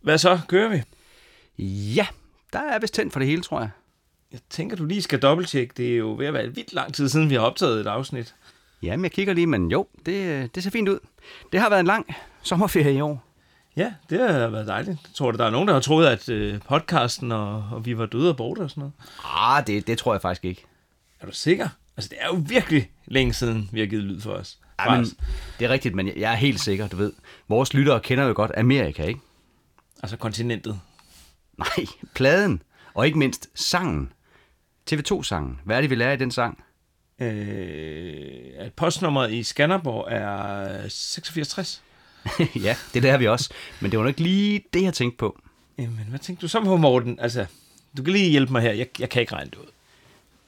Hvad så? Kører vi? Ja, der er vist tændt for det hele, tror jeg. Jeg tænker, du lige skal dobbelttjekke. Det er jo ved at være vildt lang tid siden, vi har optaget et afsnit. Jamen, jeg kigger lige, men jo, det, det ser fint ud. Det har været en lang sommerferie i år. Ja, det har været dejligt. Jeg tror, der er nogen, der har troet, at øh, podcasten og, og vi var døde og borte og sådan noget. Ah, det, det tror jeg faktisk ikke. Er du sikker? Altså, det er jo virkelig længe siden, vi har givet lyd for os. Ja, men, det er rigtigt, men jeg, jeg er helt sikker, du ved. Vores lyttere kender jo godt Amerika, ikke? Altså kontinentet. Nej, pladen. Og ikke mindst sangen. TV2-sangen. Hvad er det, vi lærer i den sang? Øh, at postnummeret i Skanderborg er 8660. ja, det lærer vi også. Men det var nok ikke lige det, jeg tænkte på. Jamen, hvad tænkte du så på, Morten? Altså, du kan lige hjælpe mig her. Jeg, jeg kan ikke regne det ud.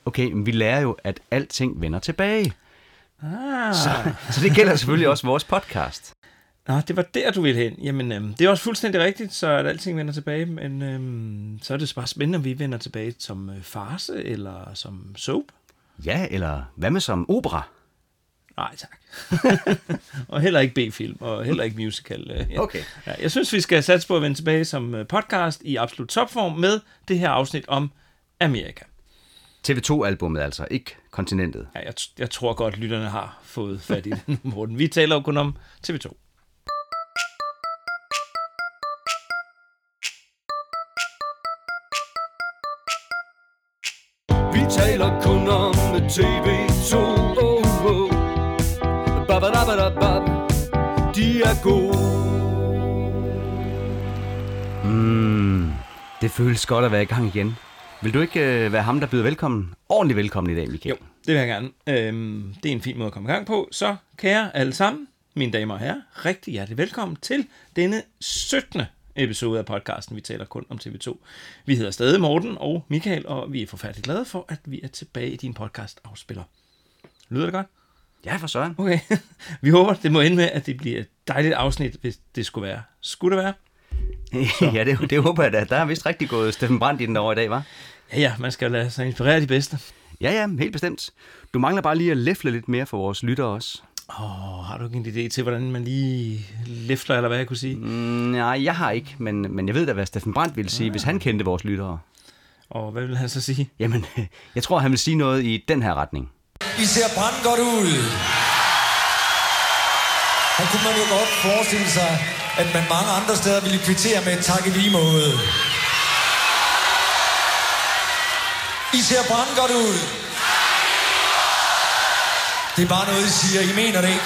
Okay, men vi lærer jo, at alting vender tilbage. Ah. Så, så det gælder selvfølgelig også vores podcast. Nå, det var der, du ville hen. Jamen, øhm, det er også fuldstændig rigtigt, så at alting vender tilbage, men øhm, så er det bare spændende, om vi vender tilbage som øh, farse eller som soap. Ja, eller hvad med som opera? Nej, tak. og heller ikke B-film, og heller ikke musical. Øh, ja. Okay. Ja, jeg synes, vi skal satse på at vende tilbage som øh, podcast i absolut topform med det her afsnit om Amerika. TV2-albummet altså, ikke kontinentet. Ja, jeg, jeg tror godt, lytterne har fået fat i den, Morten. Vi taler jo kun om TV2. Taler kun om TV2 oh, oh. Babadabadabab. De er gode Mm, det føles godt at være i gang igen. Vil du ikke øh, være ham, der byder velkommen? Ordentligt velkommen i dag, Michael. Jo, det vil jeg gerne. Øhm, det er en fin måde at komme i gang på. Så, kære alle sammen, mine damer og herrer, rigtig hjertelig velkommen til denne 17. episode af podcasten. Vi taler kun om TV2. Vi hedder stadig Morten og Michael, og vi er forfærdeligt glade for, at vi er tilbage i din podcast afspiller. Lyder det godt? Ja, for søren. Okay. vi håber, det må ende med, at det bliver et dejligt afsnit, hvis det skulle være. Skulle det være? ja, det, det håber jeg da. Der er vist rigtig gået Steffen Brandt i den over i dag, var? Ja, ja, man skal lade sig inspirere de bedste. Ja, ja, helt bestemt. Du mangler bare lige at læfle lidt mere for vores lyttere også. Åh, oh, har du ikke en idé til, hvordan man lige læfler, eller hvad jeg kunne sige? Mm, nej, jeg har ikke, men, men jeg ved da, hvad Steffen Brandt ville sige, ja. hvis han kendte vores lyttere. Og hvad vil han så sige? Jamen, jeg tror, han vil sige noget i den her retning. I ser brandgodt ud Her kunne man jo godt forestille sig At man mange andre steder ville kvittere med et tak i lige måde I ser brandgodt ud Det er bare noget, I siger I mener det ikke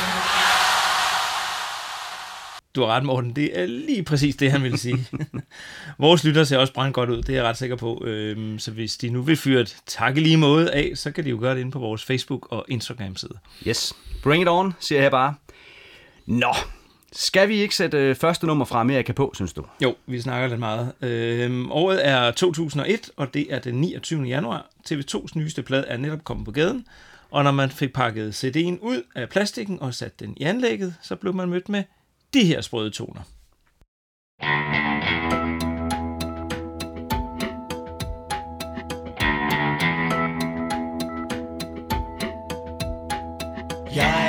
Du har ret, Morten. Det er lige præcis det, han ville sige. Vores lytter ser også brændt godt ud, det er jeg ret sikker på. Øhm, så hvis de nu vil fyre et tak i lige måde af, så kan de jo gøre det inde på vores Facebook- og Instagram-side. Yes, bring it on, siger jeg bare. Nå, skal vi ikke sætte øh, første nummer fra Amerika på, synes du? Jo, vi snakker lidt meget. Øhm, året er 2001, og det er den 29. januar. TV2's nyeste plade er netop kommet på gaden, og når man fik pakket CD'en ud af plastikken og sat den i anlægget, så blev man mødt med de her sprøde toner. Jeg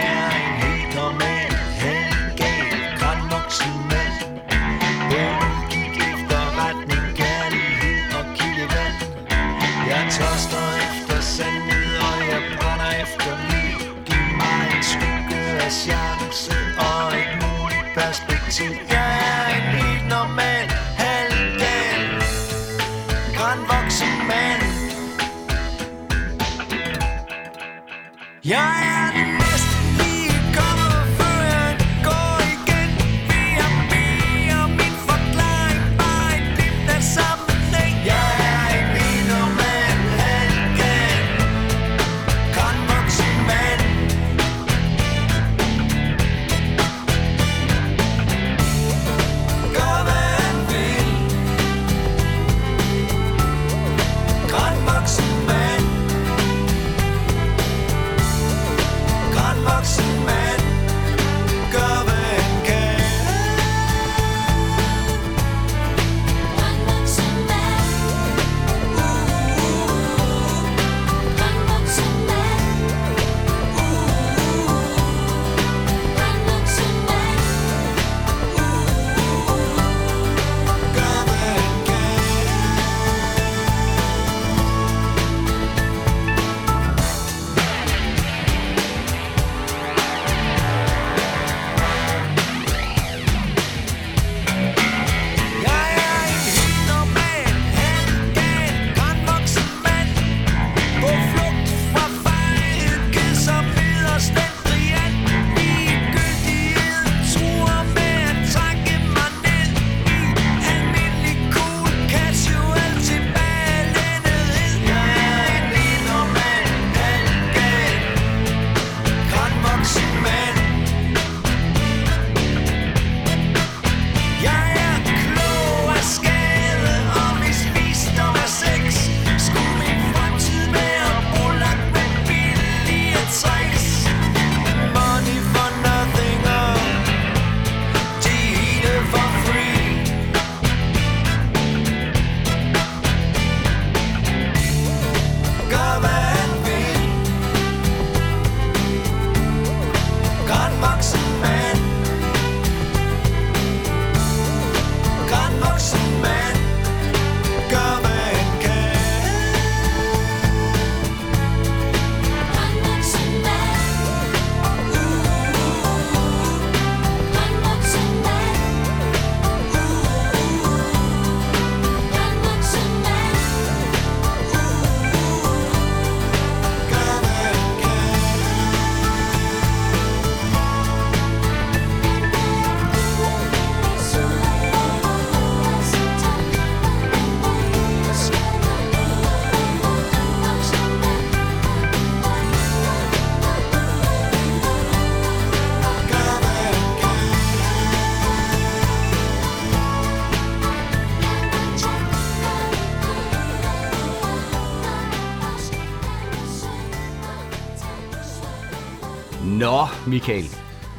Michael.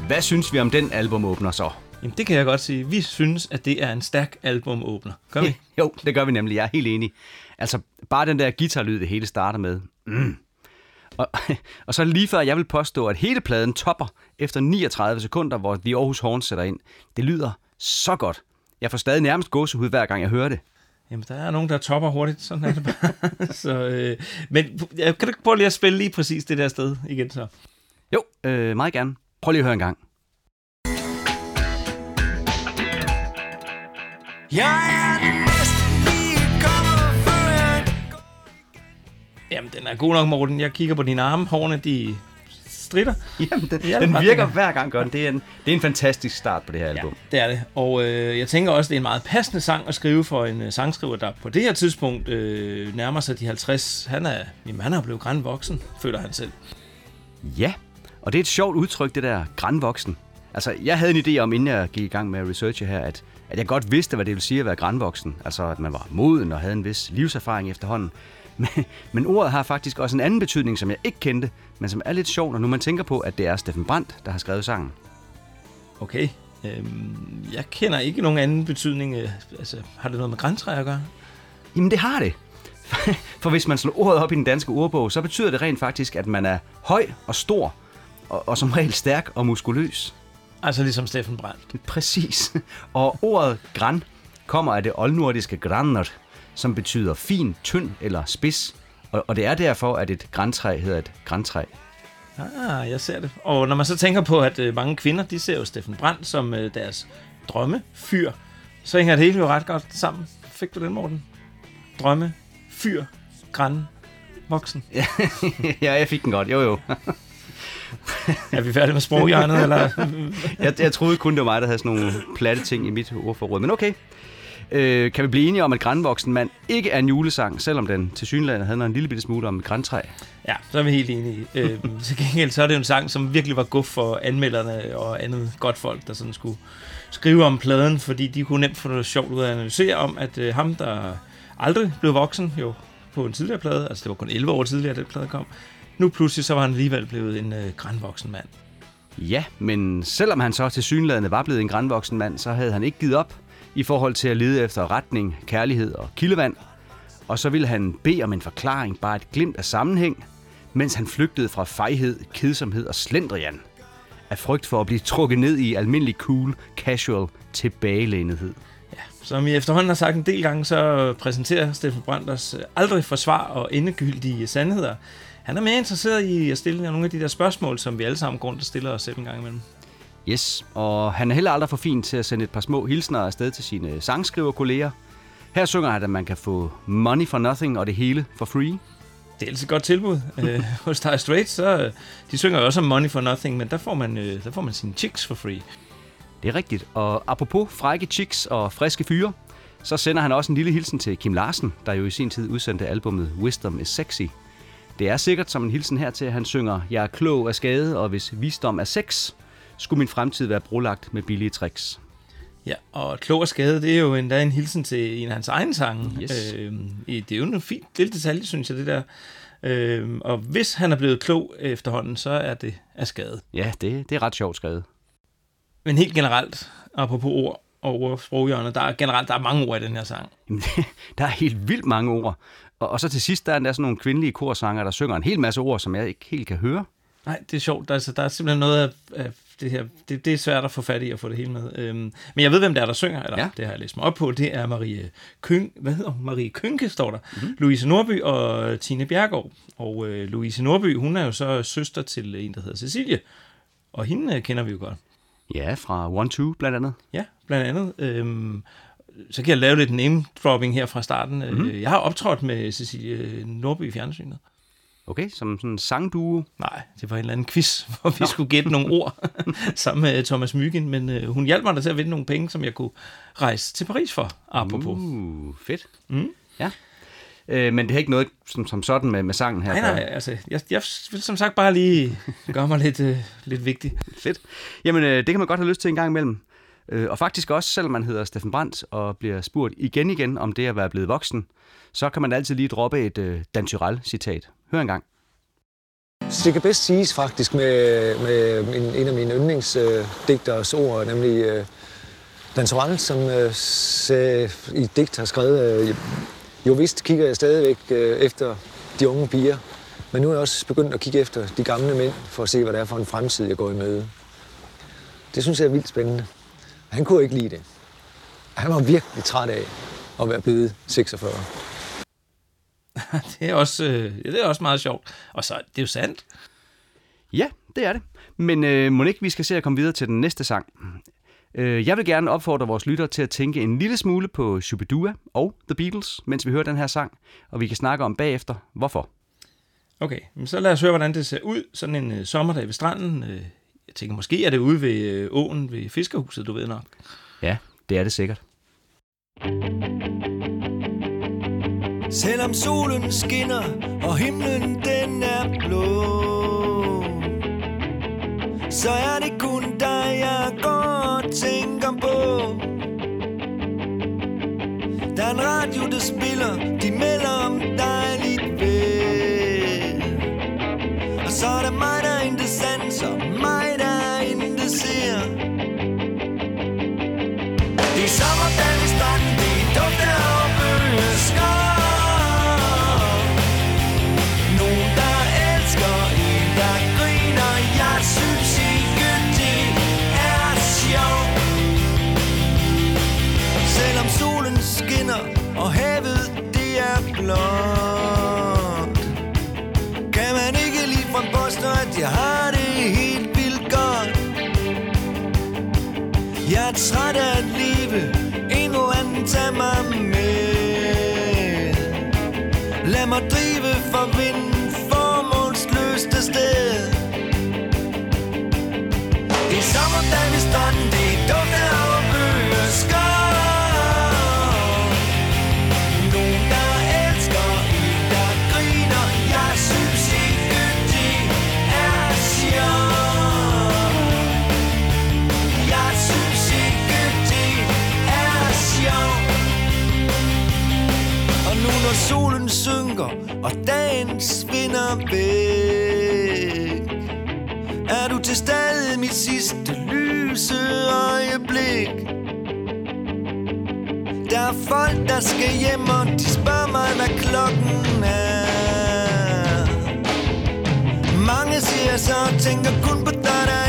Hvad synes vi om den albumåbner så? Jamen, det kan jeg godt sige. Vi synes, at det er en stærk albumåbner. Gør vi? Jo, det gør vi nemlig. Jeg er helt enig. Altså, bare den der guitarlyd, det hele starter med. Mm. Og, og så lige før jeg vil påstå, at hele pladen topper efter 39 sekunder, hvor The Aarhus Horn sætter ind. Det lyder så godt. Jeg får stadig nærmest gåsehud, hver gang jeg hører det. Jamen, der er nogen, der topper hurtigt. Sådan er det bare. så, øh, men jeg kan du ikke prøve lige at spille lige præcis det der sted igen så? Jo, øh, meget gerne. Prøv lige at høre en gang. Jeg er før jeg Jamen, den er god nok, Morten. Jeg kigger på dine arme. Hårene, de stritter. Jamen, den, den virker hver gang godt. Det er, en, det er en fantastisk start på det her Ja, album. det er det. Og øh, jeg tænker også, det er en meget passende sang at skrive for en øh, sangskriver, der på det her tidspunkt øh, nærmer sig de 50. Han er, jamen, han er blevet grænvoksen, føler han selv. Ja, og det er et sjovt udtryk, det der grænvoksen. Altså, jeg havde en idé om, inden jeg gik i gang med at researche her, at, at jeg godt vidste, hvad det ville sige at være grænvoksen. Altså, at man var moden og havde en vis livserfaring efterhånden. Men, men ordet har faktisk også en anden betydning, som jeg ikke kendte, men som er lidt sjov, når nu man tænker på, at det er Steffen Brandt, der har skrevet sangen. Okay. Øhm, jeg kender ikke nogen anden betydning. Øh, altså, har det noget med græntræ at gøre? Jamen, det har det. For hvis man slår ordet op i den danske ordbog, så betyder det rent faktisk, at man er høj og stor, og, og som regel stærk og muskuløs. Altså ligesom Steffen Brandt. Præcis. Og ordet græn kommer af det oldnordiske granner, som betyder fin, tynd eller spids. Og, og det er derfor, at et græntræ hedder et græntræ. Ah, jeg ser det. Og når man så tænker på, at øh, mange kvinder, de ser jo Steffen Brandt som øh, deres drømmefyr, så hænger det hele jo ret godt sammen. Fik du den, Morten? Drømme, fyr, græn, voksen. ja, jeg fik den godt. Jo, jo. Er vi færdige med sproghjørnet, eller? Jeg, jeg troede kun, det var mig, der havde sådan nogle platte ting i mit ordforråd. Men okay. Øh, kan vi blive enige om, at Grænvoksen mand ikke er en julesang, selvom den til synligheden havde en lille bitte smule om et græntræ? Ja, så er vi helt enige. Øh, til gengæld så er det jo en sang, som virkelig var guf for anmelderne og andet godt folk, der sådan skulle skrive om pladen, fordi de kunne nemt få noget sjovt ud af at analysere om, at øh, ham, der aldrig blev voksen, jo på en tidligere plade, altså det var kun 11 år tidligere, den plade kom, nu pludselig så var han alligevel blevet en øh, grænvoksen mand. Ja, men selvom han så til synlædende var blevet en grænvoksen mand, så havde han ikke givet op i forhold til at lede efter retning, kærlighed og kildevand. Og så ville han bede om en forklaring, bare et glimt af sammenhæng, mens han flygtede fra fejhed, kedsomhed og slendrian. Af frygt for at blive trukket ned i almindelig cool, casual tilbagelænethed. Som I efterhånden har sagt en del gange, så præsenterer Steffen Brandt os øh, aldrig forsvar og endegyldige sandheder. Han er mere interesseret i at stille nogle af de der spørgsmål, som vi alle sammen og stiller os selv en gang imellem. Yes, og han er heller aldrig for fin til at sende et par små hilsner afsted til sine sangskriverkolleger. Her synger han, at man kan få money for nothing og det hele for free. Det er altid et godt tilbud. øh, hos Dire Straits, så øh, de synger også om Money for Nothing, men der får man, øh, der får man sine chicks for free. Det er rigtigt. Og apropos frække chicks og friske fyre, så sender han også en lille hilsen til Kim Larsen, der jo i sin tid udsendte albummet Wisdom is Sexy. Det er sikkert som en hilsen her til, at han synger, Jeg er klog af skade, og hvis visdom er sex, skulle min fremtid være brolagt med billige tricks. Ja, og klog og skade, det er jo endda en hilsen til en af hans egne sange. Yes. Øh, det er jo en fin lille detalje, synes jeg, det der. Øh, og hvis han er blevet klog efterhånden, så er det af skade. Ja, det, det er ret sjovt skrevet. Men helt generelt, apropos ord og ord sproghjørnet, der er generelt der er mange ord i den her sang. Jamen, der er helt vildt mange ord. Og, og så til sidst, der er der sådan nogle kvindelige korsanger, der synger en hel masse ord, som jeg ikke helt kan høre. Nej, det er sjovt. Der, altså, der er simpelthen noget af, af det her. Det, det er svært at få fat i at få det hele med. Øhm, men jeg ved, hvem det er, der synger. Eller, Ja. det har jeg læst mig op på. Det er Marie Køng, hvad hedder hun? Marie Kønke, står der. Mm-hmm. Louise Norby og Tine Bjergård. Og øh, Louise Norby, hun er jo så søster til en, der hedder Cecilie. Og hende øh, kender vi jo godt. Ja, fra One Two blandt andet. Ja, blandt andet. Øhm, så kan jeg lave lidt name-dropping her fra starten. Mm-hmm. Jeg har optrådt med Cecilie Norby i fjernsynet. Okay, som sådan en sangduo. Nej, det var en eller anden quiz, hvor vi skulle gætte nogle ord sammen med Thomas Myggen, men øh, hun hjalp mig da til at vinde nogle penge, som jeg kunne rejse til Paris for, apropos. Uh, fedt. Mm. Ja. Øh, men det er ikke noget som, som sådan med, med sangen her. Nej, nej, altså, jeg, jeg vil som sagt bare lige gøre mig lidt, øh, lidt vigtig. Fedt. Jamen, øh, det kan man godt have lyst til en gang imellem. Øh, og faktisk også, selvom man hedder Steffen Brandt og bliver spurgt igen igen om det at være blevet voksen, så kan man altid lige droppe et øh, Dan Tyrell citat Hør en gang. det kan bedst siges faktisk med, med en, en af mine yndlingsdigters ord, nemlig øh, Dan Tyrell, som øh, sagde, i et digt har skrevet, øh, jo vist kigger jeg stadigvæk øh, efter de unge piger, men nu er jeg også begyndt at kigge efter de gamle mænd, for at se, hvad det er for en fremtid, jeg går i møde. Det synes jeg er vildt spændende. Han kunne ikke lide det. Han var virkelig træt af at være blevet 46. Det er også, øh, ja, det er også meget sjovt. Og så, det er jo sandt. Ja, det er det. Men øh, må ikke vi skal se at komme videre til den næste sang. Øh, jeg vil gerne opfordre vores lyttere til at tænke en lille smule på Shubidua og The Beatles, mens vi hører den her sang, og vi kan snakke om bagefter, hvorfor. Okay, men så lad os høre, hvordan det ser ud sådan en øh, sommerdag ved stranden. Øh, tænker, måske er det ude ved øh, åen ved Fiskerhuset, du ved nok. Ja, det er det sikkert. Selvom solen skinner, og himlen den er blå Så er det kun dig, jeg går og tænker på Der er en radio, der spiller, de melder om dejligt vejr Og så er der mig, der intet sanser, mig, der træt af at leve En eller anden tag mig med. Lad mig drive for vinden Formålsløst afsted Det er sommerdag ved stranden og dagen svinder væk. Er du til stede mit sidste lyse øjeblik? Der er folk, der skal hjem, og de spørger mig, hvad klokken er. Mange siger så, og tænker kun på dig, der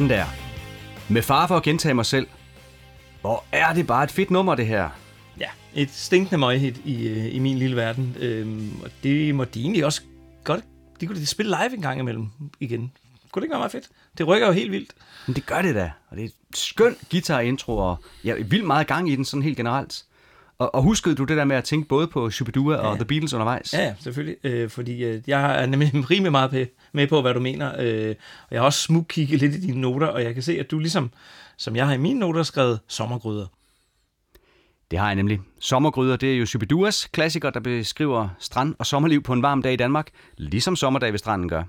Sådan der. Med far for at gentage mig selv. Hvor er det bare et fedt nummer, det her. Ja, et stinkende møghit i, øh, i min lille verden. Øhm, og det må de egentlig også godt... De kunne de spille live en gang imellem igen. Kunne det ikke være meget fedt? Det rykker jo helt vildt. Men det gør det da. Og det er et skøn guitar-intro, og jeg er vildt meget gang i den sådan helt generelt. Og, og huskede du det der med at tænke både på Shubidua og The Beatles undervejs? Ja, ja, selvfølgelig. Øh, fordi øh, jeg er nemlig rimelig meget med på, hvad du mener. Øh, og jeg har også smugkigget lidt i dine noter, og jeg kan se, at du ligesom, som jeg har i mine noter, skrevet sommergryder. Det har jeg nemlig. Sommergryder, det er jo Shubiduas klassiker, der beskriver strand og sommerliv på en varm dag i Danmark, ligesom sommerdag ved stranden gør.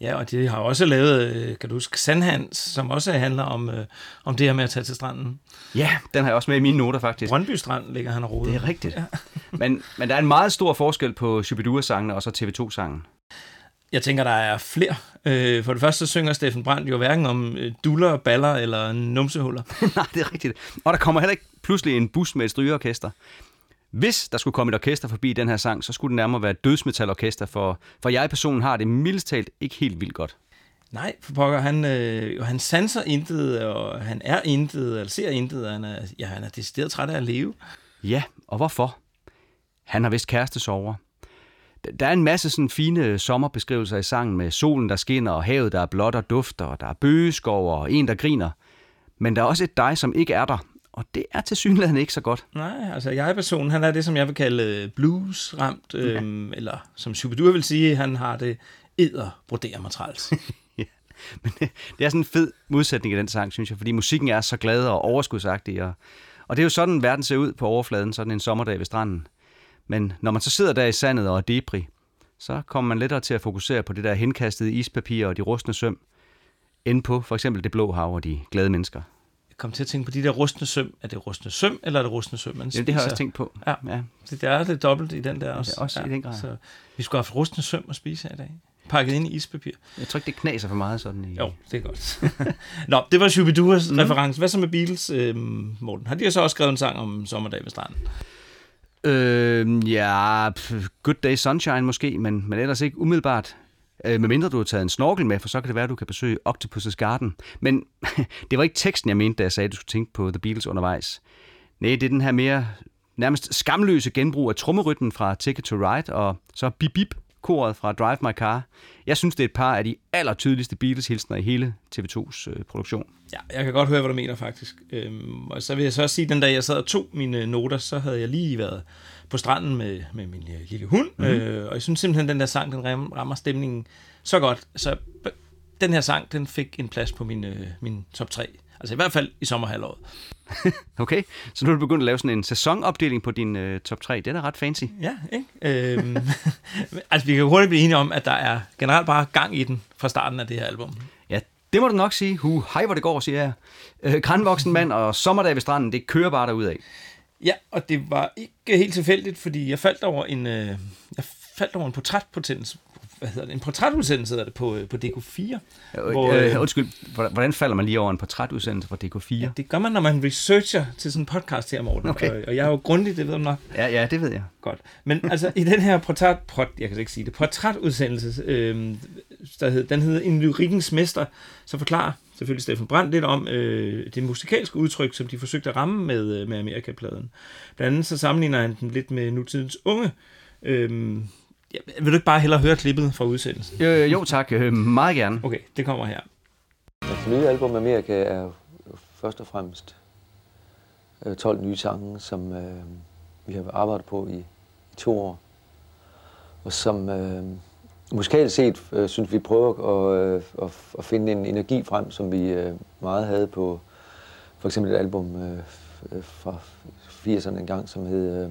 Ja, og de har også lavet, øh, kan du huske, Sandhans, som også handler om, øh, om det her med at tage til stranden. Ja, den har jeg også med i mine noter faktisk. Brøndby Strand ligger han og roder. Det er rigtigt. Ja. men, men der er en meget stor forskel på Shubidua-sangene og så TV2-sangen. Jeg tænker, der er flere. Øh, for det første så synger Steffen Brandt jo hverken om øh, duller, baller eller numsehuller. Nej, det er rigtigt. Og der kommer heller ikke pludselig en bus med et strygeorkester. Hvis der skulle komme et orkester forbi den her sang, så skulle det nærmere være et dødsmetalorkester, for, for jeg personen har det mildest talt ikke helt vildt godt. Nej, for pokker, han, øh, han sanser intet, og han er intet, eller ser intet, og han er, ja, han er decideret træt af at leve. Ja, og hvorfor? Han har vist kæreste sover. Der er en masse sådan fine sommerbeskrivelser i sangen med solen, der skinner, og havet, der er blåt og dufter, og der er bøgeskov og en, der griner. Men der er også et dig, som ikke er der, og det er til synligheden ikke så godt. Nej, altså jeg-personen, han er det, som jeg vil kalde øh, blues-ramt, øhm, eller som Shubidua vil sige, han har det æder broderer mig træls. Ja. Men det, det er sådan en fed modsætning i den sang, synes jeg, fordi musikken er så glad og overskudsagtig. Og, og det er jo sådan, verden ser ud på overfladen, sådan en sommerdag ved stranden. Men når man så sidder der i sandet og er debri, så kommer man lettere til at fokusere på det der henkastede ispapir og de rustne søm, end på for eksempel det blå hav og de glade mennesker. Jeg kom til at tænke på de der rustne søm. Er det rustne søm, eller er det rustne søm, man Ja, det har jeg også tænkt på. Ja. ja. Det der er lidt dobbelt i den der også. Ja, også i den grad. Så vi skulle have haft rustne søm at spise i dag. Pakket ind i ispapir. Jeg tror ikke, det knaser for meget sådan i... Jo, det er godt. Nå, det var Shubiduas mm. reference. Hvad så med Beatles, øh, Morten? Har de så også skrevet en sang om sommerdag ved stranden? Øh, ja, Good Day Sunshine måske, men, men ellers ikke umiddelbart. Øh, medmindre du har taget en snorkel med, for så kan det være, at du kan besøge Octopus's Garden. Men det var ikke teksten, jeg mente, da jeg sagde, at du skulle tænke på The Beatles undervejs. Nej, det er den her mere nærmest skamløse genbrug af trommerytmen fra Ticket to Ride, og så Bip Bip koret fra Drive My Car. Jeg synes, det er et par af de allertydeligste Beatles-hilsner i hele TV2's øh, produktion. Ja, jeg kan godt høre, hvad du mener faktisk. Øhm, og så vil jeg så også sige, at den dag jeg sad og tog mine noter, så havde jeg lige været på stranden med, med min øh, lille hund. Mm. Øh, og jeg synes simpelthen, den der sang, den ram- rammer stemningen så godt. Så den her sang, den fik en plads på min, øh, min top 3. Altså i hvert fald i sommerhalvåret. Okay, så nu er du begyndt at lave sådan en sæsonopdeling på din øh, top 3. Det er da ret fancy. Ja, ikke? Øhm, altså, vi kan hurtigt blive enige om, at der er generelt bare gang i den fra starten af det her album. Ja, det må du nok sige. Hu, hej hvor det går, siger jeg. Øh, grænvoksen mand og sommerdag ved stranden, det kører bare derudad. Ja, og det var ikke helt tilfældigt, fordi jeg faldt over en, øh, jeg faldt over en portrætpotens, hvad hedder det, en portrætudsendelse hedder det på, øh, på DK4. Hvor, Øh, øh, undskyld, hvordan hvordan falder man lige over en portrætudsendelse fra DK4? Ja, det gør man, når man researcher til sådan en podcast her, Morten. Okay. Og, og jeg er jo grundig, det ved du nok Ja, ja, det ved jeg. godt. Men altså, i den her portræt, port, jeg kan ikke sige det, portrætudsendelse, øh, der hed, den hedder En lyrikkens mester, så forklarer selvfølgelig Steffen Brandt lidt om øh, det musikalske udtryk, som de forsøgte at ramme med, øh, med Amerikapladen. Blandt andet så sammenligner han den lidt med nutidens unge. Øh, ja, vil du ikke bare hellere høre klippet fra udsendelsen? Øh, jo tak, øh, meget gerne. Okay, det kommer her. Det nye album Amerika er jo først og fremmest øh, 12 nye sange, som øh, vi har arbejdet på i, i to år. Og som øh, musikalt set øh, synes vi prøver at, øh, at, at finde en energi frem, som vi øh, meget havde på for eksempel et album øh, fra 80'erne en gang, som hed øh,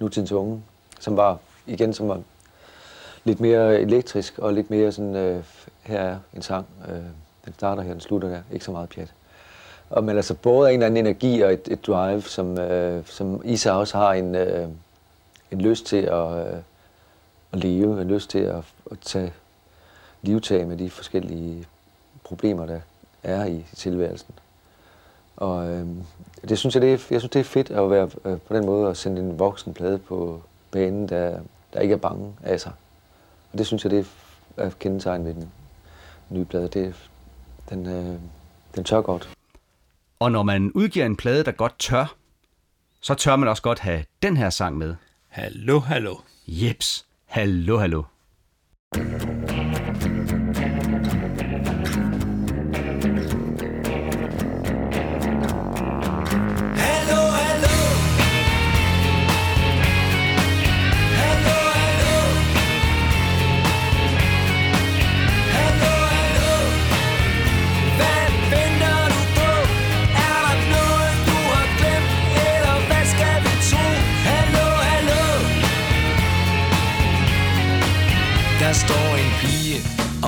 Nutidens Unge, som var igen som var lidt mere elektrisk og lidt mere sådan, øh, her er en sang, øh, den starter her, den slutter der, ikke så meget pjat. Og, men altså både en eller anden energi og et, et drive, som, øh, som Isa også har en, øh, en lyst til at, øh, at leve, en lyst til at, at tage livtag med de forskellige problemer, der er i tilværelsen. Og øh, det synes jeg, det er, jeg synes, det er fedt at være øh, på den måde at sende en voksen plade på banen, der, der ikke er bange af sig. Og det synes jeg, det er kendetegn ved den nye plade. Det, den, øh, den tør godt. Og når man udgiver en plade, der godt tør, så tør man også godt have den her sang med. Hallo, hallo. Jeps, hallo, hallo. Hallo,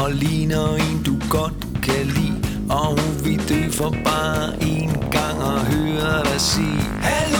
og ligner en, du godt kan lide. Og hun vil dø for bare en gang og høre dig sige hallo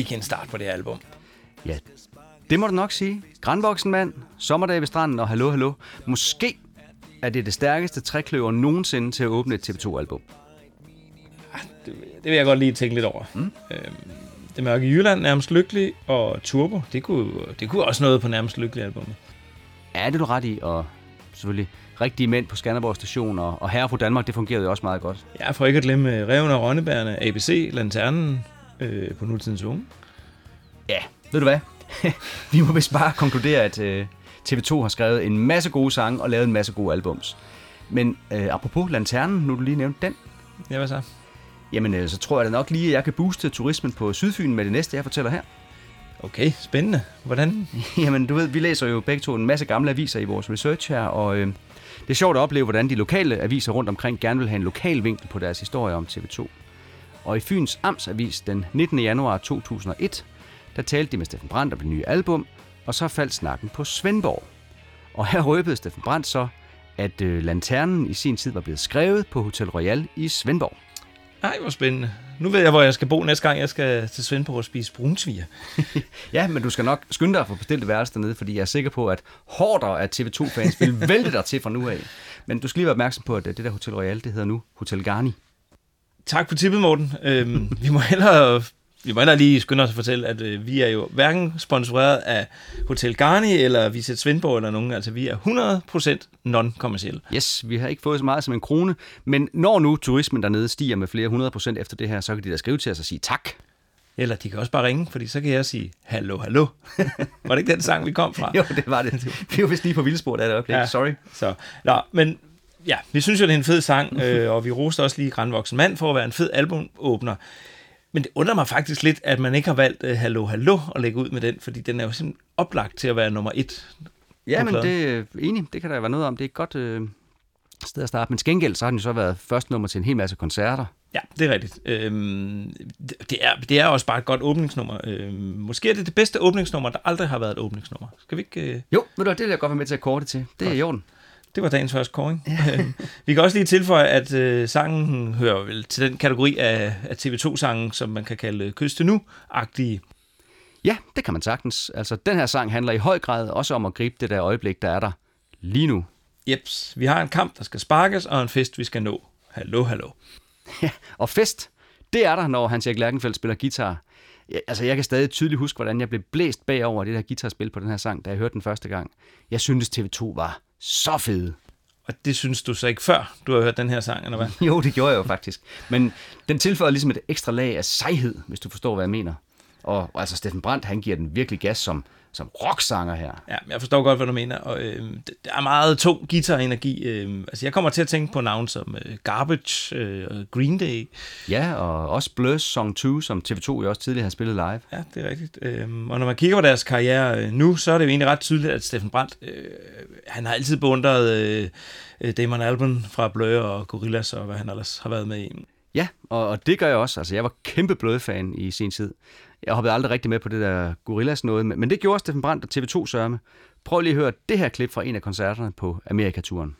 sikke en start på det her album. Ja, det må du nok sige. Grandvoksen mand, sommerdag ved stranden og hallo, hallo. Måske er det det stærkeste trækløver nogensinde til at åbne et TV2-album. Det, det vil jeg godt lige tænke lidt over. Mm. Øhm, det mørke Jylland, nærmest lykkelig, og Turbo, det kunne, det kunne også noget på nærmest lykkelig albumet. Ja, det er du ret i, og selvfølgelig rigtige mænd på Skanderborg station og, og herre på Danmark, det fungerede jo også meget godt. Ja, for ikke at glemme Reven og Rønnebærne, ABC, Lanternen øh, på nutidens unge. Ja, ved du hvad? Vi må vist bare konkludere, at øh, TV2 har skrevet en masse gode sange og lavet en masse gode albums. Men øh, apropos Lanternen, nu du lige nævnte den, Ja, hvad så? jamen øh, så tror jeg da nok lige, at jeg kan booste turismen på Sydfyn med det næste, jeg fortæller her. Okay, spændende. Hvordan? Jamen, du ved, vi læser jo begge to en masse gamle aviser i vores research her, og øh, det er sjovt at opleve, hvordan de lokale aviser rundt omkring gerne vil have en lokal vinkel på deres historie om TV2. Og i Fyns Amtsavis den 19. januar 2001, der talte de med Steffen Brandt om det nye album, og så faldt snakken på Svendborg. Og her røbede Steffen Brandt så, at øh, Lanternen i sin tid var blevet skrevet på Hotel Royal i Svendborg. Ej, hvor spændende. Nu ved jeg, hvor jeg skal bo næste gang, jeg skal til Svendborg og spise brunsviger. Ja, men du skal nok skynde dig at få bestilt værelse dernede, fordi jeg er sikker på, at hårder af TV2-fans vil vælte dig til fra nu af. Men du skal lige være opmærksom på, at det der Hotel Royal, det hedder nu Hotel Garni. Tak for tippet, Morten. Øhm, vi må hellere... Vi må hellere lige skynde os at fortælle, at øh, vi er jo hverken sponsoreret af Hotel Garni eller Visit Svendborg eller nogen. Altså, vi er 100% non-kommercielle. Yes, vi har ikke fået så meget som en krone, men når nu turismen dernede stiger med flere hundrede procent efter det her, så kan de da skrive til os og sige tak. Eller de kan også bare ringe, fordi så kan jeg sige, hallo, hallo. Var det ikke den sang, vi kom fra? Jo, det var det. Vi var vist lige på vildspor der et øjeblik. Ja. Sorry. Så, nå, men ja, vi synes jo, det er en fed sang, øh, og vi roste også lige Grandvoksen Mand for at være en fed albumåbner. Men det undrer mig faktisk lidt, at man ikke har valgt øh, Hallo Hallo at lægge ud med den, fordi den er jo simpelthen oplagt til at være nummer et. Ja, men det er enig. Det kan der være noget om. Det er et godt øh, sted at starte. Men til gengæld, så har den jo så været første nummer til en hel masse koncerter. Ja, det er rigtigt. Øhm, det, er, det er også bare et godt åbningsnummer. Øhm, måske er det det bedste åbningsnummer, der aldrig har været et åbningsnummer. Skal vi ikke... Øh, Jo, hvad, det vil jeg godt være med til at korte til. Det er i orden. Det var dagens første koring. Øhm, vi kan også lige tilføje, at øh, sangen hører vel til den kategori af, af TV2-sangen, som man kan kalde kyst til nu-agtige. Ja, det kan man sagtens. Altså, den her sang handler i høj grad også om at gribe det der øjeblik, der er der lige nu. Jeps, vi har en kamp, der skal sparkes, og en fest, vi skal nå. Hallo, hallo. Ja, og fest, det er der, når Hans Erik Lærkenfeldt spiller guitar. Altså, jeg kan stadig tydeligt huske, hvordan jeg blev blæst bagover det der guitarspil på den her sang, da jeg hørte den første gang. Jeg syntes, TV2 var så fede. Og det synes du så ikke før, du har hørt den her sang, eller hvad? Jo, det gjorde jeg jo faktisk. Men den tilføjer ligesom et ekstra lag af sejhed, hvis du forstår, hvad jeg mener. Og, og altså, Steffen Brandt, han giver den virkelig gas som, som rocksanger her. Ja, jeg forstår godt, hvad du mener. Og, øh, der er meget tung guitar-energi. Øh, altså, jeg kommer til at tænke på navn som øh, Garbage øh, og Green Day. Ja, og også Blurs Song 2, som TV2 jo også tidligere har spillet live. Ja, det er rigtigt. Øhm, og når man kigger på deres karriere øh, nu, så er det jo egentlig ret tydeligt, at Steffen Brandt, øh, han har altid beundret øh, øh, Damon Albarn fra Blur og Gorillaz og hvad han ellers har været med i. Ja, og, og det gør jeg også. Altså, jeg var kæmpe blødfan i sin tid. Jeg hoppede aldrig rigtig med på det der Gorillas noget, men, det gjorde Steffen Brandt og TV2 sørme. Prøv lige at høre det her klip fra en af koncerterne på Amerikaturen.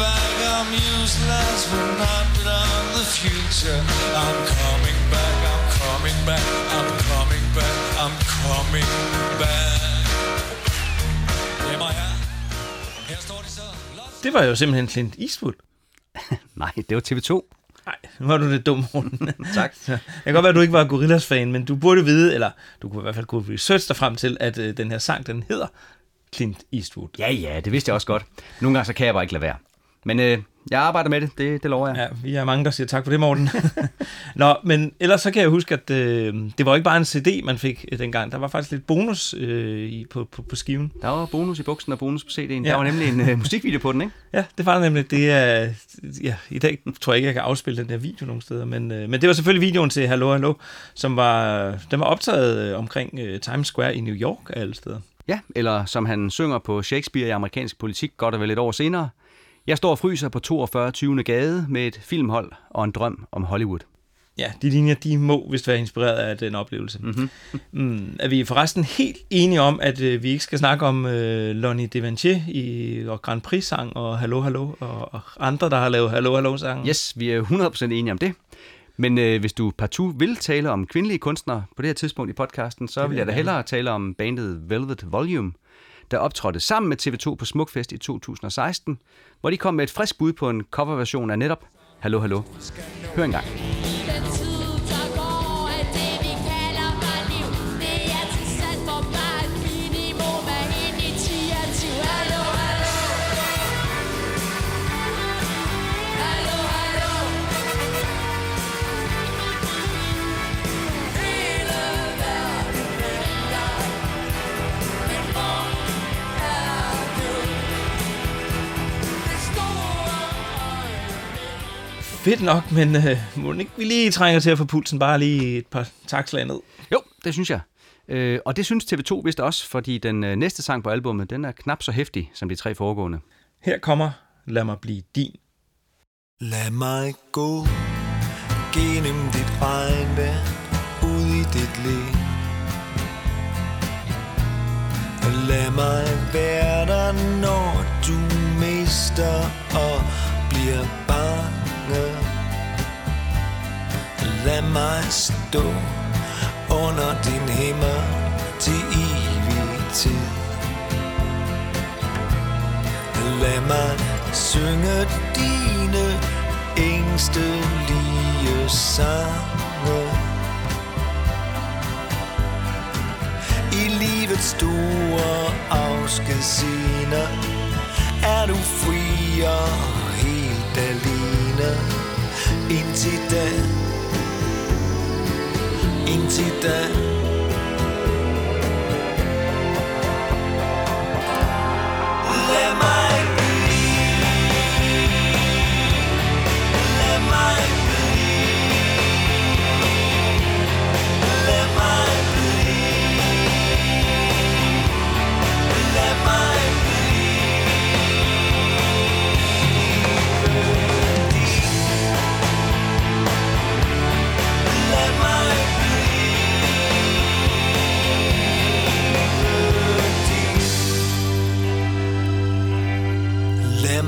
Bag. I'm useless, but not beyond the future. I'm coming back, I'm coming back, I'm coming back, I'm coming back. Det er mig her. Står de så. Det var jo simpelthen Clint Eastwood. Nej, det var TV2. Nej, nu var du lidt dum. Tak. Så, det kan godt være, at du ikke var Gorillaz-fan, men du burde vide, eller du kunne i hvert fald kunne research dig frem til, at øh, den her sang, den hedder Clint Eastwood. Ja, ja, det vidste jeg også godt. Nogle gange så kan jeg bare ikke lade være. Men øh, jeg arbejder med det, det, det lover jeg. Ja, vi er mange, der siger tak for det, Morten. Nå, men ellers så kan jeg huske, at øh, det var ikke bare en CD, man fik øh, dengang. Der var faktisk lidt bonus øh, i, på, på, på skiven. Der var bonus i buksen og bonus på CD'en. Ja. Der var nemlig en øh, musikvideo på den, ikke? Ja, det var nemlig. Det er, ja, I dag tror jeg ikke, jeg kan afspille den der video nogen steder, men, øh, men det var selvfølgelig videoen til Hallo Hallo, som var, den var optaget øh, omkring øh, Times Square i New York af alle steder. Ja, eller som han synger på Shakespeare i amerikansk politik godt og vel et år senere. Jeg står og fryser på 42. 20. gade med et filmhold og en drøm om Hollywood. Ja, de linjer, de må vist være inspireret af den oplevelse. Mm-hmm. Mm, er vi forresten helt enige om, at øh, vi ikke skal snakke om øh, Lonnie Devanchier i og Grand Prix-sang og Hallo Hallo og, og andre, der har lavet Hallo Hallo-sang? Yes, vi er 100% enige om det. Men øh, hvis du partout vil tale om kvindelige kunstnere på det her tidspunkt i podcasten, så vil jeg da hellere tale om bandet Velvet Volume, der optrådte sammen med TV2 på Smukfest i 2016, hvor de kom med et frisk bud på en coverversion af netop Hallo Hallo. Hør engang. Den Fedt nok, men øh, må ikke vi lige trænger til at få pulsen bare lige et par takslag ned? Jo, det synes jeg. Øh, og det synes TV2 vist også, fordi den øh, næste sang på albummet, den er knap så hæftig som de tre foregående. Her kommer Lad mig blive din. Lad mig gå gennem dit regnvejr ud i dit liv. Lad mig være der, når du mister og bliver bange. Lad mig stå under din himmel til evig tid. Lad mig synge dine ængstelige sange. I livets store afskedsscener er du fri og helt alene. Indtil da, indtil da. Lad mig Lad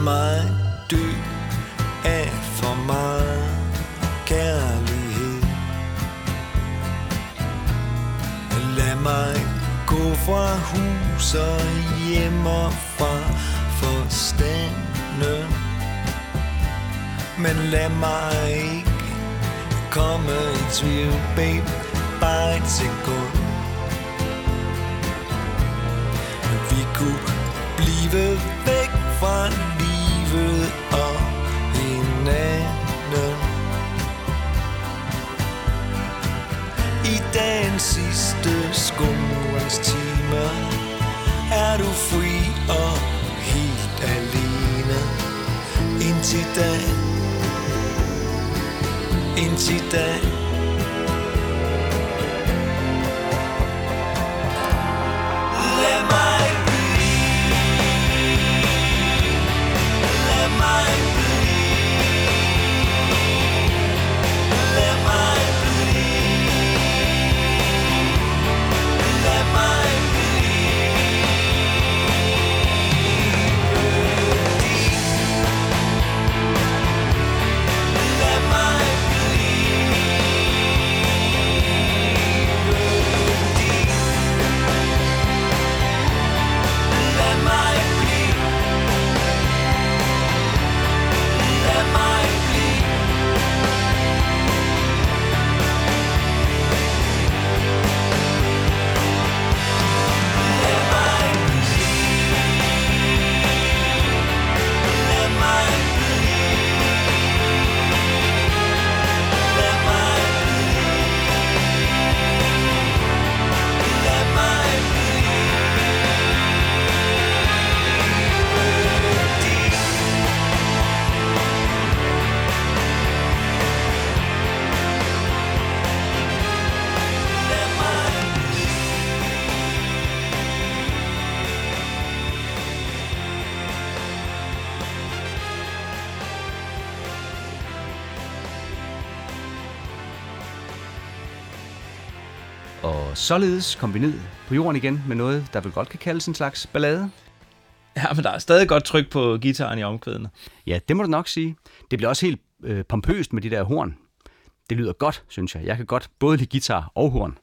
mig dø af for meget kærlighed. Lad mig gå fra hus og hjem og fra forstanden Men lad mig ikke komme i tvivl, babe, bare et sekund. Vi kunne blive væk fra livet og hinanden I dagens sidste skolens time Er du fri og helt alene. Indtil da. Indtil da. Således kom vi ned på jorden igen med noget, der vel godt kan kaldes en slags ballade. Ja, men der er stadig godt tryk på gitaren i omkvædene. Ja, det må du nok sige. Det bliver også helt øh, pompøst med de der horn. Det lyder godt, synes jeg. Jeg kan godt både lide guitar og horn. Det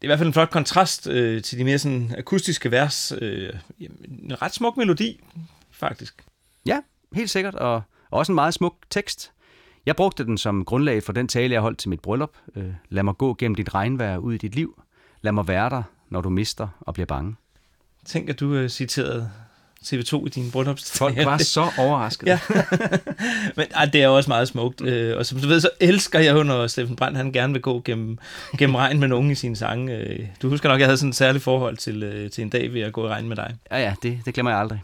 er i hvert fald en flot kontrast øh, til de mere sådan akustiske vers. Øh, en ret smuk melodi, faktisk. Ja, helt sikkert, og også en meget smuk tekst. Jeg brugte den som grundlag for den tale, jeg holdt til mit bryllup. Øh, Lad mig gå gennem dit regnvejr ud i dit liv. Lad mig være der, når du mister og bliver bange. Tænk, at du øh, citerede TV2 i din bryllupstale. Folk var så overrasket. Ja. Men ej, det er jo også meget smukt. Øh, og som du ved, så elsker jeg jo, når Steffen Brandt han gerne vil gå gennem, gennem regn med nogen i sine sange. Øh, Du husker nok, jeg havde sådan et særligt forhold til, øh, til en dag ved at gå i regn med dig. ja, ja det, det glemmer jeg aldrig.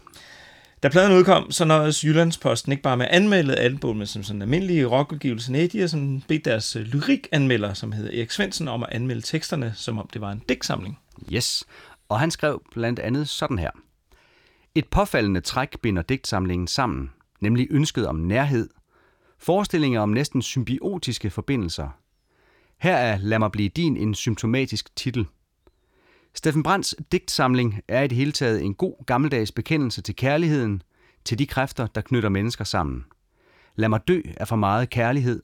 Da pladen udkom, så nåede Jyllandsposten ikke bare med at anmelde albumet som sådan en almindelig rockudgivelse. Nej, de har sådan bedt deres øh, lyrikanmelder, som hedder Erik Svendsen, om at anmelde teksterne, som om det var en digtsamling. Yes. Og han skrev blandt andet sådan her. Et påfaldende træk binder digtsamlingen sammen, nemlig ønsket om nærhed, forestillinger om næsten symbiotiske forbindelser. Her er Lad mig blive din en symptomatisk titel. Steffen Brands digtsamling er i det hele taget en god gammeldags bekendelse til kærligheden, til de kræfter, der knytter mennesker sammen. Lad mig dø af for meget kærlighed.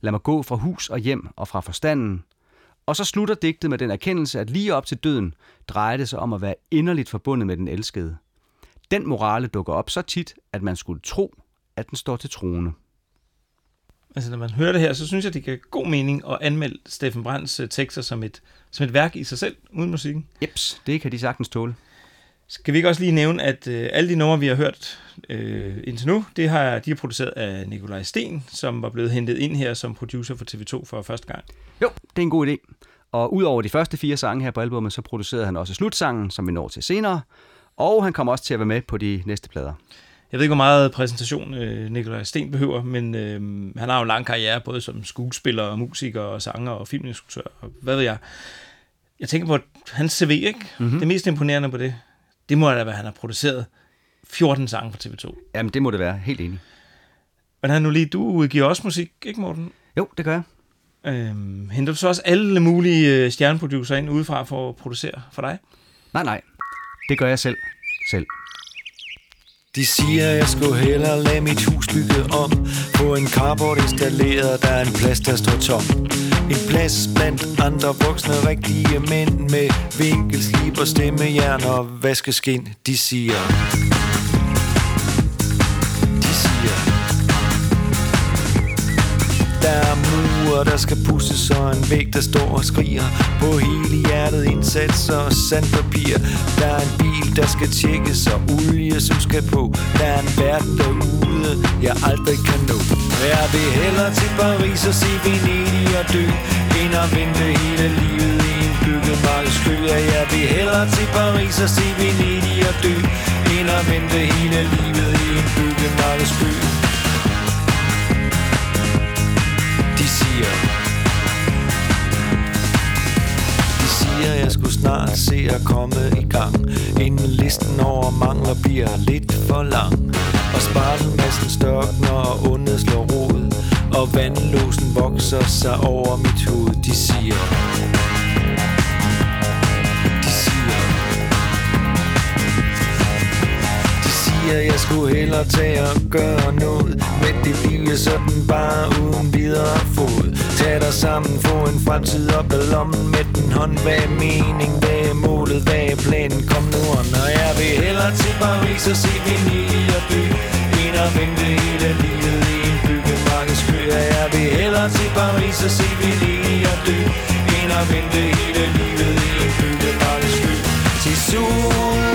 Lad mig gå fra hus og hjem og fra forstanden. Og så slutter digtet med den erkendelse, at lige op til døden drejer det sig om at være inderligt forbundet med den elskede. Den morale dukker op så tit, at man skulle tro, at den står til troende. Altså, når man hører det her, så synes jeg, det giver god mening at anmelde Steffen Brands øh, tekster som et, som et værk i sig selv, uden musikken. Jeps, det kan de sagtens tåle. Skal vi ikke også lige nævne, at øh, alle de numre, vi har hørt øh, indtil nu, det har, de er produceret af Nikolaj Sten, som var blevet hentet ind her som producer for TV2 for første gang. Jo, det er en god idé. Og udover de første fire sange her på albumet, så producerede han også slutsangen, som vi når til senere. Og han kommer også til at være med på de næste plader. Jeg ved ikke, hvor meget præsentation øh, Nikolaj Sten behøver, men øh, han har jo en lang karriere, både som skuespiller, og musiker, og sanger og filminstruktør, og hvad ved jeg. Jeg tænker på, hans CV, ikke? Mm-hmm. Det mest imponerende på det, det må da være, at han har produceret 14 sange for TV2. Jamen, det må det være. Helt enig. Men han nu lige, du udgiver også musik, ikke Morten? Jo, det gør jeg. Øhm, henter du så også alle mulige øh, stjerneproducer ind udefra for at producere for dig? Nej, nej. Det gør jeg selv. Selv. De siger, jeg skulle hellere lade mit hus bygge om. Få en carport installeret, der er en plads, der står tom. En plads blandt andre voksne rigtige mænd Med vinkelslib og stemmejern og vaskeskin. De siger mure, der skal pusses Og en væg, der står og skriger. På hele hjertet indsatser og sandpapir. Der er en bil, der skal tjekkes Og olie, som skal på. Der er en verden derude, jeg aldrig kan nå. Jeg vil hellere til Paris og se Venedig og dø. End at vente hele livet i en byggemarkedskø jeg vil hellere til Paris og se Venedig og dø. End at vente hele livet i en byggemarkedskø siger, jeg skulle snart se at komme i gang. Inden listen over mangler bliver lidt for lang. Og spartelmassen størkner og ondet slår rod. Og vandlåsen vokser sig over mit hoved. De siger siger, jeg skulle hellere tage og gøre noget. Men det bliver sådan bare uden videre fod. Tag dig sammen, få en fremtid op ad lommen Med den hånd, hvad er mening, hvad er målet, hvad er planen? Kom nu og når jeg vil hellere til Paris og se Venedig og by. End at vente hele livet i en byggemarkedskø Ja, jeg vil hellere til Paris og se Venedig og dø End at vente hele livet i en byggemarkedskø Til sol.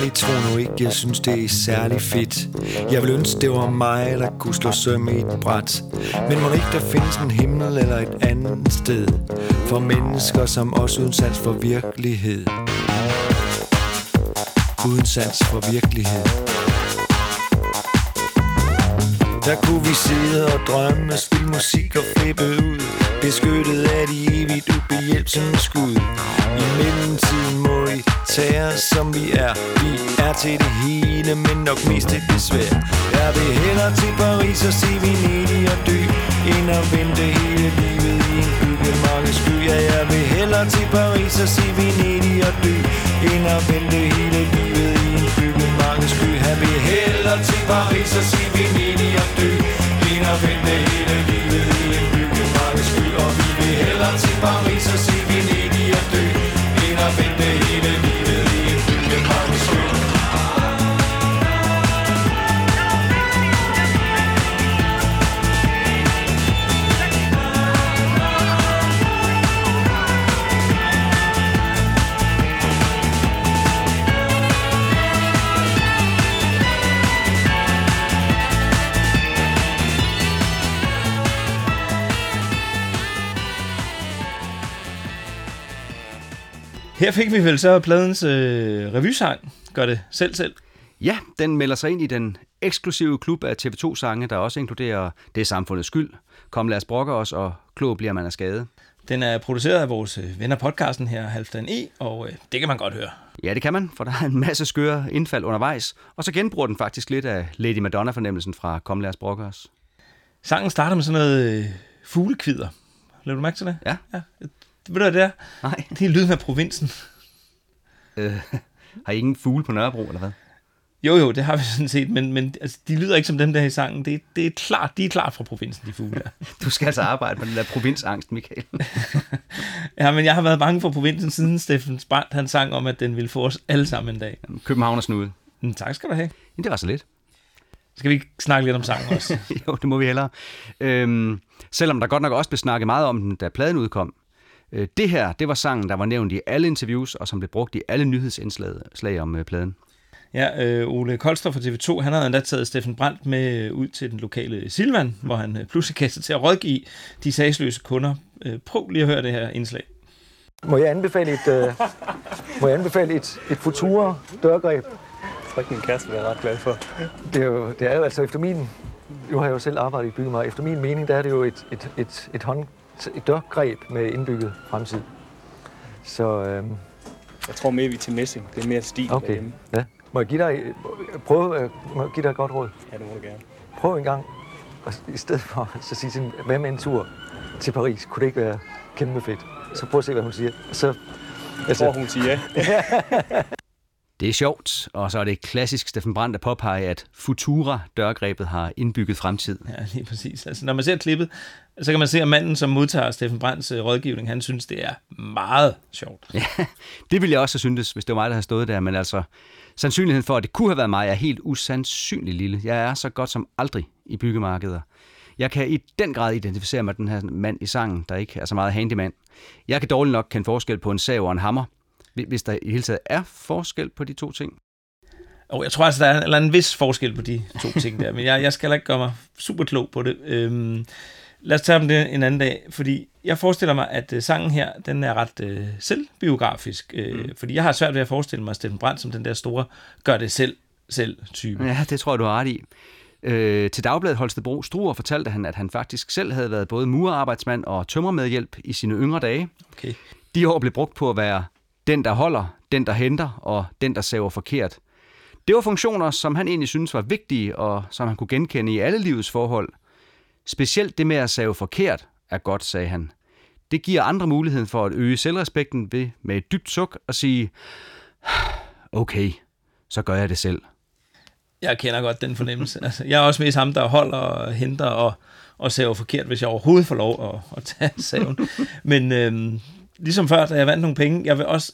Ærligt tro nu ikke, jeg synes det er særlig fedt. Jeg vil ønske, det var mig, der kunne slå søm i et bræt. Men må ikke der findes en himmel eller et andet sted For mennesker som os uden sans for virkelighed. Uden sans for virkelighed. Der kunne vi sidde og drømme, spille musik og flippe ud. Beskyttet af de evigt ubehjælpsomme skud. I mellemtiden Tager som vi er. Vi er til det hele, men nok mest til det svært Jeg vil hellere til Paris og se Venedig og dø End at vente hele livet i en bygge sky Ja, jeg vil hellere til Paris og se Venedig og dø End at vente hele livet i en bygge mange sky Jeg vil hellere til Paris og se Venedig og dø End at vente hele livet i en bygge sky Og vi vil hellere til Paris og se Her fik vi vel så pladens øh, revysang. Gør det selv selv. Ja, den melder sig ind i den eksklusive klub af TV2-sange, der også inkluderer Det er samfundets skyld, Kom lad os brokke os, og Klog bliver man af skade. Den er produceret af vores øh, venner podcasten her, Halvdan E, og øh, det kan man godt høre. Ja, det kan man, for der er en masse skøre indfald undervejs, og så genbruger den faktisk lidt af Lady Madonna-fornemmelsen fra Kom lad os brokke os. Sangen starter med sådan noget øh, fuglekvider. Lad du mærke til det? Ja. ja. Ved du, hvad det er? Nej. Det er lyden af provinsen. Øh, har I ingen fugle på Nørrebro, eller hvad? Jo, jo, det har vi sådan set, men, men altså, de lyder ikke som dem der i sangen. Det, det er klart, de er klart fra provinsen, de fugle der. Du skal altså arbejde med den der provinsangst, Michael. ja, men jeg har været bange for provinsen siden Steffen Brandt, han sang om, at den ville få os alle sammen en dag. København og snude. Men, tak skal du have. Men det var så lidt. Skal vi ikke snakke lidt om sangen også? jo, det må vi hellere. Øhm, selvom der godt nok også blev snakket meget om den, da pladen udkom. Øh, det her, det var sangen, der var nævnt i alle interviews, og som blev brugt i alle nyhedsindslag slag om øh, pladen. Ja, øh, Ole Kolster fra TV2, han havde endda taget Steffen Brandt med ud til den lokale Silvan, hvor han øh, pludselig kastede til at rådgive de sagsløse kunder. Øh, prøv lige at høre det her indslag. Må jeg anbefale et, øh, må jeg anbefale et, et Futura dørgreb? Jeg tror ikke, min kæreste ret glad for. Det er jo, det er jo altså efter min, nu har jeg jo selv arbejdet i byggemarked, efter min mening, der er det jo et, et, et, et, hånd, et dørgreb med indbygget fremtid. Så øhm, Jeg tror mere, vi er til messing. Det er mere stil okay, derhjemme. ja. Må jeg give dig, prøve, øh, må jeg give dig et godt råd? Ja, det må du gerne. Prøv en gang, og i stedet for så sige sådan, hvad med en tur til Paris? Kunne det ikke være kæmpe fedt? Så prøv at se, hvad hun siger. Så, Jeg tror, hun siger ja. Det er sjovt, og så er det klassisk Steffen Brandt at påpege, at Futura-dørgrebet har indbygget fremtid. Ja, lige præcis. Altså, når man ser klippet, så kan man se, at manden, som modtager Steffen Brandts øh, rådgivning, han synes, det er meget sjovt. Ja, det ville jeg også have syntes, hvis det var mig, der havde stået der, men altså, sandsynligheden for, at det kunne have været mig, er helt usandsynlig lille. Jeg er så godt som aldrig i byggemarkeder. Jeg kan i den grad identificere mig med den her mand i sangen, der ikke er så meget handyman. Jeg kan dårligt nok kende forskel på en sav og en hammer, hvis der i hele taget er forskel på de to ting. Og jeg tror altså, der er en, eller en vis forskel på de to ting der, men jeg, jeg skal heller ikke gøre mig super klog på det. Øhm, lad os tage om det en anden dag, fordi jeg forestiller mig, at øh, sangen her, den er ret øh, selvbiografisk, øh, mm. fordi jeg har svært ved at forestille mig Steffen Brandt som den der store gør det selv selv type. Ja, det tror jeg, du har ret i. Øh, til Dagbladet Holstebro Struer fortalte han, at han faktisk selv havde været både murerarbejdsmand og tømmermedhjælp i sine yngre dage. Okay. De år blev brugt på at være den, der holder, den, der henter og den, der saver forkert. Det var funktioner, som han egentlig synes var vigtige og som han kunne genkende i alle livets forhold. Specielt det med at save forkert er godt, sagde han. Det giver andre muligheden for at øge selvrespekten ved med et dybt suk og sige, okay, så gør jeg det selv. Jeg kender godt den fornemmelse. Altså, jeg er også mest ham, der holder og henter og, og saver forkert, hvis jeg overhovedet får lov at, at tage saven. Men øhm, ligesom før, da jeg vandt nogle penge, jeg vil også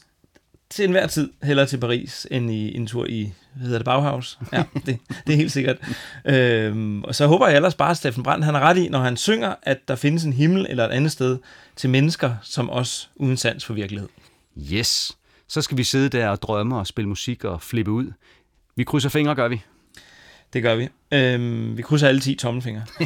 til enhver tid hellere til Paris, end i en tur i, hvad hedder det, Bauhaus. Ja, det, det er helt sikkert. Øhm, og så håber jeg ellers bare, at Steffen Brandt han har ret i, når han synger, at der findes en himmel eller et andet sted til mennesker, som os uden sans for virkelighed. Yes. så skal vi sidde der og drømme og spille musik og flippe ud. Vi krydser fingre, gør vi. Det gør vi. Øhm, vi krydser alle 10 tommelfingre.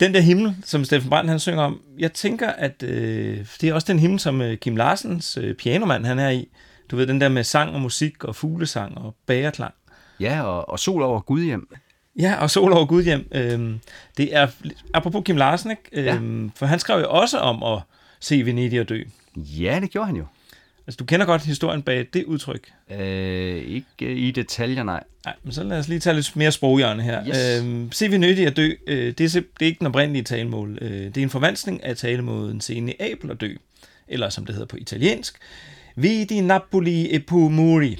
den der himmel, som Steffen Brandt han synger om, jeg tænker, at øh, det er også den himmel, som øh, Kim Larsens øh, pianomand han er i. Du ved, den der med sang og musik og fuglesang og bagerklang. Ja, og, og sol over Gudhjem. Ja, og Sol over Gudhjem. Øhm, det er, apropos Kim Larsen, ikke? Øhm, for han skrev jo også om at se Venedig og dø. Ja, det gjorde han jo. Altså, du kender godt historien bag det udtryk. Øh, ikke i detaljer, nej. Nej, men så lad os lige tage lidt mere sproghjørne her. Yes. Øhm, se Venedig og dø, øh, det, er, det er ikke den oprindelige talemål. Øh, det er en forvanskning af talemåden se Neapel og dø, eller som det hedder på italiensk, Vidi Napoli e muri.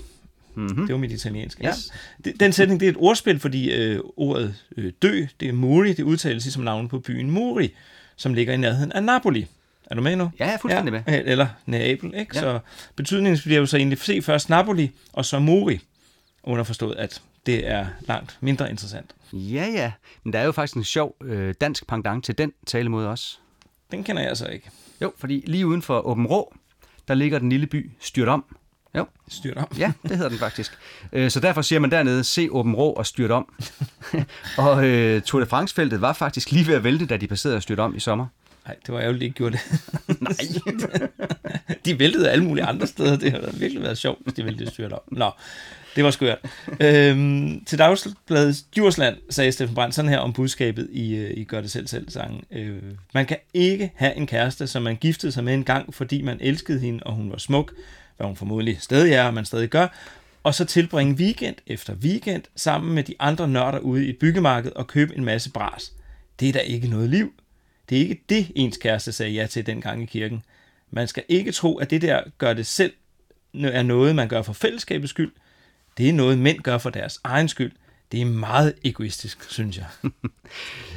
Mm-hmm. Det var mit italienske. Yes. Ja. Den sætning det er et ordspil, fordi øh, ordet øh, dø, det er Muri, det udtales ligesom navnet på byen Muri, som ligger i nærheden af Napoli. Er du med nu? Ja, jeg er fuldstændig med. med. Eller Neapel, ikke? Ja. Så betydningen bliver jo så egentlig se først Napoli, og så Muri. Underforstået, at det er langt mindre interessant. Ja, ja. Men der er jo faktisk en sjov øh, dansk pendant til den talemåde også. Den kender jeg så ikke. Jo, fordi lige uden for Åben Rå, der ligger den lille by Styrt om. Jo, Styrt om. ja, det hedder den faktisk. Øh, Så derfor siger man dernede, se Åben Rå og styrt om. og øh, Tour de France-feltet var faktisk lige ved at vælte, da de passerede og styrt om i sommer. Nej, det var ærgerligt, de ikke gjorde det. Nej. de væltede alle mulige andre steder. Det har virkelig været sjovt, hvis de væltede styrt op. Nå, det var skørt. Øhm, til Dagsbladet Djursland sagde Steffen Brandt sådan her om budskabet i, øh, i Gør det selv selv sangen. Øh, man kan ikke have en kæreste, som man giftede sig med en gang, fordi man elskede hende, og hun var smuk, hvad hun formodentlig stadig er, og man stadig gør, og så tilbringe weekend efter weekend sammen med de andre nørder ude i et byggemarked og købe en masse bras. Det er da ikke noget liv. Det er ikke det, ens kæreste sagde ja til dengang i kirken. Man skal ikke tro, at det der gør det selv er noget, man gør for fællesskabets skyld. Det er noget, mænd gør for deres egen skyld. Det er meget egoistisk, synes jeg.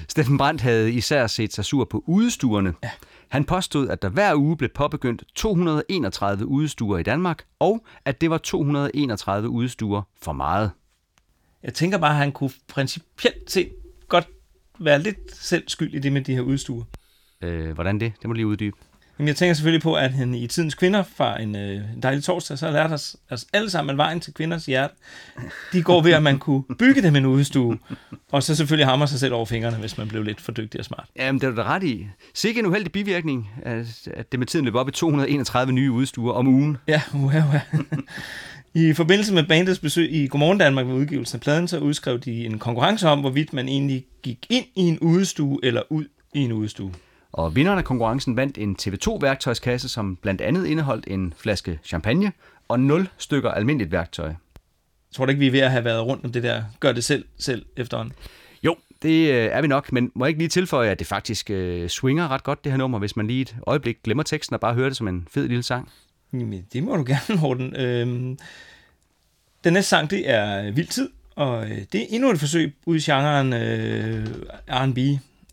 Steffen Brandt havde især set sig sur på udestuerne. Ja. Han påstod, at der hver uge blev påbegyndt 231 udestuer i Danmark, og at det var 231 udestuer for meget. Jeg tænker bare, at han kunne principielt set være lidt selv skyld i det med de her udstuer. Øh, hvordan det? Det må lige uddybe. Men jeg tænker selvfølgelig på, at han i tidens kvinder fra en, øh, dejlig torsdag, så lærte os altså alle sammen, at vejen til kvinders hjerte, de går ved, at man kunne bygge dem en udstue, og så selvfølgelig hammer sig selv over fingrene, hvis man blev lidt for dygtig og smart. Jamen, det er du da ret i. Sikke en uheldig bivirkning, at at det med tiden løb op i 231 nye udstuer om ugen. Ja, uha, uha. I forbindelse med bandets besøg i Godmorgen Danmark ved udgivelsen af pladen, så udskrev de en konkurrence om, hvorvidt man egentlig gik ind i en udstue eller ud i en udstue. Og vinderen af konkurrencen vandt en TV2-værktøjskasse, som blandt andet indeholdt en flaske champagne og 0 stykker almindeligt værktøj. Jeg tror da ikke, vi er ved at have været rundt om det der gør det selv, selv efterhånden. Jo, det øh, er vi nok, men må jeg ikke lige tilføje, at det faktisk øh, swinger ret godt, det her nummer, hvis man lige et øjeblik glemmer teksten og bare hører det som en fed lille sang. Jamen, det må du gerne, Morten. Øhm, den næste sang, det er Vild Tid, og øh, det er endnu et forsøg ud i genren øh, R&B.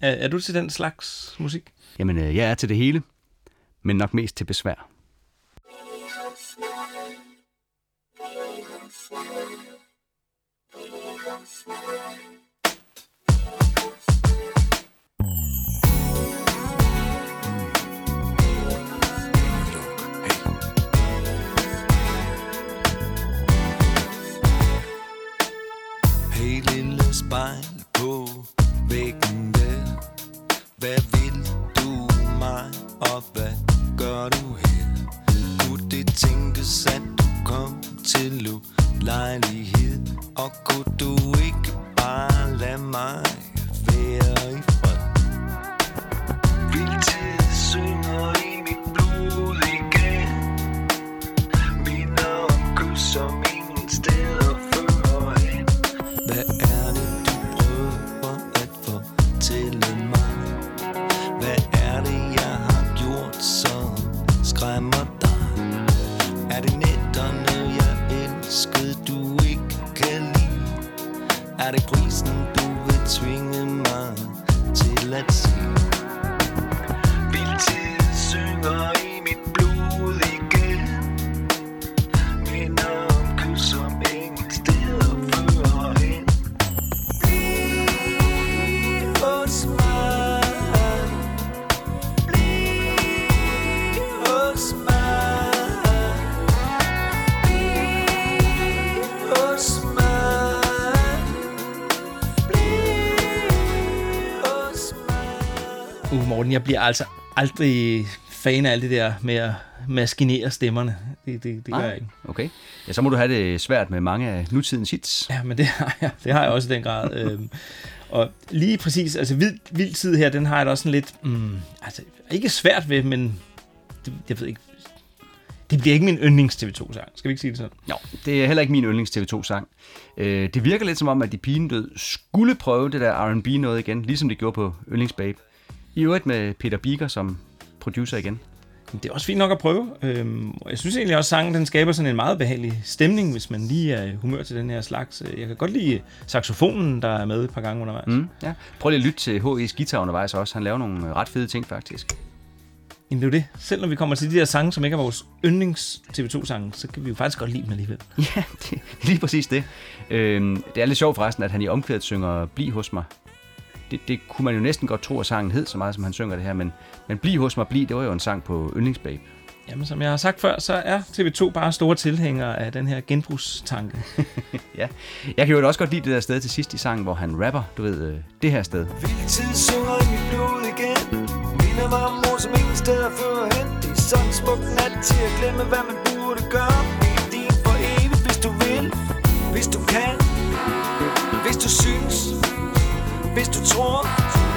Er, er du til den slags musik? Jamen, øh, jeg er til det hele, men nok mest til besvær. Hey spejl på væggen der Hvad vil du mig, og hvad gør du her? Kunne det tænkes, at du kom til lejlighed Og kunne du ikke bare lade mig skræmmer dig? Er det nætterne, jeg elskede, du ikke kan lide? Er det prisen, du vil tvinge mig til at se bliver altså aldrig fan af alt det der med at maskinere stemmerne. Det, det, det gør jeg ikke. Okay. Ja, så må du have det svært med mange af nutidens hits. Ja, men det har jeg, det har jeg også i den grad. øhm, og lige præcis, altså vild, vild tid her, den har jeg da også sådan lidt, mm, altså ikke svært ved, men det, jeg ved ikke, det bliver ikke min yndlings TV2-sang. Skal vi ikke sige det sådan? Jo, det er heller ikke min yndlings TV2-sang. Øh, det virker lidt som om, at de pinedød skulle prøve det der R&B noget igen, ligesom de gjorde på Yndlings Babe. I øvrigt med Peter Biker som producer igen. Det er også fint nok at prøve. Øhm, jeg synes egentlig også, at sangen den skaber sådan en meget behagelig stemning, hvis man lige er i humør til den her slags. Jeg kan godt lide saxofonen, der er med et par gange undervejs. Mm, ja. Prøv lige at lytte til H.E.'s guitar undervejs også. Han laver nogle ret fede ting faktisk. Jamen det er jo det. Selv når vi kommer til de der sange, som ikke er vores yndlings TV2-sange, så kan vi jo faktisk godt lide dem alligevel. Ja, det lige præcis det. Øhm, det er lidt sjovt forresten, at han i omkvædet synger Bliv hos mig. Det, det kunne man jo næsten godt tro, at sangen hed så meget, som han synger det her, men, men Bliv hos mig, Bliv, det var jo en sang på Yndlingsbabe. Jamen som jeg har sagt før, så er TV2 bare store tilhængere af den her genbrugstanke. Ja, jeg kan jo også godt lide det der sted til sidst i sangen, hvor han rapper, du ved, øh, det her sted. Vildtid synger i mit blod igen. Minder mig om mor, som ingen steder fører hen. Det er sådan en smuk nat til at glemme, hvad man burde gøre. Det er din for evigt, hvis du vil. Hvis du kan. Hvis du synes Hvis du tror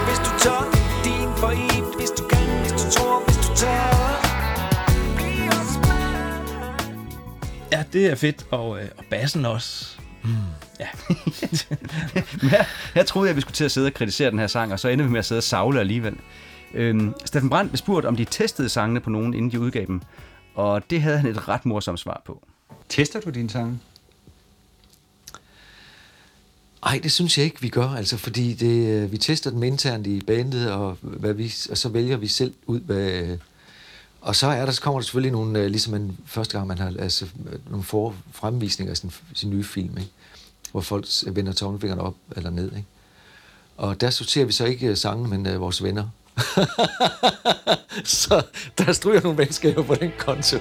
Hvis du tør Det er din for evigt, hvis du kan Hvis du tror, hvis du tør ja, det er fedt. Og, øh, og bassen også. Mm. Ja. Her troede jeg, at vi skulle til at sidde og kritisere den her sang, og så ender vi med at sidde og savle alligevel. Øhm, Steffen Brandt blev spurgt, om de testede sangene på nogen, inden de udgav dem. Og det havde han et ret morsomt svar på. Tester du dine sange? Ej, det synes jeg ikke, vi gør, altså, fordi det, øh, vi tester dem internt i bandet, og, hvad vi, og så vælger vi selv ud, hvad, og så er der, så kommer der selvfølgelig nogle, øh, ligesom man, første gang man har altså, nogle for, fremvisninger af sin, sin nye film, ikke? hvor folk vender tommelfingrene op eller ned. Ikke? Og der sorterer vi så ikke øh, sangen, men uh, vores venner. så der stryger nogle venskaber på den konto.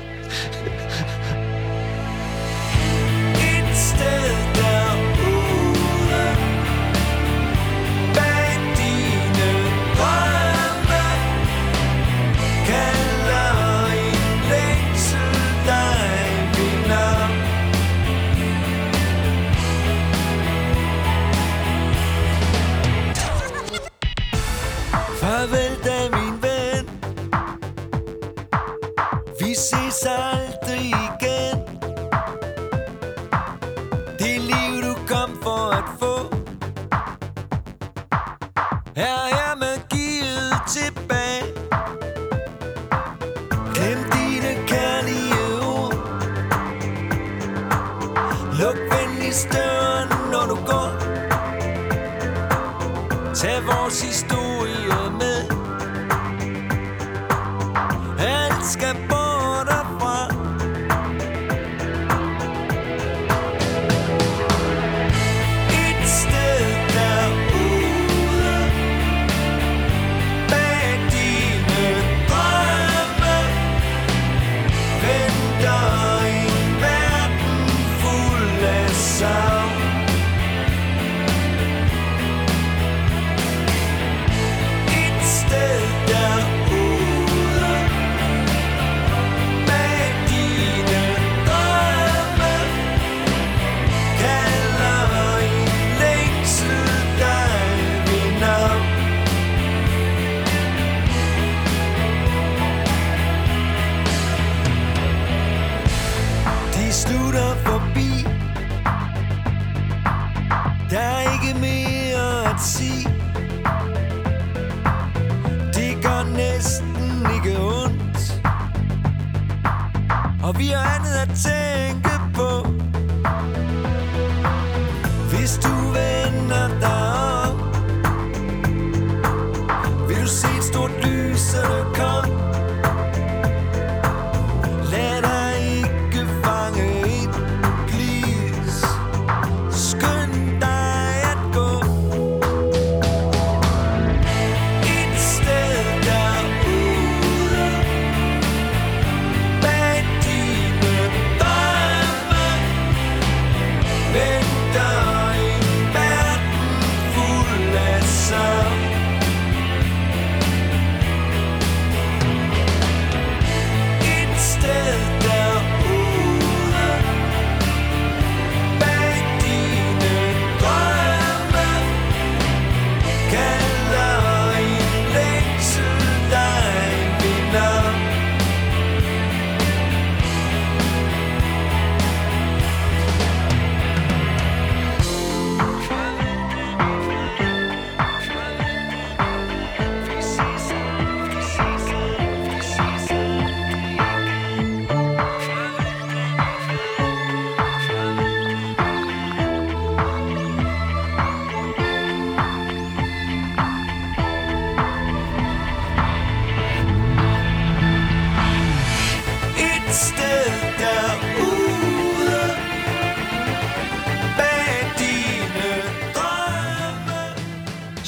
Ses aldrig igen. Det liv du kom for at få Er hermed givet tilbage. Glem dine kærlige ord. Luk venligst døren, når du går. Tag vores historie.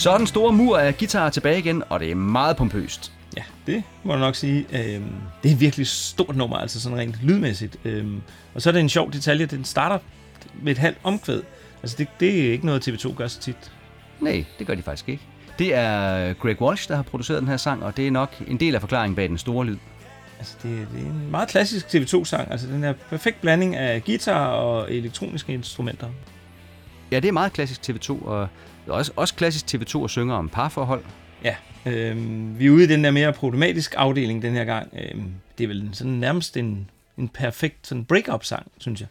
Så er den store mur af guitarer tilbage igen, og det er meget pompøst. Ja, det må jeg nok sige. Øhm, det er et virkelig stort nummer, altså sådan rent lydmæssigt. Øhm, og så er det en sjov detalje, den starter med et halvt omkvæd. Altså det, det er ikke noget, TV2 gør så tit. Nej, det gør de faktisk ikke. Det er Greg Walsh, der har produceret den her sang, og det er nok en del af forklaringen bag den store lyd. Altså det, det er en meget klassisk TV2-sang. Altså den er perfekt blanding af guitar og elektroniske instrumenter. Ja, det er meget klassisk TV2, og også, også klassisk TV2 at synge om parforhold. Ja, øhm, vi er ude i den der mere problematisk afdeling den her gang. Øhm, det er vel sådan nærmest en, en perfekt sådan break-up-sang, synes jeg.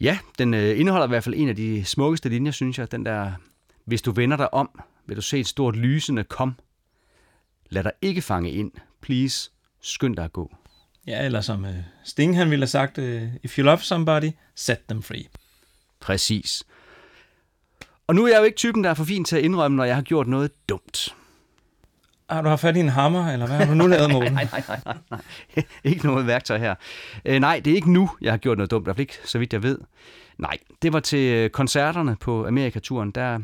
Ja, den øh, indeholder i hvert fald en af de smukkeste linjer, synes jeg. Den der, hvis du vender dig om, vil du se et stort lysende kom. Lad dig ikke fange ind. Please, skynd dig at gå. Ja, eller som øh, Sting han ville have sagt, øh, if you love somebody, set them free. Præcis. Og nu er jeg jo ikke typen, der er for fin til at indrømme, når jeg har gjort noget dumt. Har du haft fat i en hammer, eller hvad har du nu lavet, Morten? Nej, nej, nej, nej, nej. ikke noget værktøj her. Øh, nej, det er ikke nu, jeg har gjort noget dumt. I hvert fald ikke, så vidt jeg ved. Nej, det var til øh, koncerterne på Amerikaturen. Der,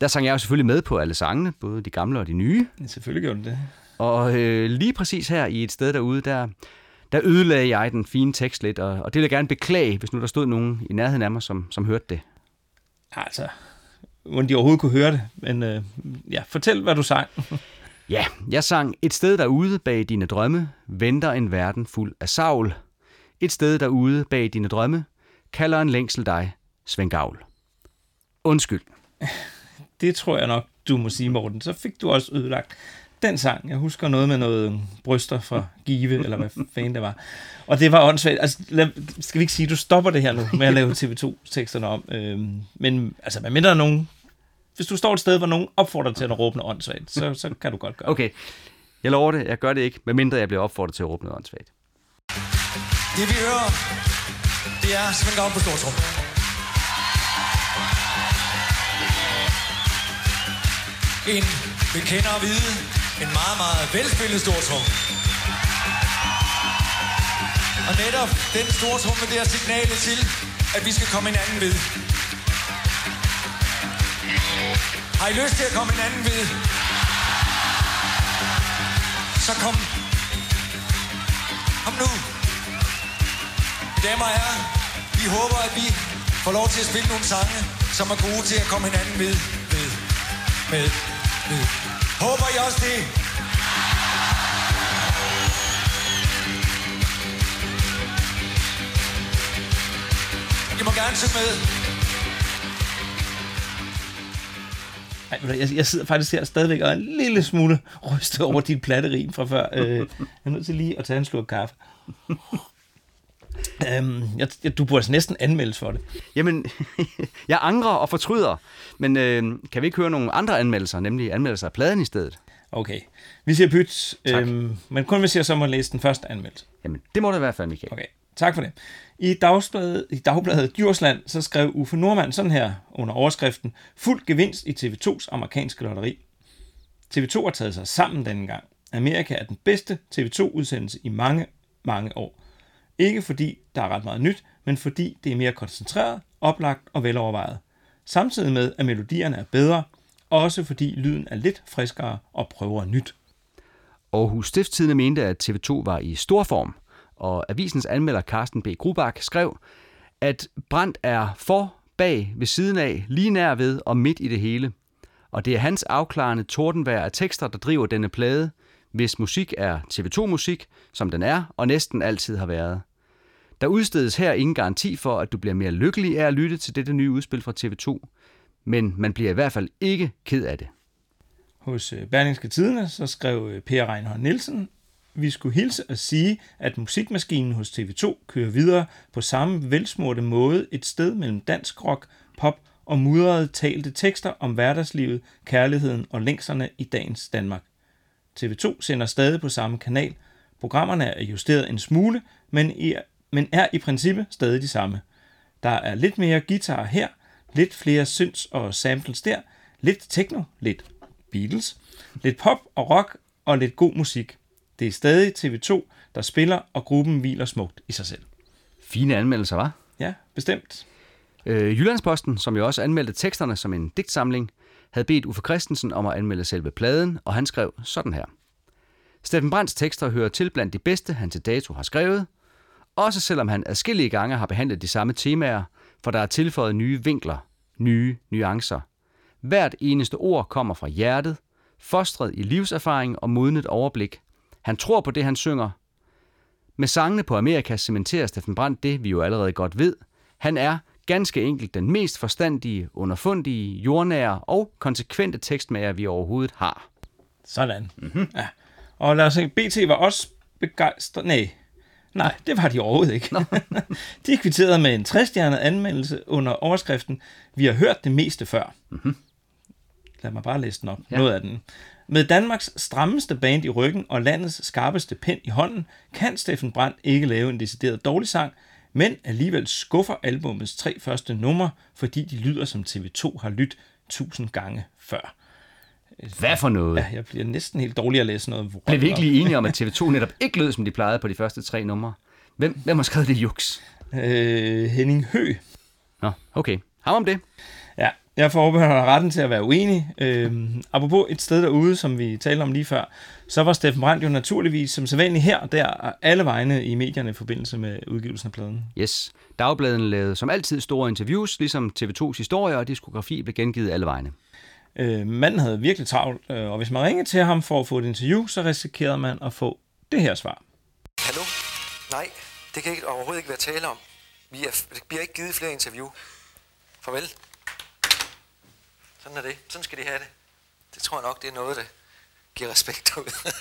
der sang jeg jo selvfølgelig med på alle sangene, både de gamle og de nye. Ja, Selvfølgelig gjorde du det. Og øh, lige præcis her i et sted derude, der, der ødelagde jeg den fine tekst lidt, og, og det vil jeg gerne beklage, hvis nu der stod nogen i nærheden af mig, som, som hørte det. Altså, hvordan de overhovedet kunne høre det. Men øh, ja, fortæl, hvad du sang. Ja, jeg sang Et sted derude bag dine drømme, venter en verden fuld af savl. Et sted derude bag dine drømme, kalder en længsel dig, Svend Gavl. Undskyld. Det tror jeg nok, du må sige, Morten. Så fik du også ødelagt den sang. Jeg husker noget med noget bryster fra Give, eller hvad fanden det var. Og det var åndssvagt. Altså, lad, skal vi ikke sige, at du stopper det her nu med at lave TV2-teksterne om. Øhm, men altså, hvad mindre nogen... Hvis du står et sted, hvor nogen opfordrer til at råbe noget åndssvagt, så, så kan du godt gøre det. Okay, jeg lover det, jeg gør det ikke, medmindre jeg bliver opfordret til at råbe noget åndssvagt. Det vi hører, det er Svend Gavn på Stortrum. En vi kender at vide, en meget, meget velspillet Stortrum. Og netop den Stortrum med det her signalet til, at vi skal komme hinanden ved. Har I lyst til at komme en anden ved? Så kom. Kom nu. Damer og herrer, vi håber, at vi får lov til at spille nogle sange, som er gode til at komme hinanden ved, ved, med, ved. Håber I også det? I må gerne synge med. Ej, jeg, jeg sidder faktisk her stadigvæk og er en lille smule rystet over dit platterin fra før. Øh, jeg er nødt til lige at tage en slurk kaffe. Øhm, jeg, jeg, du burde altså næsten anmeldes for det. Jamen, jeg angrer og fortryder, men øh, kan vi ikke høre nogle andre anmeldelser, nemlig anmeldelser af pladen i stedet? Okay, vi siger pyt, øhm, men kun hvis jeg så må læse den første anmeldelse. Jamen, det må det i hvert fald, Michael. Okay, tak for det. I dagbladet, i dagbladet Djursland, så skrev Uffe Nordmann sådan her under overskriften Fuld gevinst i TV2's amerikanske lotteri. TV2 har taget sig sammen denne gang. Amerika er den bedste TV2-udsendelse i mange, mange år. Ikke fordi der er ret meget nyt, men fordi det er mere koncentreret, oplagt og velovervejet. Samtidig med, at melodierne er bedre, også fordi lyden er lidt friskere og prøver nyt. Aarhus Stiftstidende mente, at TV2 var i stor form, og avisens anmelder Carsten B. Grubak skrev, at Brandt er for, bag, ved siden af, lige nær ved og midt i det hele. Og det er hans afklarende tordenvær af tekster, der driver denne plade, hvis musik er TV2-musik, som den er og næsten altid har været. Der udstedes her ingen garanti for, at du bliver mere lykkelig af at lytte til dette nye udspil fra TV2, men man bliver i hvert fald ikke ked af det. Hos øh, Berlingske Tidene så skrev øh, Per Reinhold Nielsen, vi skulle hilse at sige, at musikmaskinen hos TV2 kører videre på samme velsmurte måde et sted mellem dansk rock, pop og mudrede talte tekster om hverdagslivet, kærligheden og længserne i dagens Danmark. TV2 sender stadig på samme kanal. Programmerne er justeret en smule, men i, men er i princippet stadig de samme. Der er lidt mere guitar her, lidt flere synths og samples der, lidt techno, lidt Beatles, lidt pop og rock og lidt god musik. Det er stadig TV2, der spiller, og gruppen hviler smukt i sig selv. Fine anmeldelser, var? Ja, bestemt. Øh, Jyllandsposten, som jo også anmeldte teksterne som en digtsamling, havde bedt Uffe Christensen om at anmelde selve pladen, og han skrev sådan her. Steffen Brands tekster hører til blandt de bedste, han til dato har skrevet, også selvom han adskillige gange har behandlet de samme temaer, for der er tilføjet nye vinkler, nye nuancer. Hvert eneste ord kommer fra hjertet, fostret i livserfaring og modnet overblik. Han tror på det, han synger. Med sangene på Amerika cementerer Steffen Brandt det, vi jo allerede godt ved. Han er ganske enkelt den mest forstandige, underfundige, jordnære og konsekvente tekstmager, vi overhovedet har. Sådan. Mm-hmm. Ja. Og lad os se, BT var også begejstret. Nej, nej, det var de overhovedet ikke. de kvitterede med en træstjernet anmeldelse under overskriften Vi har hørt det meste før. Mm-hmm. Lad mig bare læse den op. Ja. Noget af den. Med Danmarks strammeste band i ryggen og landets skarpeste pen i hånden, kan Steffen Brandt ikke lave en decideret dårlig sang, men alligevel skuffer albumets tre første numre, fordi de lyder som TV2 har lyttet tusind gange før. Hvad for noget? Ja, jeg bliver næsten helt dårlig at læse noget. Blev vi ikke lige enige om, at TV2 netop ikke lød, som de plejede på de første tre numre? Hvem, hvem har skrevet det juks? Øh, Henning Hø. Nå, okay. Ham om det. Ja, jeg forbeholder retten til at være uenig. Øhm, apropos et sted derude, som vi talte om lige før, så var Steffen Brandt jo naturligvis som sædvanligt her og der og alle vegne i medierne i forbindelse med udgivelsen af pladen. Yes. Dagbladene lavede som altid store interviews, ligesom TV2's historie og diskografi blev gengivet alle vegne. Øh, manden havde virkelig travlt, øh, og hvis man ringede til ham for at få et interview, så risikerede man at få det her svar. Hallo? Nej, det kan ikke, overhovedet ikke være tale om. Vi er, bliver ikke givet flere interview. Farvel. Sådan er det. Sådan skal de have det. Det tror jeg nok, det er noget, der giver respekt ud.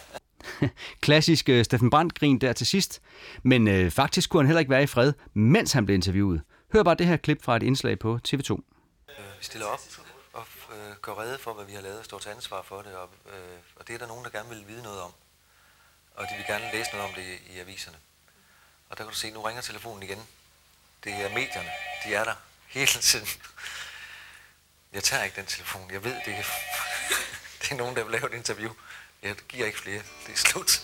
Klassisk uh, Steffen Brandt-grin der til sidst, men øh, faktisk kunne han heller ikke være i fred, mens han blev interviewet. Hør bare det her klip fra et indslag på TV2. vi stiller op og øh, gør rede for, hvad vi har lavet og står til ansvar for det. Og, øh, og det er der nogen, der gerne vil vide noget om. Og de vil gerne læse noget om det i, i aviserne. Og der kan du se, nu ringer telefonen igen. Det er medierne. De er der hele tiden. Jeg tager ikke den telefon. Jeg ved, det er, det er nogen, der vil lave et interview. Jeg giver ikke flere. Det er slut.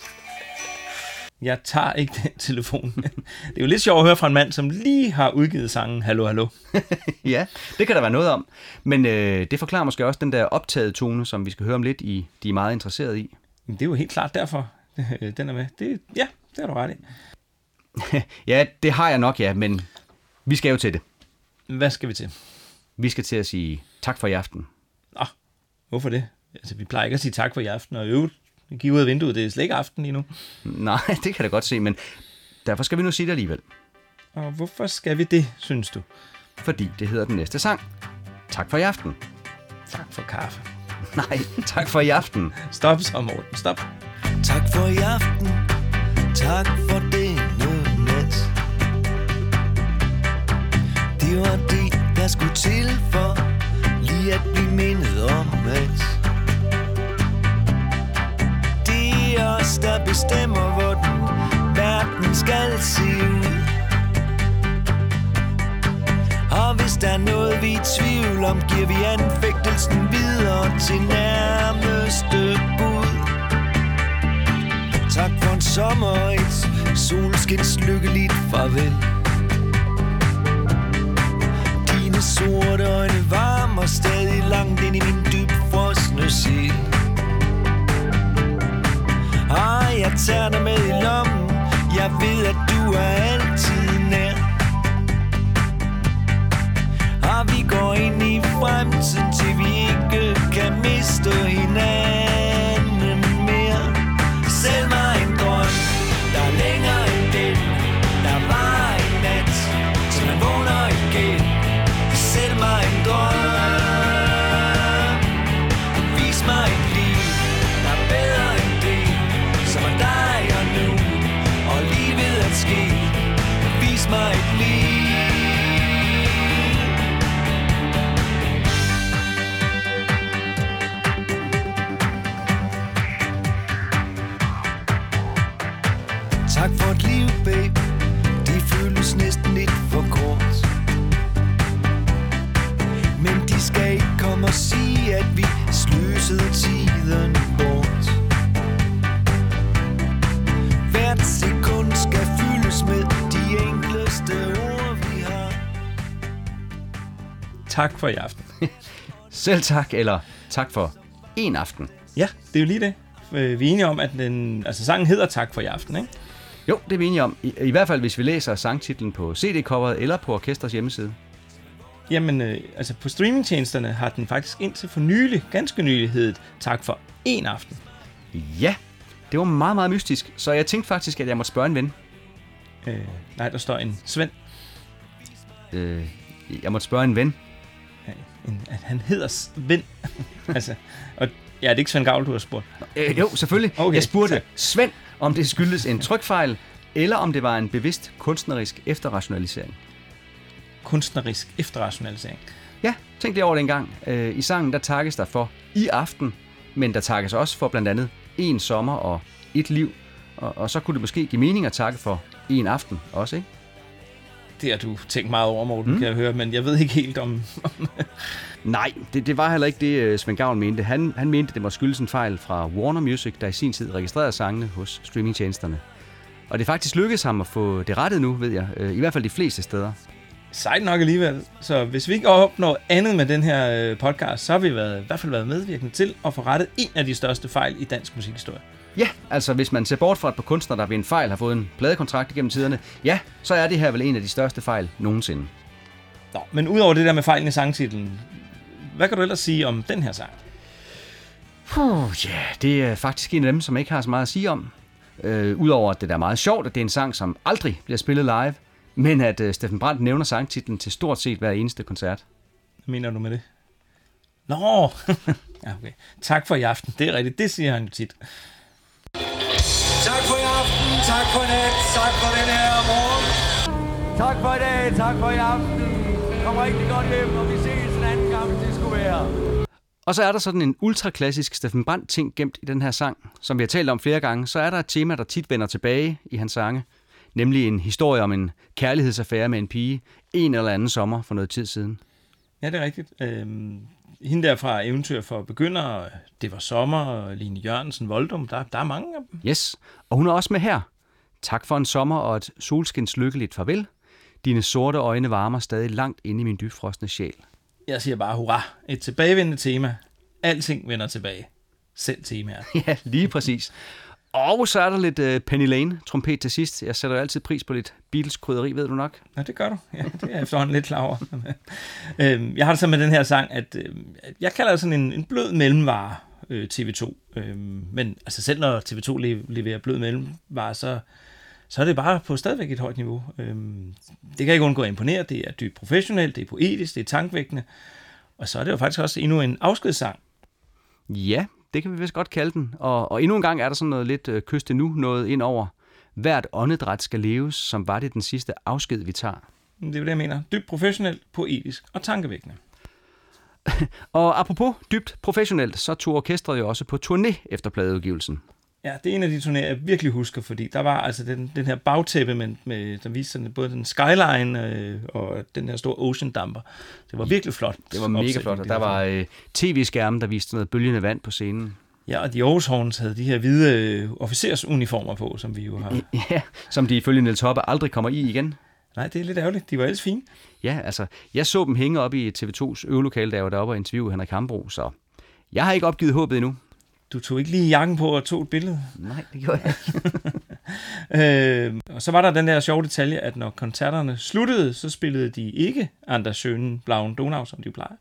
Jeg tager ikke den telefon. det er jo lidt sjovt at høre fra en mand, som lige har udgivet sangen Hallo, hallo. ja, det kan der være noget om. Men øh, det forklarer måske også den der optagede tone, som vi skal høre om lidt, i, de er meget interesserede i. Men det er jo helt klart derfor, den er med. Det, ja, det har du ret i. ja, det har jeg nok, ja, men vi skal jo til det. Hvad skal vi til? Vi skal til at sige tak for i aften. Nå, hvorfor det? Altså, vi plejer ikke at sige tak for i aften, og øvrigt, kigger ud af vinduet, det er slet ikke aften lige nu. Nej, det kan jeg godt se, men derfor skal vi nu sige det alligevel. Og hvorfor skal vi det, synes du? Fordi det hedder den næste sang. Tak for i aften. Tak for kaffe. Nej, tak for i aften. Stop så, Morten. Stop. Tak for i aften. Tak for denne nat. Det var det, der skulle til for lige at blive mindet om, at det er os, der bestemmer, hvordan verden skal se ud. Og hvis der er noget, vi er i tvivl om, giver vi anfægtelsen videre til nærmeste bud. Tak for en sommer et solskins lykkeligt farvel. Dine sorte øjne var varmer stadig langt ind i min dybfrosne sild sjæl. Ah, Og jeg tager dig med i lommen, jeg ved at du er altid nær. Og vi går ind i fremtiden, til vi ikke kan miste hinanden mere. Selv mig en drøm, der er længere sløsede tiden bort Hvert sekund skal fyldes med de enkleste ord, vi har Tak for i aften. Selv tak, eller tak for en aften. Ja, det er jo lige det. Øh, Vi er enige om, at den, altså sangen hedder Tak for i aften, ikke? Jo, det er vi enige om. I, I hvert fald, hvis vi læser sangtitlen på CD-coveret eller på orkesters hjemmeside. Jamen, øh, altså på streamingtjenesterne har den faktisk indtil for nylig, ganske nylig heddet Tak for en aften. Ja, det var meget, meget mystisk, så jeg tænkte faktisk, at jeg måtte spørge en ven. Øh, nej, der står en Svend. Øh, jeg måtte spørge en ven. Ja, En, at han hedder Svend. altså, og ja, det er ikke Svend Gavl, du har spurgt. Øh, jo, selvfølgelig. Okay, jeg spurgte tak. Svend, om det skyldes en trykfejl, eller om det var en bevidst kunstnerisk efterrationalisering. Kunstnerisk efterrationalisering. Ja, tænk lige over det en gang. Øh, I sangen, der takkes der for i aften, men der takkes også for blandt andet en sommer og et liv. Og, og så kunne det måske give mening at takke for en aften også, ikke? Det har du tænkt meget over, Morten, mm. kan jeg høre, men jeg ved ikke helt om... Nej, det, det var heller ikke det, øh, Svend Gavn mente. Han, han mente, det må skyldes en fejl fra Warner Music, der i sin tid registrerede sangene hos streamingtjenesterne. Og det er faktisk lykkedes ham at få det rettet nu, ved jeg. Øh, I hvert fald de fleste steder. Sejt nok alligevel. Så hvis vi ikke opnår andet med den her øh, podcast, så har vi været, i hvert fald været medvirkende til at få rettet en af de største fejl i dansk musikhistorie. Ja, altså hvis man ser bort fra et par kunstnere, der ved en fejl har fået en pladekontrakt igennem tiderne, ja, så er det her vel en af de største fejl nogensinde. Nå, men udover det der med fejlen i sangtitlen, hvad kan du ellers sige om den her sang? Puh, ja, det er faktisk en af dem, som jeg ikke har så meget at sige om. Øh, Udover at det der er meget sjovt, at det er en sang, som aldrig bliver spillet live, men at øh, Steffen Brandt nævner sangtitlen til stort set hver eneste koncert. Hvad mener du med det? Nå, ja, okay. Tak for i aften. Det er rigtigt, det siger han jo tit. Tak for i aften, tak for i nat, tak for den her morgen. Tak for i dag, tak for i aften. Kom rigtig godt hjem, og vi ses en anden gang, hvis det skulle være. Og så er der sådan en ultraklassisk Steffen Brandt ting gemt i den her sang. Som vi har talt om flere gange, så er der et tema, der tit vender tilbage i hans sange. Nemlig en historie om en kærlighedsaffære med en pige en eller anden sommer for noget tid siden. Ja, det er rigtigt. Øhm, hende der fra Eventyr for begyndere, Det var sommer, og Line Jørgensen, Voldum, der, der er mange af dem. Yes, og hun er også med her. Tak for en sommer og et solskins lykkeligt farvel. Dine sorte øjne varmer stadig langt inde i min dybfrosne sjæl. Jeg siger bare hurra. Et tilbagevendende tema. Alting vender tilbage. Selv temaer. Ja, lige præcis. Og så er der lidt uh, Penny Lane, trompet til sidst. Jeg sætter jo altid pris på lidt Beatles krydderi, ved du nok. Nå, det gør du. Ja, det er jeg efterhånden lidt klar over. øhm, jeg har det så med den her sang, at øh, jeg kalder det sådan en, en blød mellemvare øh, TV2. Øhm, men altså selv når TV2 le- leverer blød mellemvare, så, så er det bare på stadigvæk et højt niveau. Øhm, det kan ikke undgå at imponere. Det er dybt professionelt, det er poetisk, det er tankvækkende. Og så er det jo faktisk også endnu en afskedssang. Ja, det kan vi vist godt kalde den. Og, og endnu en gang er der sådan noget lidt øh, kyste nu noget ind over. Hvert åndedræt skal leves, som var det den sidste afsked, vi tager. Det er det, jeg mener. Dybt professionelt, poetisk og tankevækkende. Og apropos dybt professionelt, så tog orkestret jo også på turné efter pladeudgivelsen. Ja, det er en af de turnéer, jeg virkelig husker, fordi der var altså den, den her bagtæppe, med, med, der viste sådan, både den skyline øh, og den her store ocean damper. Det var virkelig flot. Det var mega flot, og de der var øh, tv-skærme, der viste noget bølgende vand på scenen. Ja, og de Aarhus Horns havde de her hvide øh, officersuniformer på, som vi jo har. Ja, som de ifølge Niels Hoppe aldrig kommer i igen. Nej, det er lidt ærgerligt. De var ellers fine. Ja, altså, jeg så dem hænge op i TV2's øvelokale, jeg var deroppe og interviewede Henrik Hambro, så jeg har ikke opgivet håbet endnu. Du tog ikke lige jakken på og tog et billede. Nej, det gjorde jeg ikke. Øh, og så var der den der sjove detalje, at når koncerterne sluttede, så spillede de ikke Anders Schønen Blauen Donau, som de plejer.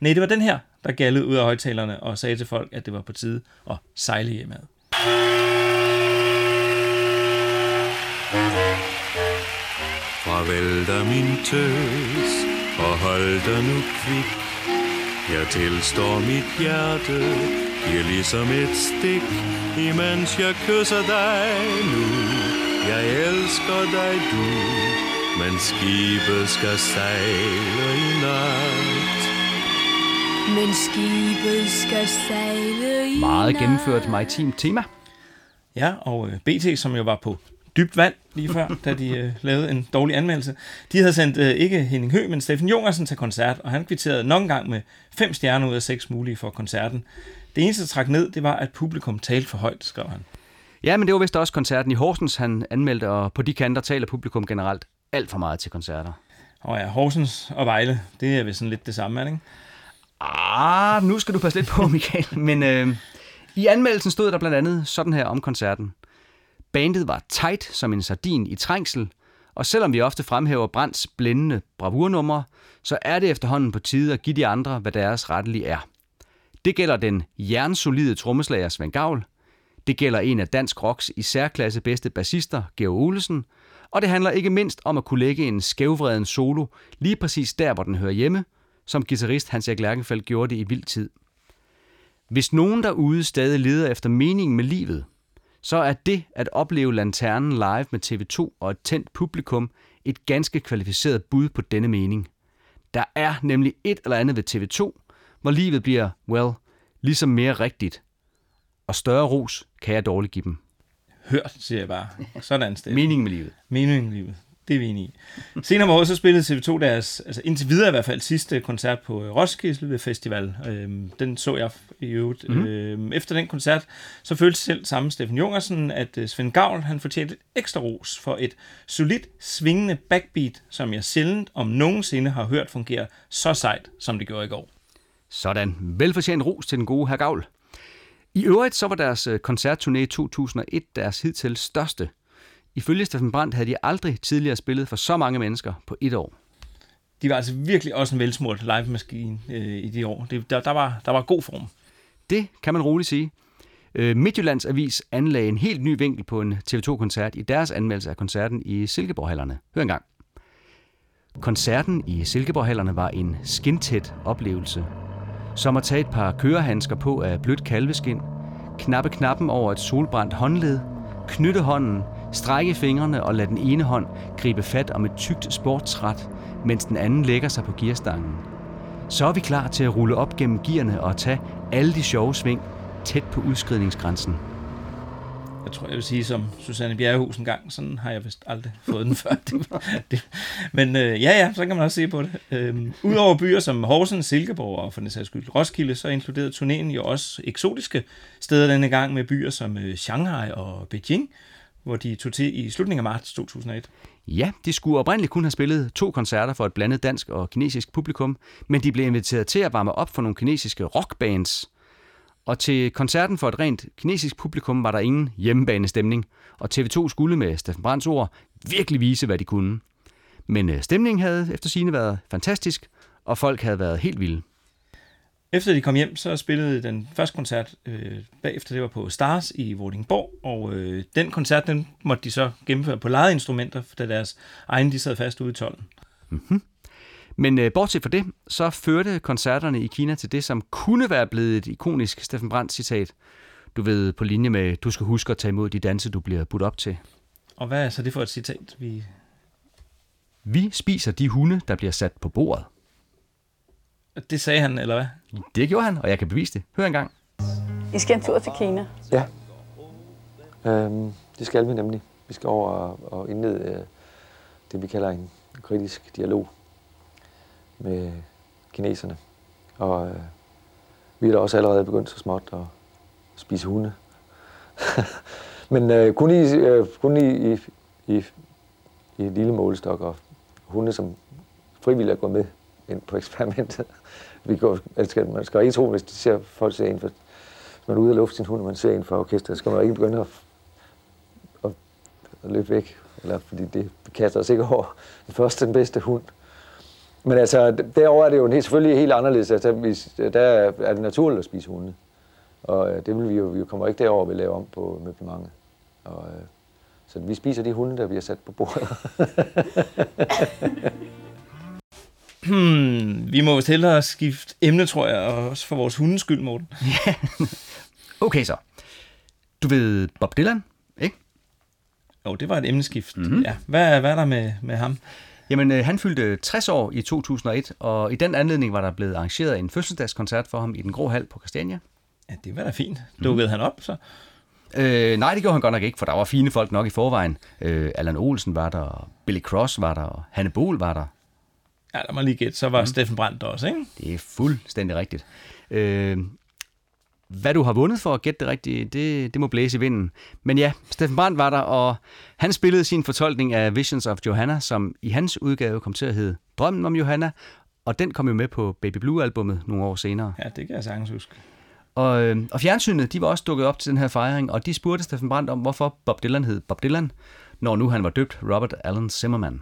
Nej, det var den her, der gallede ud af højtalerne og sagde til folk, at det var på tide at sejle hjemad. Farvel da min tøs, og hold dig nu kvik. Jeg tilstår mit hjerte, giver ligesom et stik, imens jeg kysser dig nu. Jeg elsker dig du, men skibet skal sejle i nat. Men skibet skal sejle i Meget gennemført maritim tema. Ja, og øh, BT, som jo var på dybt vand lige før, da de øh, lavede en dårlig anmeldelse, de havde sendt øh, ikke Henning Høgh, men Steffen Jungersen til koncert, og han kvitterede nok en gang med fem stjerner ud af seks mulige for koncerten. Det eneste, der trak ned, det var, at publikum talte for højt, skrev han. Ja, men det var vist også koncerten i Horsens, han anmeldte, og på de kanter taler publikum generelt alt for meget til koncerter. Og ja, Horsens og Vejle, det er vist sådan lidt det samme, ikke? Ah, nu skal du passe lidt på, Michael. Men øh, i anmeldelsen stod der blandt andet sådan her om koncerten. Bandet var tight som en sardin i trængsel, og selvom vi ofte fremhæver Brands blændende bravurnumre, så er det efterhånden på tide at give de andre, hvad deres rettelige er. Det gælder den jernsolide trommeslager Svend Gavl, det gælder en af dansk rocks i særklasse bedste bassister, Georg Olesen, og det handler ikke mindst om at kunne lægge en skævvreden solo lige præcis der, hvor den hører hjemme, som guitarist Hans Erik Lærkenfeldt gjorde det i vild tid. Hvis nogen derude stadig leder efter meningen med livet, så er det at opleve Lanternen live med TV2 og et tændt publikum et ganske kvalificeret bud på denne mening. Der er nemlig et eller andet ved TV2, hvor livet bliver, well, ligesom mere rigtigt. Og større ros kan jeg dårligt give dem. Hørt, siger jeg bare. Sådan sted. Meningen med livet. Meningen med livet. Det er vi enige i. Senere på året så spillede TV2 deres, altså indtil videre i hvert fald, sidste koncert på øh, Roskilde Festival. Øhm, den så jeg i øvrigt. Mm-hmm. Øhm, efter den koncert, så følte selv samme Steffen Jungersen, at øh, Svend Gavl, han fortjente et ekstra ros for et solidt, svingende backbeat, som jeg sjældent om nogensinde har hørt fungere så sejt, som det gjorde i går. Sådan. Velfortjent ros til den gode herr Gavl. I øvrigt så var deres øh, koncertturné i 2001 deres hidtil største. Ifølge Steffen Brandt havde de aldrig tidligere spillet for så mange mennesker på et år. De var altså virkelig også en velsmurt live-maskine øh, i de år. Det, der, der, var, der var god form. Det kan man roligt sige. Øh, Midtjyllands Avis anlagde en helt ny vinkel på en TV2-koncert i deres anmeldelse af koncerten i Silkeborg-hallerne. Hør en gang. Koncerten i Silkeborg-hallerne var en skintæt oplevelse. Som at tage et par kørehandsker på af blødt kalveskin, knappe knappen over et solbrændt håndled, knytte hånden, strække fingrene og lade den ene hånd gribe fat om et tykt sportsret, mens den anden lægger sig på gearstangen. Så er vi klar til at rulle op gennem gearne og tage alle de sjove sving tæt på udskridningsgrænsen. Jeg tror, jeg vil sige som Susanne Bjerrehus en gang, sådan har jeg vist aldrig fået den før. Det, det, men øh, ja, ja, så kan man også se på det. Øhm, Udover byer som Horsens, Silkeborg og for den sags skyld Roskilde, så inkluderede turnéen jo også eksotiske steder denne gang med byer som øh, Shanghai og Beijing, hvor de tog til i slutningen af marts 2001. Ja, de skulle oprindeligt kun have spillet to koncerter for et blandet dansk og kinesisk publikum, men de blev inviteret til at varme op for nogle kinesiske rockbands. Og til koncerten for et rent kinesisk publikum var der ingen hjemmebanestemning, og TV2 skulle med Steffen Brands ord virkelig vise, hvad de kunne. Men øh, stemningen havde efter sigende været fantastisk, og folk havde været helt vilde. Efter de kom hjem, så spillede den første koncert øh, bagefter, det var på Stars i Vordingborg, og øh, den koncert, den måtte de så gennemføre på lejede instrumenter, da deres egen, de sad fast ude i tolden. Men øh, bortset fra det, så førte koncerterne i Kina til det, som kunne være blevet et ikonisk Steffen Brandt citat. Du ved, på linje med, du skal huske at tage imod de danse, du bliver budt op til. Og hvad er så det for et citat, vi... Vi spiser de hunde, der bliver sat på bordet. Det sagde han, eller hvad? Det gjorde han, og jeg kan bevise det. Hør en gang. I skal en tur til Kina. Ja. Øhm, det skal vi nemlig. Vi skal over og, og indlede øh, det, vi kalder en kritisk dialog med kineserne. Og øh, vi er da også allerede begyndt så småt at spise hunde. Men øh, kun, i, øh, kun i, i, i, i et lille målestok, og hunde, som frivilligt er gået med ind på eksperimentet. Vi går, altså, man skal ikke tro, hvis de ser folk ser en for, hvis man er ude og lufte sin hund, og man ser en fra orkester, så skal man ikke begynde at, at, at løbe væk, eller fordi det kaster os ikke over den første, den bedste hund. Men altså, derover er det jo en helt, selvfølgelig helt anderledes. Altså, hvis, der er det naturligt at spise hunde. Og øh, det vil vi jo, vi kommer ikke derover, vi lave om på møblementet. Og, øh, så vi spiser de hunde, der vi har sat på bordet. Hmm, vi må vist hellere skifte emne, tror jeg, og også for vores hundes skyld, Morten. Okay så. Du ved Bob Dylan, ikke? Jo, det var et emneskift. Mm-hmm. Ja. Hvad, hvad er der med, med ham? Jamen, øh, han fyldte 60 år i 2001, og i den anledning var der blevet arrangeret en fødselsdagskoncert for ham i den grå hal på Christiania. Ja, det var da fint. Dukkede mm. han op, så? Øh, nej, det gjorde han godt nok ikke, for der var fine folk nok i forvejen. Øh, Allan Olsen var der, og Billy Cross var der, og Hanne Bol var der. Ja, lad mig lige gætte. Så var mm. Steffen Brandt der også, ikke? Det er fuldstændig rigtigt. Øh, hvad du har vundet for at gætte det rigtige, det, det må blæse i vinden. Men ja, Steffen Brandt var der, og han spillede sin fortolkning af Visions of Johanna, som i hans udgave kom til at hedde Drømmen om Johanna, og den kom jo med på Baby Blue-albummet nogle år senere. Ja, det kan jeg sagtens huske. Og, øh, og fjernsynet, de var også dukket op til den her fejring, og de spurgte Steffen Brandt om, hvorfor Bob Dylan hed Bob Dylan, når nu han var døbt Robert Allen Zimmerman.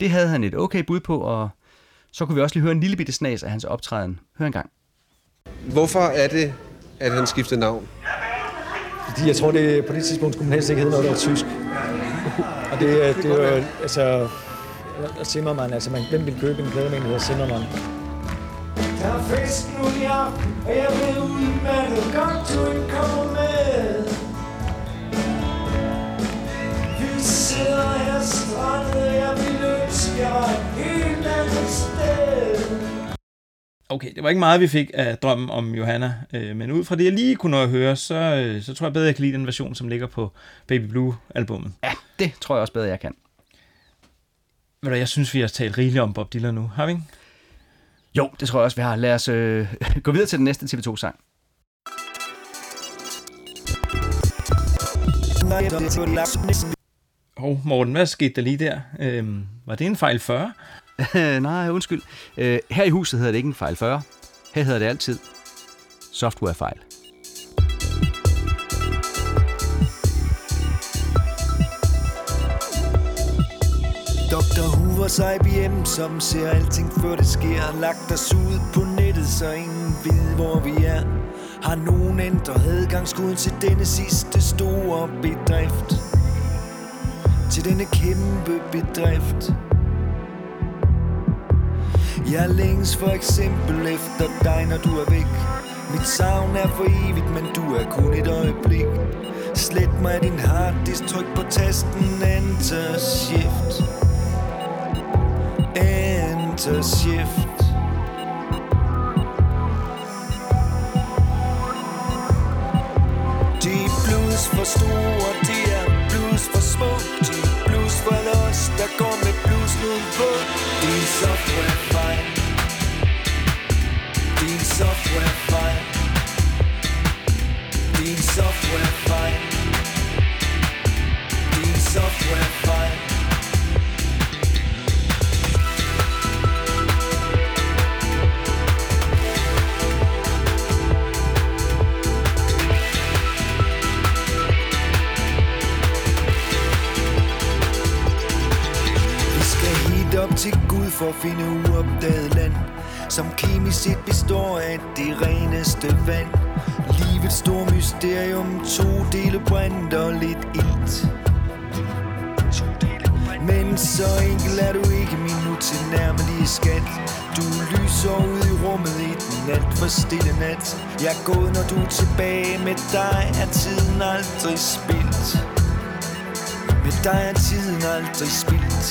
Det havde han et okay bud på, og så kunne vi også lige høre en lille bitte snas af hans optræden. Hør en gang. Hvorfor er det, at han skiftede navn? Fordi jeg tror, det på det tidspunkt skulle man helst ikke hedde noget, der var tysk. Og det, er- det er jo, altså... og Zimmermann, altså man, hvem vil købe en plade med en, der hedder Zimmermann? Der er fest nu i aften, og jeg ved udmattet godt, du ikke kommer med. Vi sidder her strandet, og jeg vil ønske, jeg var et helt andet sted. Okay, det var ikke meget, vi fik af drømmen om Johanna, øh, men ud fra det, jeg lige kunne nå at høre, så, øh, så tror jeg bedre, jeg kan lide den version, som ligger på Baby Blue-albummet. Ja, det tror jeg også bedre, jeg kan. Ved du, jeg synes, vi har talt rigeligt om Bob Dylan nu, har vi ikke? Jo, det tror jeg også, vi har. Lad os øh, gå videre til den næste TV2-sang. Hov, Morten, hvad skete der lige der? Øhm, var det en fejl 40? Nej, undskyld. Øh, her i huset hedder det ikke en fejl 40. Her hedder det altid softwarefejl. Dr. Hoovers IBM, som ser alting før det sker Lagt os ud på nettet, så ingen ved hvor vi er Har nogen ændret adgangskoden til denne sidste store bedrift Til denne kæmpe bedrift jeg længes for eksempel efter dig, når du er væk. Mit savn er for evigt, men du er kun et øjeblik. Slet mig din harddisk, tryk på tasten Enter Shift. Enter Shift. De er blues for store, de er blues for små De software er softwarefejl software er softwarefejl Vi skal helt op til Gud for at finde uopdaget land. Som kemisk set består af det reneste vand. Livets store mysterium, to dele brændt og lidt ilt. Men så enkel er du ikke min utilnærmelige til skat. Du lyser ud i rummet i den alt for stille nat. Jeg er gået, når du er tilbage. Med dig er tiden aldrig spildt. Med dig er tiden aldrig spildt.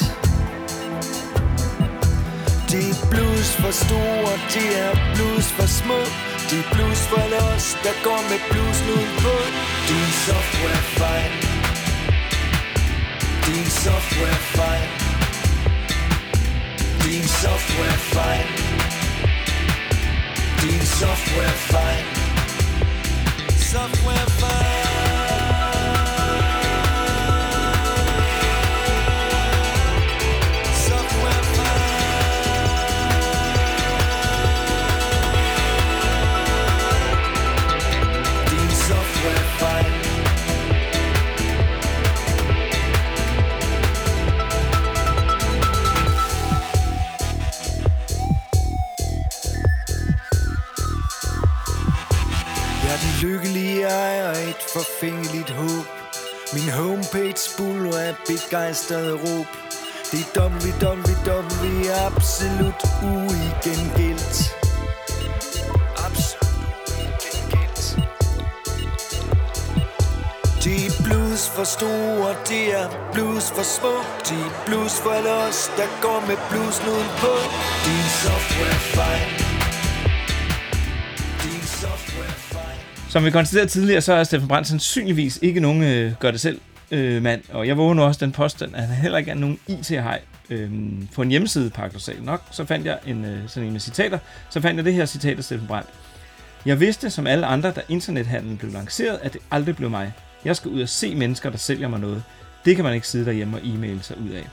Det er blues for store, det er blues for små. Det er blues for os, der går med blues på. Det er en softwarefejl Det er en softwarefejl Det er en softwarefejl Det er jeg og et forfængeligt håb. Min homepage buller af begejstrede råb. Det er www absolut uigengældt Absolut uigengældt De er blues for store, de er blues for små. De er blues for alle os, der går med blues på. Din software fejl. Som vi konstaterede tidligere, så er Steffen Brandt sandsynligvis ikke nogen øh, gør det selv øh, mand, og jeg vågner også den påstand, at han heller ikke er nogen IT-hej. Øhm, på en hjemmeside, paradoxalt nok, så fandt jeg en, øh, sådan en med citater, så fandt jeg det her citat af Steffen Brandt. Jeg vidste, som alle andre, da internethandlen blev lanceret, at det aldrig blev mig. Jeg skal ud og se mennesker, der sælger mig noget. Det kan man ikke sidde derhjemme og e-maile sig ud af.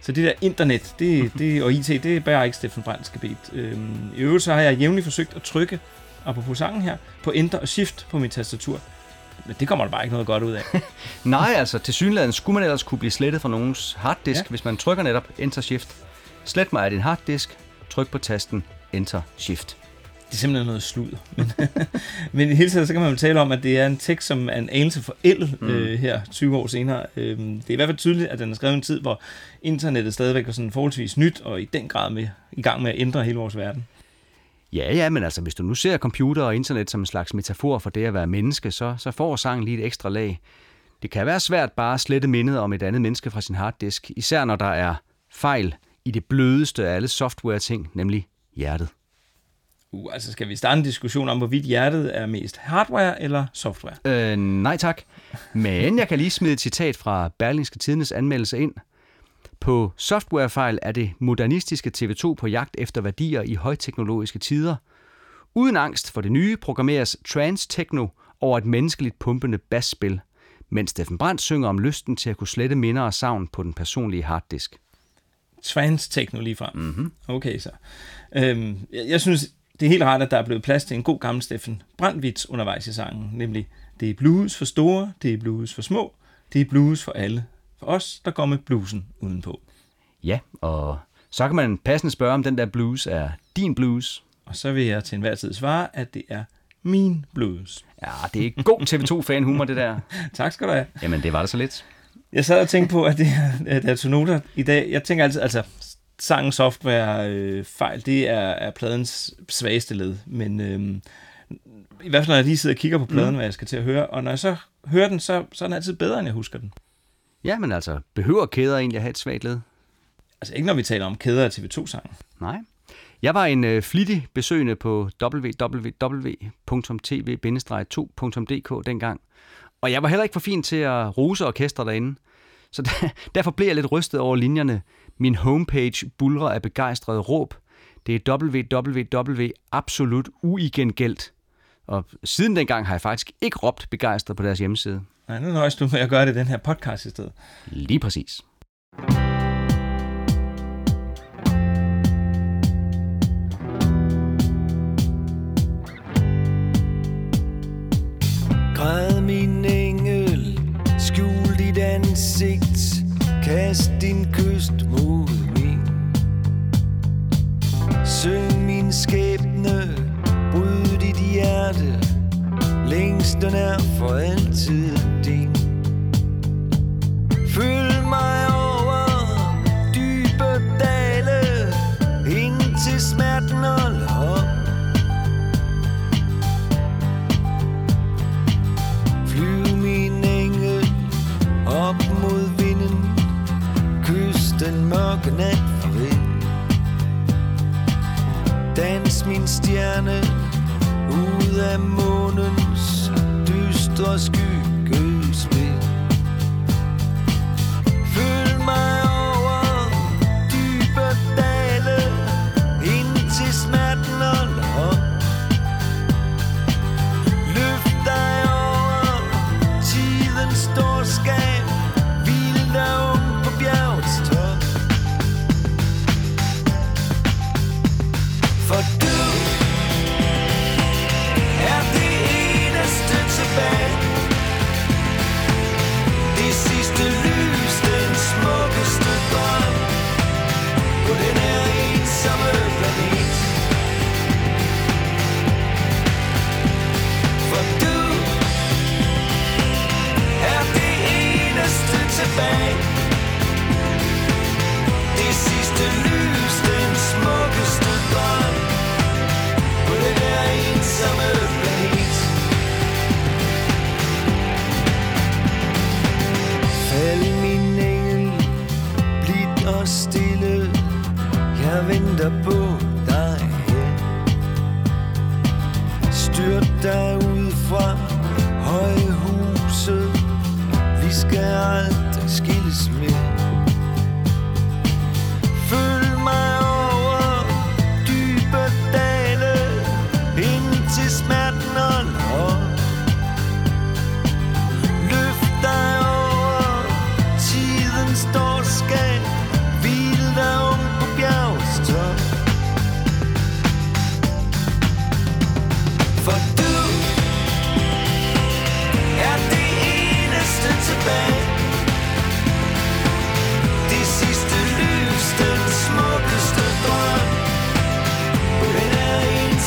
Så det der internet det, det, og IT, det bærer ikke Steffen Brandt skabet. Øhm, I øvrigt så har jeg jævnligt forsøgt at trykke, apropos sangen her, på Enter og Shift på mit tastatur. Men det kommer der bare ikke noget godt ud af. Nej, altså til synligheden skulle man ellers kunne blive slettet fra nogens harddisk, Ja. hvis man trykker netop Enter Shift. Slet mig af din harddisk, tryk på tasten Enter Shift. Det er simpelthen noget sludder. Men, men i hele taget, så kan man jo tale om, at det er en tekst, som er en anelse forældet. Mm. øh, her 20 år senere. Øhm, det er i hvert fald tydeligt, at den er skrevet i en tid, hvor internettet stadigvæk var sådan forholdsvis nyt, og i den grad med, i gang med at ændre hele vores verden. Ja, ja, men altså hvis du nu ser computer og internet som en slags metafor for det at være menneske, så, så får sangen lige et ekstra lag. Det kan være svært bare at slette mindet om et andet menneske fra sin harddisk, især når der er fejl i det blødeste af alle software-ting, nemlig hjertet. Uh, altså skal vi starte en diskussion om, hvorvidt hjertet er mest hardware eller software? Øh, nej tak. Men jeg kan lige smide et citat fra Berlingske Tidendes anmeldelse ind. På softwarefejl er det modernistiske TV2 på jagt efter værdier i højteknologiske tider. Uden angst for det nye programmeres trans-techno over et menneskeligt pumpende basspil, mens Steffen Brandt synger om lysten til at kunne slette minder og savn på den personlige harddisk. Trans-techno lige frem. Mm-hmm. Okay så. Øhm, jeg, jeg synes, det er helt rart, at der er blevet plads til en god gammel Steffen Brandvits undervejs i sangen, nemlig det er blues for store, det er blues for små, det er blues for alle. For os, der går med bluesen udenpå. Ja, og så kan man passende spørge, om den der blues er din blues. Og så vil jeg til enhver tid svare, at det er min blues. Ja, det er god TV2-fan-humor, det der. tak skal du have. Jamen, det var det så lidt. Jeg sad og tænkte på, at det er, at er tonoter i dag. Jeg tænker altid, altså sangen software øh, fejl, det er, er pladens svageste led. Men øh, i hvert fald, når jeg lige sidder og kigger på pladen, mm. hvad jeg skal til at høre, og når jeg så hører den, så, så er den altid bedre, end jeg husker den. Ja, men altså, behøver kæder egentlig at have et svagt led? Altså ikke når vi taler om kæder af TV2-sangen. Nej. Jeg var en øh, flittig besøgende på www.tv-2.dk dengang, og jeg var heller ikke for fin til at rose orkester derinde. Så der, derfor blev jeg lidt rystet over linjerne. Min homepage bulrer af begejstrede råb. Det er www absolut uigengældt. Og siden dengang har jeg faktisk ikke råbt begejstret på deres hjemmeside. Nej, nu nøjes du med at gøre det i den her podcast i stedet. Lige præcis. Græd min engel, skjul dit ansigt, kast din kyst mod min. Syng min skæbne, bryd dit hjerte, længsten er for altid mørke nat farvel Dans min stjerne ud af månens dystre skyggespil tilbage Det sidste lys, den smukkeste drøm. På det der ensomme planet. Fald min engel, blidt og stille. Jeg venter på dig. Styrt dig ud fra høje huse Vi skal aldrig skin is me.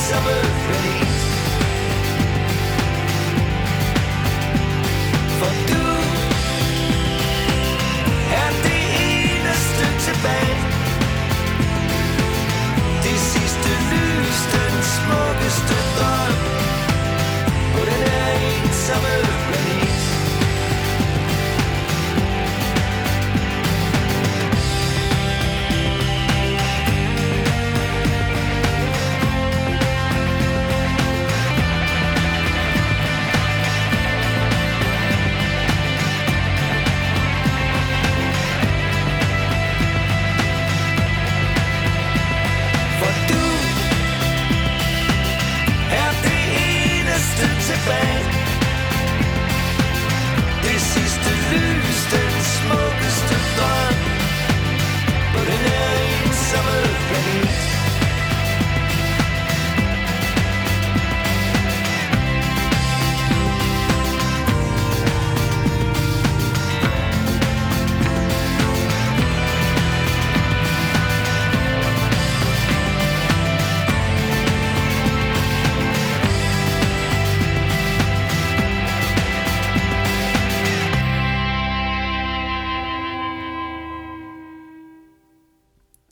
summer breeze For du er det eneste tilbage Det sidste lys, den smukkeste drøm Og den er en summer breeze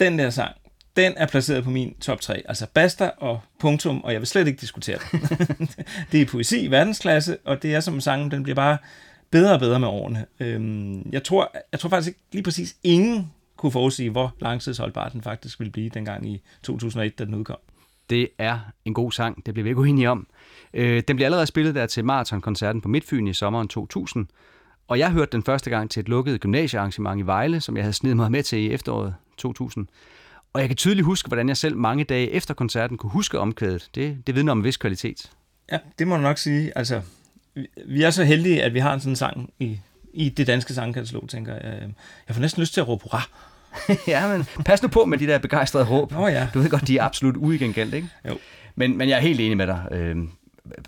den der sang, den er placeret på min top 3. Altså basta og punktum, og jeg vil slet ikke diskutere det. det er poesi i verdensklasse, og det er som sangen, den bliver bare bedre og bedre med årene. Øhm, jeg, tror, jeg tror faktisk ikke lige præcis ingen kunne forudsige, hvor langtidsholdbar den faktisk ville blive dengang i 2001, da den udkom. Det er en god sang, det bliver vi ikke uenige om. Øh, den bliver allerede spillet der til maratonkoncerten på Midtfyn i sommeren 2000, og jeg hørte den første gang til et lukket gymnasiearrangement i Vejle, som jeg havde snedet mig med til i efteråret 2000. Og jeg kan tydeligt huske, hvordan jeg selv mange dage efter koncerten kunne huske omkvædet. Det, det vidner om en vis kvalitet. Ja, det må du nok sige. Altså, vi- er så heldige, at vi har en sådan sang i, i det danske sangkatalog, tænker jeg. Jeg får næsten lyst til at råbe hurra. ja, men pas nu på med de der begejstrede råb. Åh ja. Du ved godt, de er absolut uigengældt, ikke? Jo. Men, men jeg er helt enig med dig. Øh,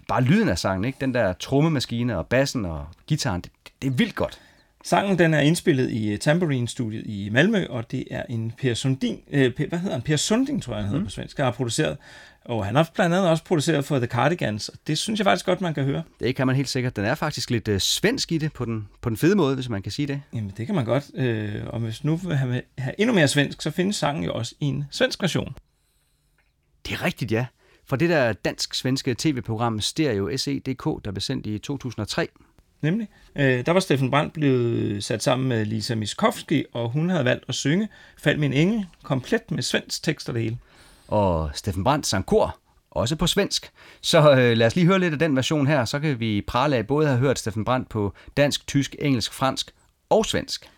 bare lyden af sangen, ikke? Den der trommemaskine og bassen og gitaren, det, det er vildt godt. Sangen den er indspillet i øh, Tambourine-studiet i Malmø, og det er en Per Sundin, øh, per, hvad hedder han? Per Sunding, tror jeg, han hedder Mm. på svensk, der har produceret. Og han har blandt andet også produceret for The Cardigans, og det synes jeg faktisk godt, man kan høre. Det kan man helt sikkert. Den er faktisk lidt øh, svensk i det, på den, på den fede måde, hvis man kan sige det. Jamen, det kan man godt. Øh, og hvis nu vil have, have endnu mere svensk, så findes sangen jo også i en svensk version. Det er rigtigt, ja. Fra det der dansk-svenske tv-program Stereo SE.dk, der blev sendt i 2003. Nemlig. Øh, der var Steffen Brandt blevet sat sammen med Lisa Miskovsky, og hun havde valgt at synge Fald min engel, komplet med svensk tekst og det hele. Og Steffen Brandt sang kor, også på svensk. Så øh, lad os lige høre lidt af den version her, så kan vi prale af både have hørt Steffen Brandt på dansk, tysk, engelsk, fransk og svensk.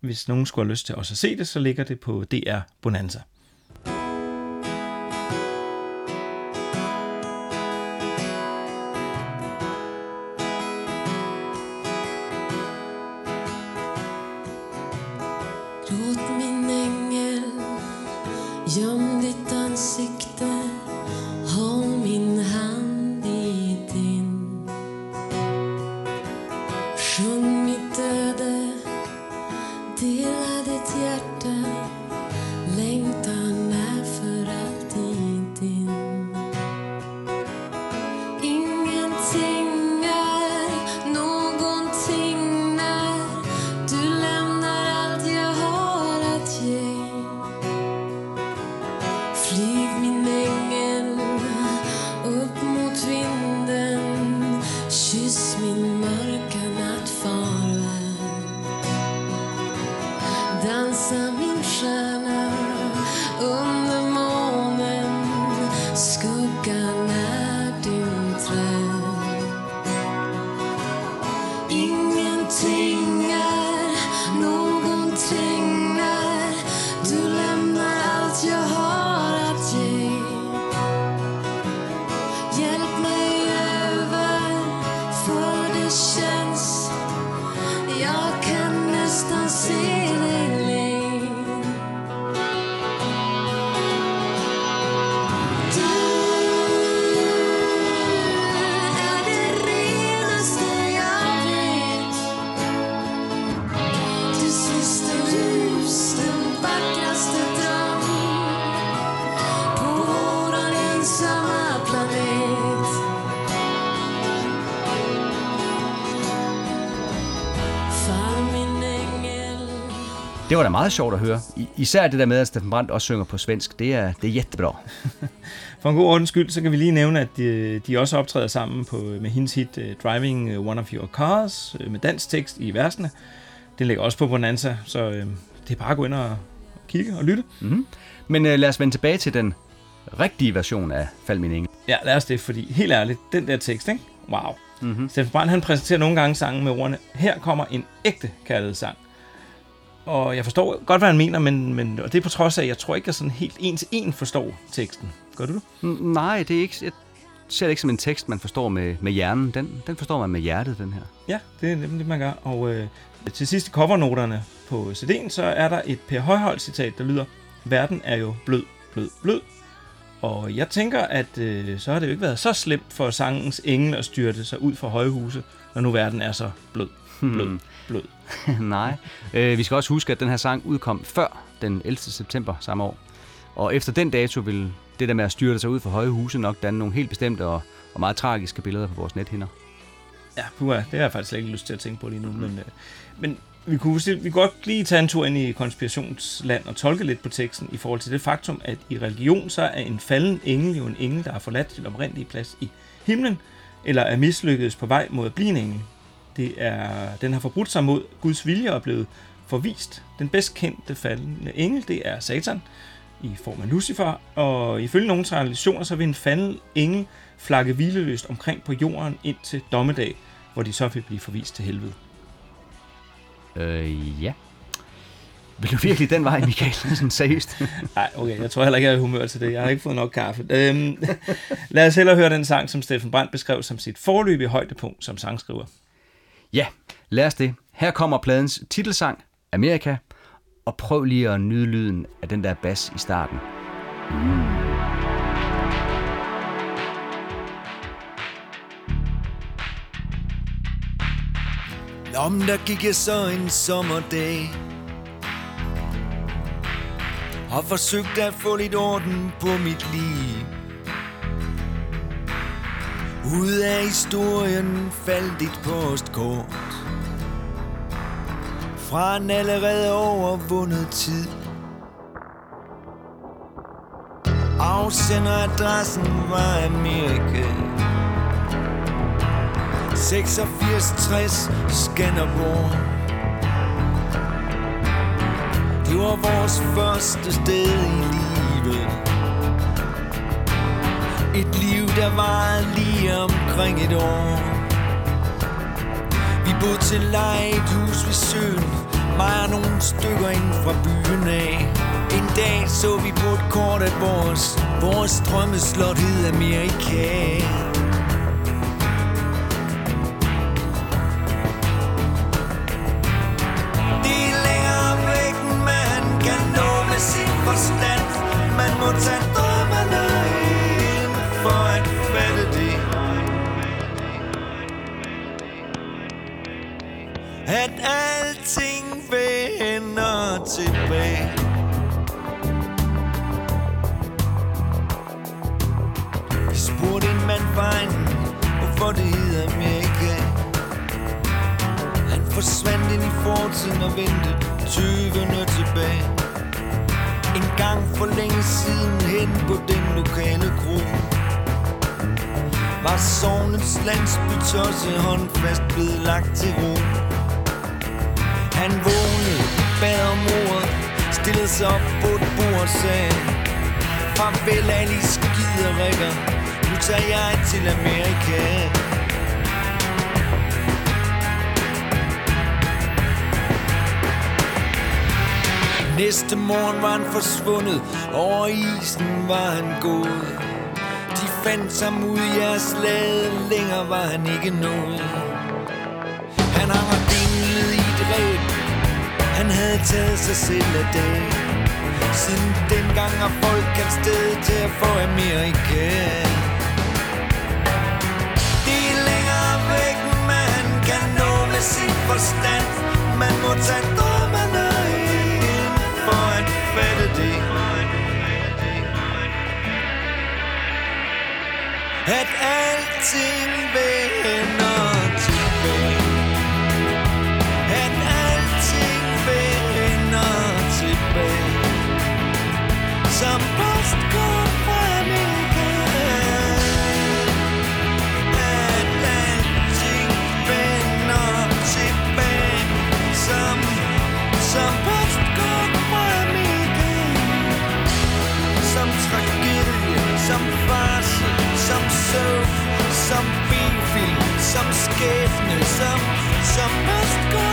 Hvis nogen skulle have lyst til også at se det, så ligger det på DR Bonanza. Var da meget sjovt at høre. Især det der med, at Steffen Brandt også synger på svensk. Det er, det er jättebra. For en god ordens skyld, så kan vi lige nævne, at de, de også optræder sammen på, med hendes hit uh, Driving One of Your Cars, uh, med dansk tekst i versene. Den ligger også på Bonanza, så det er bare at gå ind og kigge og lytte. Mm-hmm. Men øh, lad os vende tilbage til den rigtige version af Fald min engel. Ja, lad os det, fordi helt ærligt, den der tekst, ikke? Wow. Mm-hmm. Steffen Brandt, han præsenterer nogle gange sangen med ordene, her kommer en ægte kærlighedssang. Og jeg forstår godt, hvad han mener, men, men og det er på trods af, at jeg tror ikke, at jeg sådan helt en til en forstår teksten. Gør du det? N- Nej, det er ikke, jeg ser det ikke som en tekst, man forstår med, med hjernen. Den, den forstår man med hjertet, den her. Ja, det er nemlig det, man gør. Og øh, til sidst i covernoterne på CD'en, så er der et Per Højhold citat, der lyder, verden er jo blød, blød, blød. Og jeg tænker, at øh, så har det jo ikke været så slemt for sangens engel at styrte sig ud fra højhuse, når nu verden er så blød, blød, Hmm. blød. Nej. Øh, vi skal også huske, at den her sang udkom før den 11. september samme år. Og efter den dato vil det der med at styrte sig ud for høje huse nok danne nogle helt bestemte og, og meget tragiske billeder på vores nethinder. Ja, puha, det har jeg faktisk slet ikke lyst til at tænke på lige nu. Mm. Men, øh, men vi kunne, vi kunne godt lige tage en tur ind i konspirationsland og tolke lidt på teksten i forhold til det faktum, at i religion så er en falden engel jo en engel, der har forladt sin oprindelige plads i himlen, eller er mislykkedes på vej mod at blive en engel. Det er, den har forbrudt sig mod Guds vilje og blevet forvist. Den bedst kendte faldende engel, det er Satan, i form af Lucifer, og ifølge nogle traditioner, så vil en falden engel flakke hvileløst omkring på jorden indtil dommedag, hvor de så vil blive forvist til helvede. Øh, ja. Vil du virkelig den vej, Michael? Sådan seriøst? Nej, okay, jeg tror heller ikke, jeg er i humør til det. Jeg har ikke fået nok kaffe. Øhm, lad os hellere høre den sang, som Steffen Brandt beskrev som sit forløbige højdepunkt som sangskriver. Ja, lad os det. Her kommer pladens titelsang, Amerika, og prøv lige at nyde lyden af den der bas i starten. Om der gik jeg så en sommerdag Og forsøgte at få lidt orden på mit liv ud af historien faldt et postkort. Fra en allerede overvundet tid. Afsenderadressen var Amerika. 8660 Skanderborg. Det var vores første sted i livet. Et liv, der var lige lige omkring et år. Vi boede til leje et hus ved søen Mig og nogle stykker ind fra byen af. En dag så vi på et kort, af vores, vores drømmeslot hed Amerika. At alting vender tilbage. Jeg spurgte en mand vejen, hvorfor det hedder Amerika. Han forsvandt ind i fortiden og vendte 20'erne tilbage. En gang for længe siden hen på den lokale kro Var sovnets landsby tosset håndfast blevet lagt til ro. Han vågnede, bad om ordet, stillede sig op på et bord og sagde Farvel alle I skiderikker, nu tager jeg til Amerika Næste morgen var han forsvundet, over isen var han gået. De fandt ham ud i jeres lade, længere var han ikke nået. Han havde taget sig selv af dag. Siden dengang har folk kaldt sted til at få Amerika. Det er længere væk, man kan nå med sin forstand. Man må tage drømmene ind for at fatte det. At alting vender Som postkort fra Amerika. At vender tilbage. Som, som postkort fra Amerika. Som tragedie, som farse, som surf, som bilfilm, som skæbne, som, som postkort går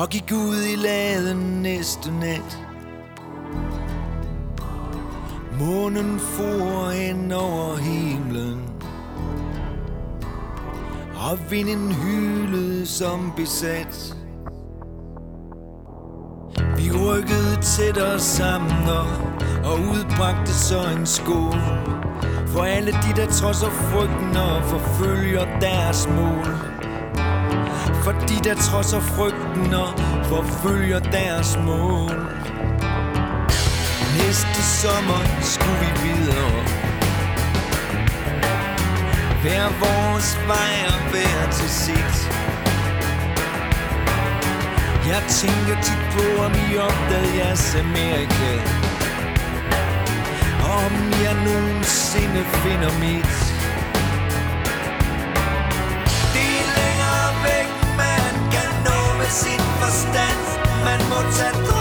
Og gik ud i laden næste nat. Månen for hen over himlen. Og vinden hylede som besat. Vi rykkede tættere sammen og og udbragte så en skål. For alle de, der trodser frygten og forfølger deres mål. Fordi der trodser frygten og forfølger deres mål? Næste sommer skulle vi videre. Hver vores vej og hver til sit. Jeg tænker tit på, om I opdagede jeres Amerika. Om jeg nogensinde finder mit. Sin forstand. Man må tage drømmene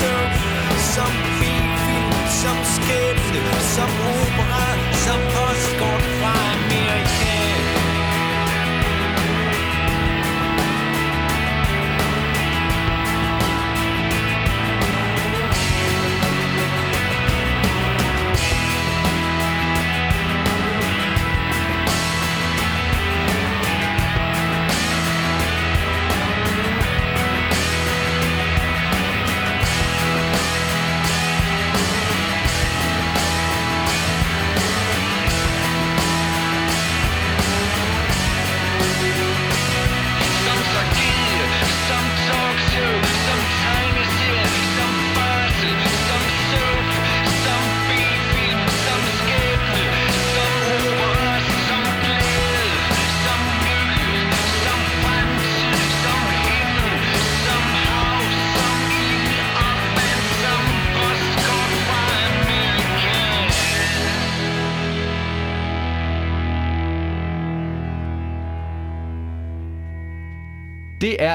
som søvn Som bilfilm, som skæbne Som opera,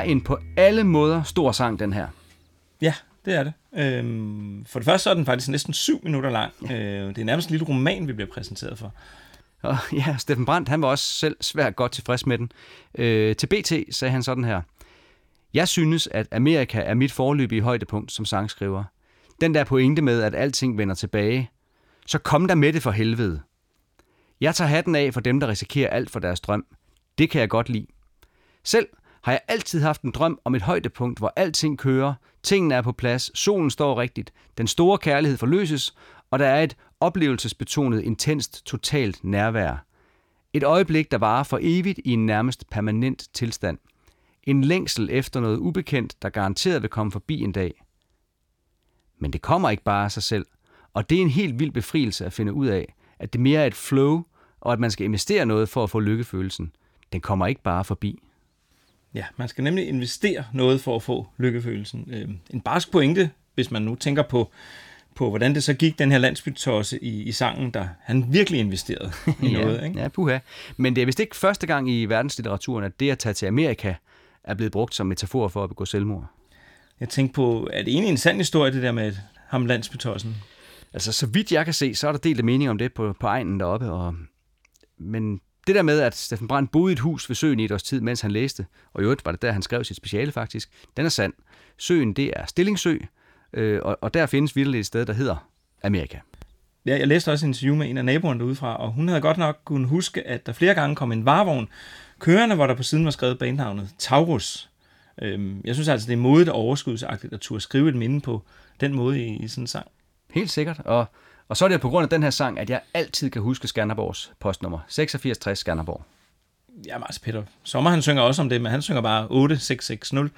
en på alle måder stor sang, den her. Ja, det er det. Øhm, for det første så er den faktisk næsten syv minutter lang. Øh, det er nærmest en lille roman, vi bliver præsenteret for. Og ja, Steffen Brandt, han var også selv svært godt tilfreds med den. Øh, til BT sagde han sådan her. Jeg synes, at Amerika er mit forløbige højdepunkt som sangskriver. Den der pointe med, at alting vender tilbage. Så kom der med det for helvede. Jeg tager hatten af for dem, der risikerer alt for deres drøm. Det kan jeg godt lide. Selv har jeg altid haft en drøm om et højdepunkt, hvor alting kører, tingene er på plads, solen står rigtigt, den store kærlighed forløses, og der er et oplevelsesbetonet, intenst, totalt nærvær. Et øjeblik, der varer for evigt i en nærmest permanent tilstand. En længsel efter noget ubekendt, der garanteret vil komme forbi en dag. Men det kommer ikke bare af sig selv, og det er en helt vild befrielse at finde ud af, at det mere er et flow, og at man skal investere noget for at få lykkefølelsen. Den kommer ikke bare forbi. Ja, man skal nemlig investere noget for at få lykkefølelsen. Øh, en barsk pointe, hvis man nu tænker på, på hvordan det så gik den her landsbytosse i, i sangen, der han virkelig investerede i ja, noget. Ikke? Ja, puha. Men det er vist ikke første gang i verdenslitteraturen, at det at tage til Amerika er blevet brugt som metafor for at begå selvmord. Jeg tænkte på, er det egentlig en sand historie, det der med ham landsbytossen? Altså, så vidt jeg kan se, så er der delt mening om det på, på egnen deroppe. Og... Men det der med, at Steffen Brandt boede i et hus ved søen i et års tid, mens han læste, og i øvrigt var det der, han skrev sit speciale faktisk, den er sand. Søen, det er Stillingsø, øh, og, og der findes virkelig et sted, der hedder Amerika. Ja, jeg læste også et interview med en af naboerne derudefra, og hun havde godt nok kunnet huske, at der flere gange kom en varevogn kørende, hvor der på siden var skrevet bandnavnet Taurus. Øhm, jeg synes altså, det er modigt og overskudsagtigt at turde skrive et minde på den måde i, i sådan en sang. Helt sikkert, og, og så er det på grund af den her sang, at jeg altid kan huske Skanderborgs postnummer. 8660 Skanderborg. Ja, altså Peter Sommer, han synger også om det, men han synger bare 8660.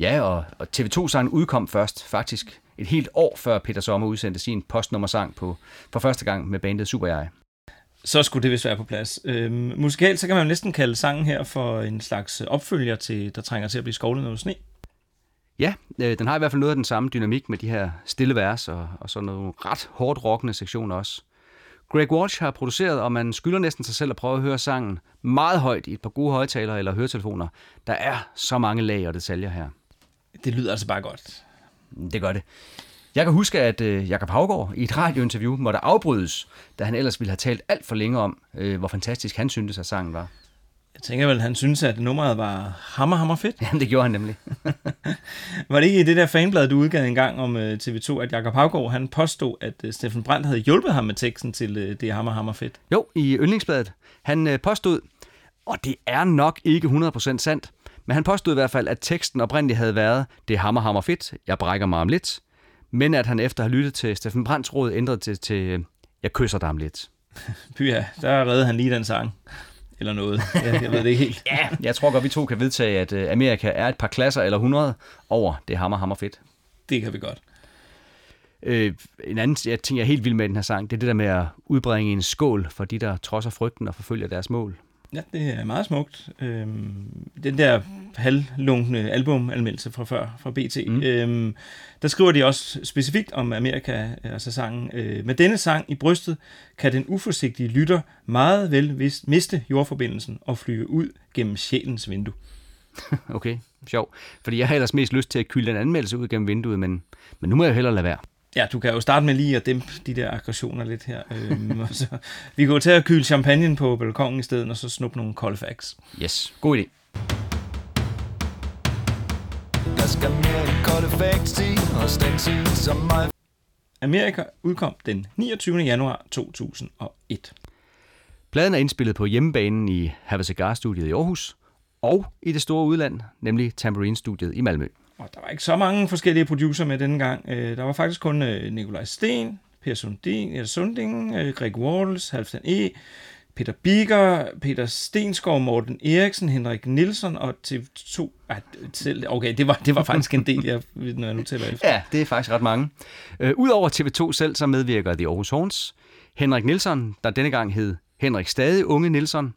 Ja, og, og TV2-sangen udkom først, faktisk et helt år før Peter Sommer udsendte sin postnummersang på, for første gang med bandet Super Jeg. Så skulle det vist være på plads. Øhm, musikalt, så kan man næsten kalde sangen her for en slags opfølger til, der trænger til at blive skovlet noget sne. Ja, øh, den har i hvert fald noget af den samme dynamik med de her stille vers og, og sådan nogle ret hårdt rockende sektioner også. Greg Walsh har produceret, og man skylder næsten sig selv at prøve at høre sangen meget højt i et par gode højtalere eller høretelefoner. Der er så mange lag og detaljer her. Det lyder altså bare godt. Det gør det. Jeg kan huske, at øh, Jakob Havgård i et radiointerview måtte afbrydes, da han ellers ville have talt alt for længe om, øh, hvor fantastisk han syntes, at sangen var. Jeg tænker vel, han synes, at nummeret var hammer, hammer fedt. Jamen, det gjorde han nemlig. Var det ikke i det der fanblad, du udgav en gang om øh, TV2, at Jakob Havgård, han påstod, at øh, Steffen Brandt havde hjulpet ham med teksten til øh, Det er hammer, hammer fedt? Jo, i Yndlingsbladet. Han øh, påstod, og det er nok ikke 100% sandt, men han påstod i hvert fald, at teksten oprindeligt havde været, det er hammer, hammer fedt, jeg brækker mig om lidt, men at han efter at have lyttet til Steffen Brandts råd ændrede til, til jeg kysser dig om lidt. Pyha, der reddede han lige den sang. Eller noget. Jeg, jeg ved det ikke helt. ja, jeg tror godt, vi to kan vedtage, at øh, Amerika er et par klasser eller 100 over det er hammer, hammer fedt. Det kan vi godt. Øh, en anden jeg ting, jeg er helt vild med den her sang, det er det der med at udbringe en skål for de, der trodser frygten og forfølger deres mål. Ja, det er meget smukt. Øhm, den der halvlunkne albumanmeldelse fra før, fra BT, mm. øhm, der skriver de også specifikt om Amerika, altså sangen. Øh, med denne sang i brystet kan den uforsigtige lytter meget vel miste jordforbindelsen og flyve ud gennem sjælens vindue. Okay, sjov. Fordi jeg har ellers mest lyst til at kylde en anmeldelse ud gennem vinduet, men, men nu må jeg hellere lade være. Ja, du kan jo starte med lige at dæmpe de der aggressioner lidt her. Øhm, og så, vi går til at kyle champagne på balkongen i stedet, og så snuppe nogle Colfax. Yes, god idé. Der skal mere kolde facts i, og stencil som mig. Amerika udkom den 29. januar 2001. Pladen er indspillet på hjemmebanen i Have Cigar-studiet i Aarhus, og i det store udland, nemlig Tambourine-studiet i Malmø. Og der var ikke så mange forskellige producer med denne gang. Øh, Der var faktisk kun øh, Nikolaj Sten, Per Sundin, eller Sunding øh, Greg Walls, Halvdan E., Peter Bigger, Peter Stenskov, Morten Eriksen, Henrik Nielsen og TV2. Okay, det var, det var faktisk en del, jeg, når jeg nu tæller efter. Ja, det er faktisk ret mange. Øh, Udover TV2 selv, så medvirker The Aarhus Horns, Henrik Nielsen, der denne gang hed Henrik Stade Unge Nielsen,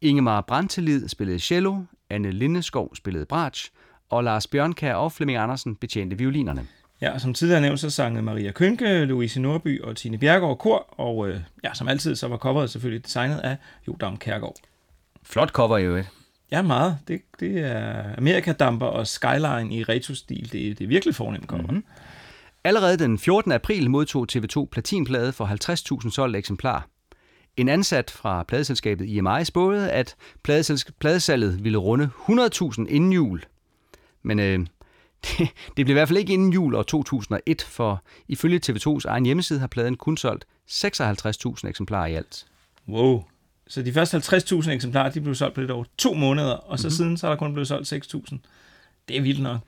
Ingemar Brantelid spillede cello, Anne Lindeskov spillede bratsch, og Lars Bjørnkær og Flemming Andersen betjente violinerne. Ja, og som tidligere nævnt, så sang Maria Kønke, Louise Norby og Tine Bjergård kor, og øh, ja, som altid, så var coveret selvfølgelig designet af Jodam Kærgaard. Flot cover i øvrigt. Ja, meget. Det, det er Amerikadamper og Skyline i retro-stil. Det, det er virkelig fornemt cover. Mm-hmm. Allerede den 14. april modtog TV2 platinplade for 50.000 solgte eksemplar. En ansat fra pladeselskabet IMI spåede, at pladesalget ville runde 100.000 inden jul. Men øh, det, det blev i hvert fald ikke inden jul år 2001, for ifølge TV2's egen hjemmeside har pladen kun solgt 56.000 eksemplarer i alt. Wow. Så de første 50.000 eksemplarer, de blev solgt på lidt over to måneder, og så mm-hmm. siden så er der kun blevet solgt 6.000. Det er vildt nok.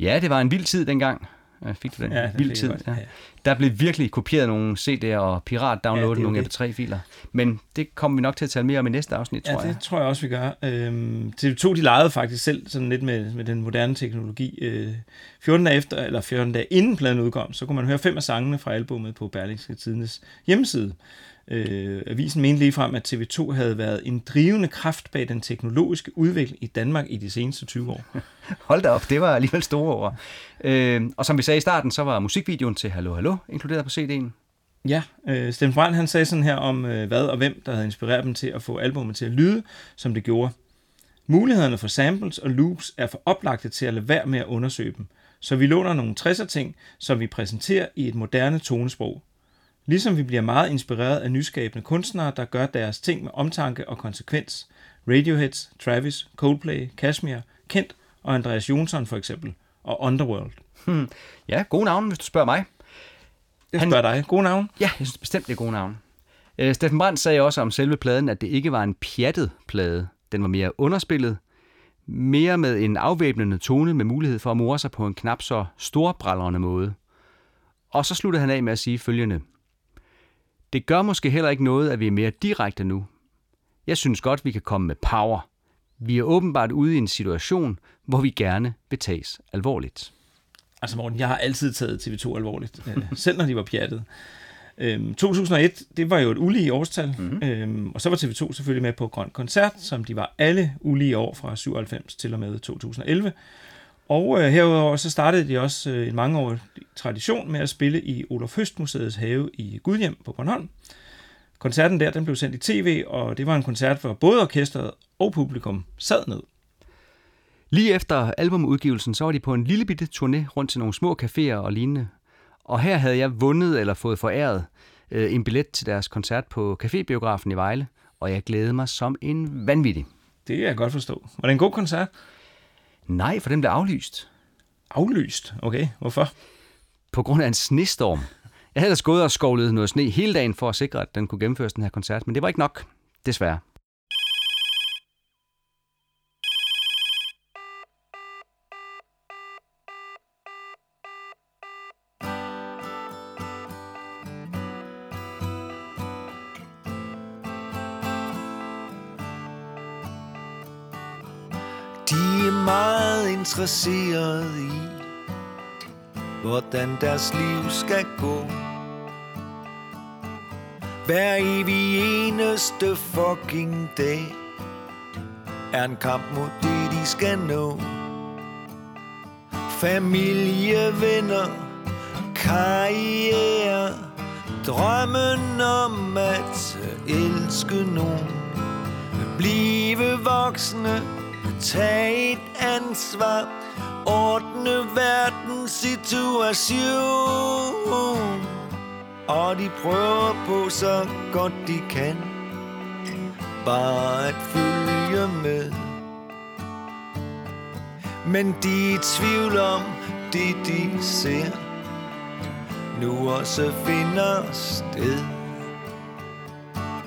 Ja, det var en vild tid dengang. Ja, Fik du den? Ja, vild tid. Ja. Der blev virkelig kopieret nogle CD'er og pirat-downloadet Ja, nogle jo MP3-filer. Men det kommer vi nok til at tale mere om i næste afsnit, tror Ja, jeg. det tror jeg også, vi gør. Øhm, TV2, de legede faktisk selv sådan lidt med, med den moderne teknologi. Øh, 14 dage efter, eller 14 dage inden pladen udkom, så kunne man høre fem af sangene fra albummet på Berlingske Tidendes hjemmeside. Øh, avisen mente ligefrem, at TV2 havde været en drivende kraft bag den teknologiske udvikling i Danmark i de seneste 20 år. Hold da op, det var alligevel store ord. Øh, og som vi sagde i starten, så var musikvideoen til Hallo Hallo inkluderet på CD'en. Ja, øh, Steffen Brandt han sagde sådan her om, øh, hvad og hvem, der havde inspireret dem til at få albumet til at lyde, som det gjorde. Mulighederne for samples og loops er for oplagte til at lade være med at undersøge dem, så vi låner nogle 60'er ting, som vi præsenterer i et moderne tonesprog. Ligesom vi bliver meget inspireret af nyskabende kunstnere, der gør deres ting med omtanke og konsekvens. Radioheads, Travis, Coldplay, Kashmir, Kent og Andreas Jonsson for eksempel, og Underworld. Hmm. Ja, gode navne, hvis du spørger mig. Jeg spørger dig. Gode navn? Ja, jeg synes bestemt, det er gode navne. Øh, Steffen Brandt sagde også om selve pladen, at det ikke var en pjattet plade. Den var mere underspillet, mere med en afvæbnende tone med mulighed for at more sig på en knap så storbrallerne måde. Og så sluttede han af med at sige følgende. Det gør måske heller ikke noget, at vi er mere direkte nu. Jeg synes godt, vi kan komme med power. Vi er åbenbart ude i en situation, hvor vi gerne vil tages alvorligt. Altså Morten, jeg har altid taget TV2 alvorligt, øh, selv når de var pjattet. Øhm, 2001, det var jo et ulige årstal, mm-hmm. øhm, og så var TV2 selvfølgelig med på Grøn Koncert, som de var alle ulige år fra 97 til og med 2011. Og øh, herudover så startede de også øh, en mangeårig tradition med at spille i Olof Høst Museets have i Gudhjem på Bornholm. Koncerten der, den blev sendt i tv, og det var en koncert, hvor både orkestret og publikum sad ned. Lige efter albumudgivelsen, så var de på en lille bitte turné rundt til nogle små caféer og lignende. Og her havde jeg vundet eller fået foræret øh, en billet til deres koncert på Cafébiografen i Vejle, og jeg glædede mig som en vanvittig. Det kan jeg godt forstå. Var det en god koncert? Nej, for den blev aflyst. Aflyst? Okay, hvorfor? På grund af en snestorm. Jeg havde ellers gået og skovlet noget sne hele dagen for at sikre, at den kunne gennemføres den her koncert, men det var ikke nok, desværre. Interesseret i, hvordan deres liv skal gå. Hver evig eneste fucking dag er en kamp mod det, de skal nå. Familie, venner, karriere, drømmen om at elske nogen. Blive voksne, tage et ansvar, ordne verdens situation. Og de prøver på så godt de kan, bare at følge med. Men de er i tvivl om det, de ser, nu også finder sted.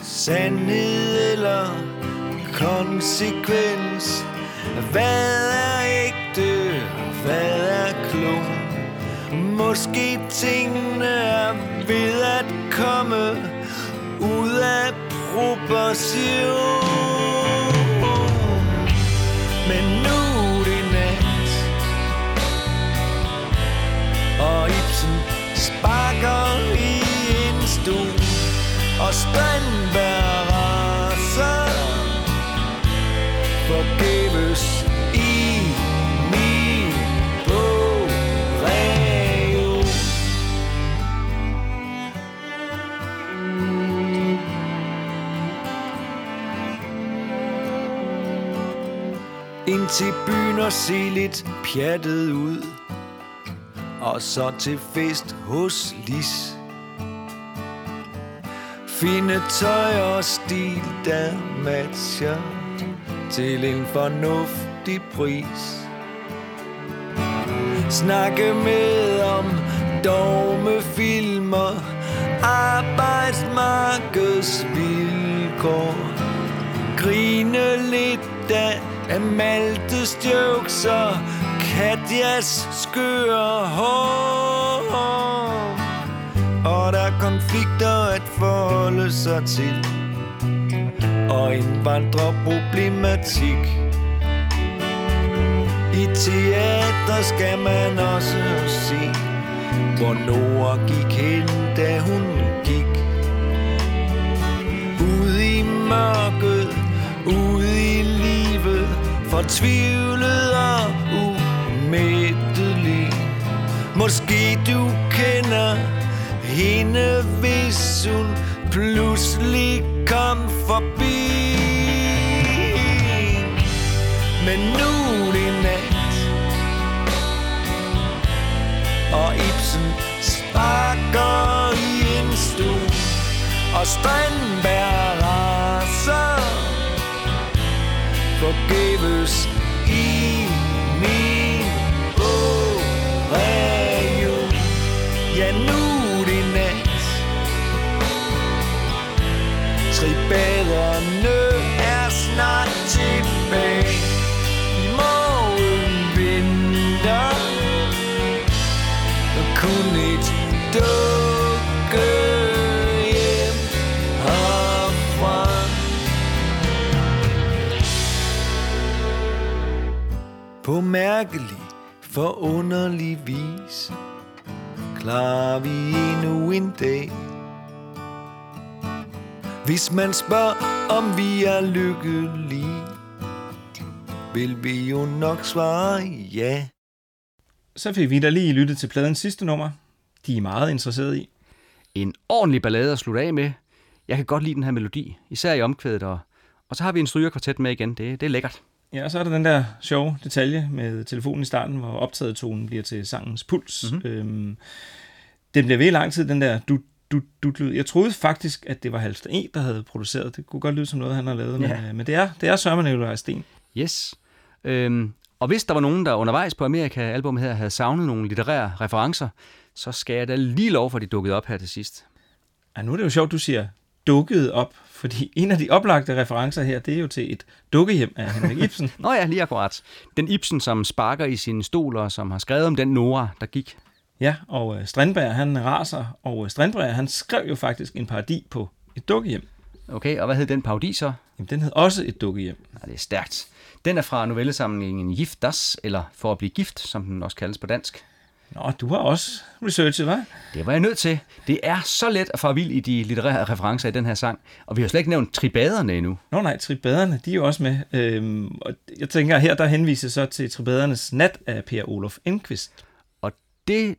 Sandhed eller konsekvens hvad er ægte, hvad er klon Måske tingene er ved at komme Ud af proportion. Men nu er det nat Og Ibsen sparker i en stol Og spænder til byen og se lidt pjattet ud. Og så til fest hos Lis. Finde tøj og stil, der matcher Til en fornuftig pris. Snakke med om dogmefilmer Arbejdsmarkedsvilkår. Grine lidt af, af Maltes jokes og Katjas skøre hår. Og der er konflikter at forholde sig til. Og indvandrerproblematik. I teater skal man også se Hvor Nora gik hen, da hun gik. Ud i mørket, Fortvivlet og umættelig. Måske du kender hende, hvis hun pludselig kom forbi. Men nu er det nat Og Ibsen sparker i en stue, Og Strandberg raser Forgæves i min bogreol Ja, nu er det nat. Tribaderne er På mærkelig, forunderlig vis Klarer vi endnu en dag Hvis man spørger, om vi er lykkelige Vil vi jo nok svare ja Så fik vi da lige lyttet til pladens sidste nummer. De er meget interesserede i. En ordentlig ballade at slutte af med. Jeg kan godt lide den her melodi, især i omkvædet, og, og så har vi en strygerkvartet med igen. Det, det er lækkert. Ja, og så er der den der sjove detalje med telefonen i starten, hvor optaget tonen bliver til sangens puls. Mm-hmm. Øhm, den bliver ved i lang tid, den der du du, du lyd. Jeg troede faktisk, at det var Halvster E, der havde produceret. Det kunne godt lyde som noget, han har lavet, Ja. men, øh, men det er, det er Sørman Nikolaj Sten. Yes. Øhm, og hvis der var nogen, der undervejs på Amerika-albummet her havde savnet nogle litterære referencer, så skal jeg da lige lov for, at de dukkede op her til sidst. Ja, nu er det jo sjovt, du siger dukket op, fordi en af de oplagte referencer her, det er jo til et dukkehjem af Henrik Ibsen. Nå ja, lige akkurat. Den Ibsen, som sparker i sin stol, og som har skrevet om den Nora, der gik. Ja, og øh, Strindberg, han raser, og øh, Strindberg, han skrev jo faktisk en parodi på et dukkehjem. Okay, og hvad hed den parodi så? Jamen, den hed også et dukkehjem. Ja, det er stærkt. Den er fra novellesamlingen Gift Das, eller For at blive gift, som den også kaldes på dansk. Nå, du har også researchet, hva'? Det var jeg nødt til. Det er så let at få vild i de litterære referencer i den her sang, og vi har slet ikke nævnt tribaderne endnu. Nå nej, tribaderne, de er jo også med. Øhm, og jeg tænker, her der henviser så til tribadernes nat af Per Olof Enquist, Og det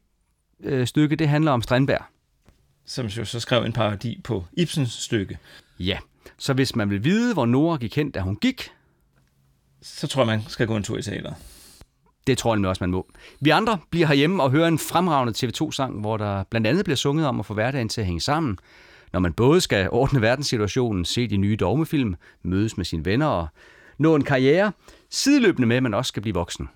øh, stykke, det handler om Strindberg. som jo så skrev en parodi på Ibsens stykke. Ja, så hvis man vil vide, hvor Nora gik hen, da hun gik, Så tror jeg, man skal gå en tur i teateret. Det tror jeg nemlig også, man må. Vi andre bliver herhjemme og hører en fremragende TV2-sang, hvor der blandt andet bliver sunget om at få hverdagen til at hænge sammen, når man både skal ordne verdenssituationen, se de nye dogmefilm, mødes med sine venner og nå en karriere, sideløbende med, at man også skal blive voksen.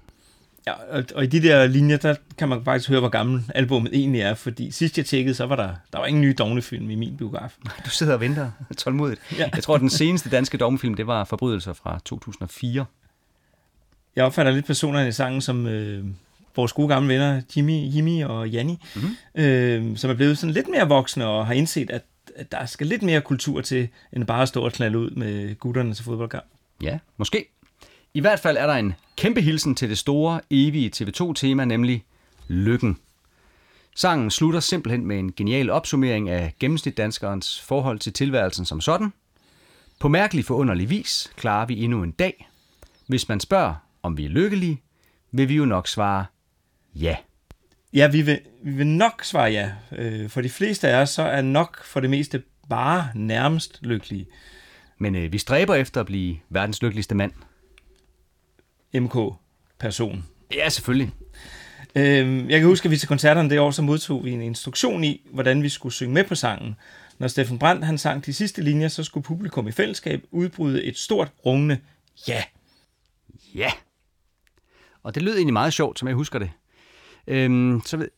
Ja, og, og i de der linjer, der kan man faktisk høre, hvor gammel albumet egentlig er, fordi sidst jeg tjekkede, så var der, der var ingen nye dognefilm i min biograf. Du sidder og venter tålmodigt. Ja. Jeg tror, at den seneste danske dogmefilm, det var Forbrydelser fra 2004. Jeg opfatter lidt personerne i sangen som øh, vores gode gamle venner, Jimmy, Jimmy og Janni, mm-hmm. øh, som er blevet sådan lidt mere voksne og har indset, at, at der skal lidt mere kultur til, end bare at stå og knalde ud med gutterne til fodboldkamp. Ja, måske. I hvert fald er der en kæmpe hilsen til det store, evige TV2-tema, nemlig lykken. Sangen slutter simpelthen med en genial opsummering af gennemsnitdanskerens forhold til tilværelsen som sådan. På mærkelig forunderlig vis klarer vi endnu en dag. Hvis man spørger, om vi er lykkelige, vil vi jo nok svare ja. Ja, vi vil, vi vil nok svare ja. Øh, for de fleste af os, så er nok for det meste bare nærmest lykkelige. Men øh, vi stræber efter at blive verdens lykkeligste mand. MK-person. Ja, selvfølgelig. Øh, jeg kan huske, at vi til koncerterne det år, så modtog vi en instruktion i, hvordan vi skulle synge med på sangen. Når Steffen Brandt han sang de sidste linjer, så skulle publikum i fællesskab udbryde et stort, rungende ja. Ja. Og det lød egentlig meget sjovt, som jeg husker det. Øhm, så ved,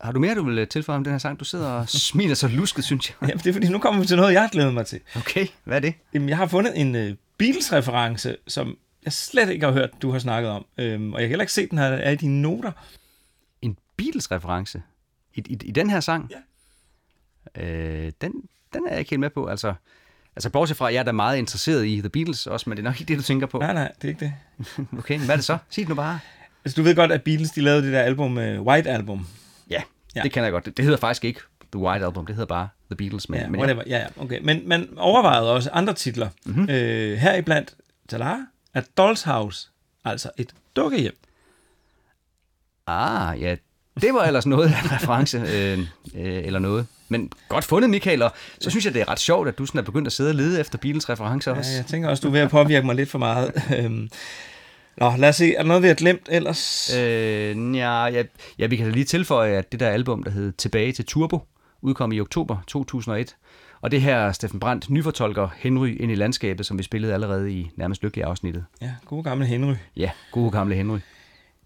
har du mere, du vil tilføje om den her sang? Du sidder og smiler så lusket, synes jeg. ja. det er fordi, nu kommer vi til noget, jeg har glædet mig til. Okay, hvad er det? Jamen, jeg har fundet en uh, Beatles-reference, som jeg slet ikke har hørt, du har snakket om. Øhm, og jeg kan heller ikke se, den her er i dine noter. En Beatles-reference? I, i, I den her sang? Ja. Øh, den, den er jeg ikke helt med på. Altså, altså bortset fra, at jeg er da meget interesseret i The Beatles også, men det er nok ikke det, du tænker på. Nej, nej, det er ikke det. okay, men hvad er det så? Sig det nu bare. Altså, du ved godt, at Beatles de lavede det der album, uh, White Album. Ja, Ja. det kender jeg godt. Det, det hedder faktisk ikke The White Album, det hedder bare The Beatles. Men, Ja, men whatever. Ja, ja, okay. Men man overvejede også andre titler. Mm-hmm. Øh, heriblandt, tada, at Dolls House, altså et dukkehjem. Ah, ja, det var ellers noget af en reference, øh, øh, eller noget. Men godt fundet, Michael, og så synes jeg, det er ret sjovt, at du sådan er begyndt at sidde og lede efter Beatles referencer også. Ja, jeg tænker også, du er ved at påvirke mig lidt for meget. Øhm, Nå, lad os se. Er der noget, vi har glemt ellers? Øh, ja, ja, ja, vi kan da lige tilføje, at det der album, der hed Tilbage til Turbo, udkom i oktober 2001. Og det her Steffen Brandt nyfortolker Henry ind i landskabet, som vi spillede allerede i nærmest lykkelig afsnittet. Ja, gode gamle Henry. Ja, gode gamle Henry.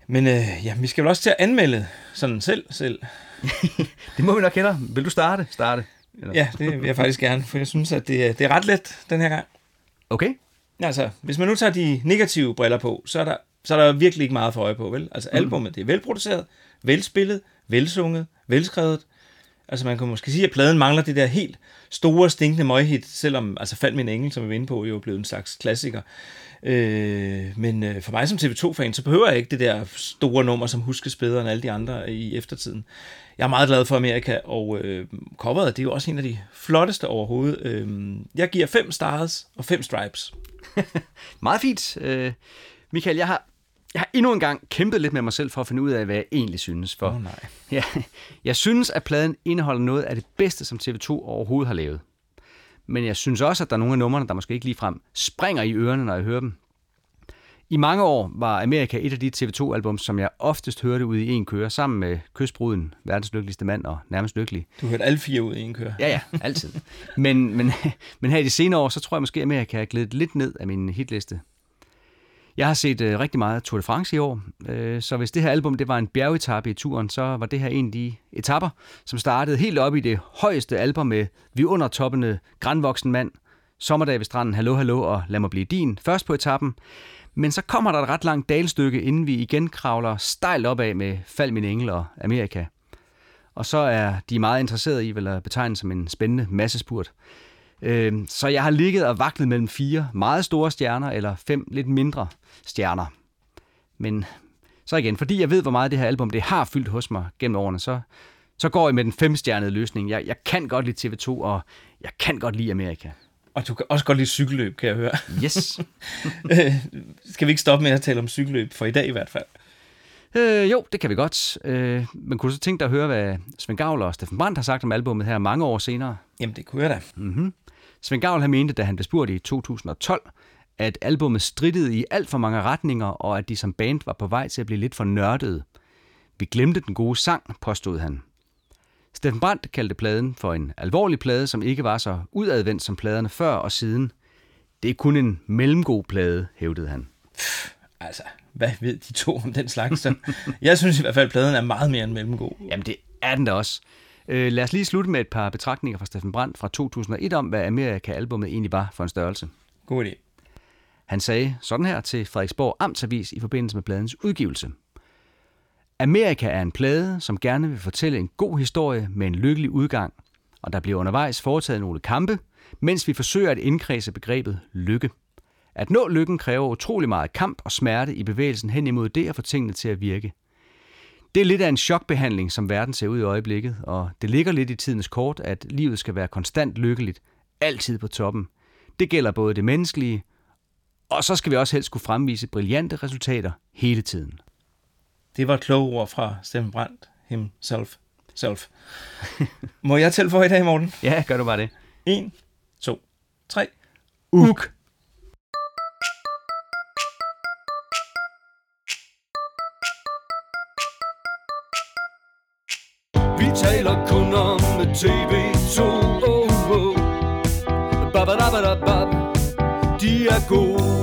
Men øh, ja, vi skal vel også til at anmelde sådan selv. selv. Det må vi nok hellere. Vil du starte? Starte. Eller? Ja, det vil jeg faktisk gerne, for jeg synes, at det, er- det er ret let den her gang. Okay. Altså, hvis man nu tager de negative briller på, så er der, så er der virkelig ikke meget for øje på, vel? Altså, albumet, det er velproduceret, velspillet, velsunget, velskrevet. Altså, man kan måske sige, at pladen mangler det der helt store, stinkende møghit, selvom, altså, Fald min engel, som vi var inde på, jo er blevet en slags klassiker. Øh, men øh, for mig som TV2-fan, så behøver jeg ikke det der store nummer, som huskes bedre end alle de andre i eftertiden. Jeg er meget glad for Amerika, og øh, coveret, det er jo også en af de flotteste overhovedet. Øh, jeg giver fem stars og fem stripes. Meget fint. Øh, Michael, jeg har, jeg har endnu en gang kæmpet lidt med mig selv for at finde ud af, hvad jeg egentlig synes. For Åh, nej. Ja, jeg synes, at pladen indeholder noget af det bedste, som TV2 overhovedet har lavet. Men jeg synes også, at der er nogle af numrene, der måske ikke ligefrem springer i ørerne, når jeg hører dem. I mange år var Amerika et af de TV2-album, som jeg oftest hørte ude i en køre, sammen med Kystbruden, verdens lykkeligste mand og nærmest lykkelig. Du hørte alle fire ud i en kør. Ja, ja, altid. Men, men, men her i de senere år, så tror jeg måske, at Amerika er glædet lidt ned af min hitliste. Jeg har set øh, rigtig meget Tour de France i år, øh, så hvis det her album det var en bjergetappe i turen, så var det her en af de etapper, som startede helt op i det højeste album med Vi under toppende grænvoksen mand, Sommerdag ved stranden, Hallo Hallo og Lad mig blive din, først på etappen. Men så kommer der et ret langt dalstykke, inden vi igen kravler stejlt opad med Fald min engel og Amerika. Og så er de meget interesserede i, hvad der betegnes som en spændende massespurt. Øh, Så jeg har ligget og vaklet mellem fire meget store stjerner eller fem lidt mindre stjerner. Men så igen, fordi jeg ved, hvor meget det her album det har fyldt hos mig gennem årene, så, så går jeg med den femstjernede løsning. Jeg, jeg kan godt lide TV2, og jeg kan godt lide Amerika. Og du kan også godt lide cykelløb, kan jeg høre. Yes. Øh, Skal vi ikke stoppe med at tale om cykelløb, for i dag i hvert fald? Øh, jo, det kan vi godt. Øh, men kunne du så tænke dig at høre, hvad Svend Gavl og Steffen Brandt har sagt om albummet her mange år senere? Jamen, det kunne jeg da. Mm-hmm. Svend Gavl han mente, da han blev spurgt i 2012, at albummet strittede i alt for mange retninger, og at de som band var på vej til at blive lidt for nørdede. Vi glemte den gode sang, påstod han. Steffen Brandt kaldte pladen for en alvorlig plade, som ikke var så udadvendt som pladerne før og siden. Det er kun en mellemgod plade, hævdede han. Altså, hvad ved de to om den slags? Jeg synes i hvert fald, at pladen er meget mere end mellemgod. Jamen, det er den da også. Øh, lad os lige slutte med et par betragtninger fra Steffen Brandt fra 2001 om, hvad Amerika-albummet egentlig var for en størrelse. God idé. Han sagde sådan her til Frederiksborg Amtsavis i forbindelse med pladens udgivelse. Amerika er en plade, som gerne vil fortælle en god historie med en lykkelig udgang, og der bliver undervejs foretaget nogle kampe, mens vi forsøger at indkredse begrebet lykke. At nå lykken kræver utrolig meget kamp og smerte i bevægelsen hen imod det at få tingene til at virke. Det er lidt af en chokbehandling, som verden ser ud i øjeblikket, og det ligger lidt i tidens kort, at livet skal være konstant lykkeligt, altid på toppen. Det gælder både det menneskelige, og så skal vi også helst kunne fremvise brillante resultater hele tiden. Det var kloge ord fra Steffen Brandt himself. Self. Må jeg tilføje i dag, Morten? Ja, gør du bare det. 1, 2, 3. Uk. Vi taler kun om TV2 oh, oh. Ba, ba, da, ba, da, ba. De er gode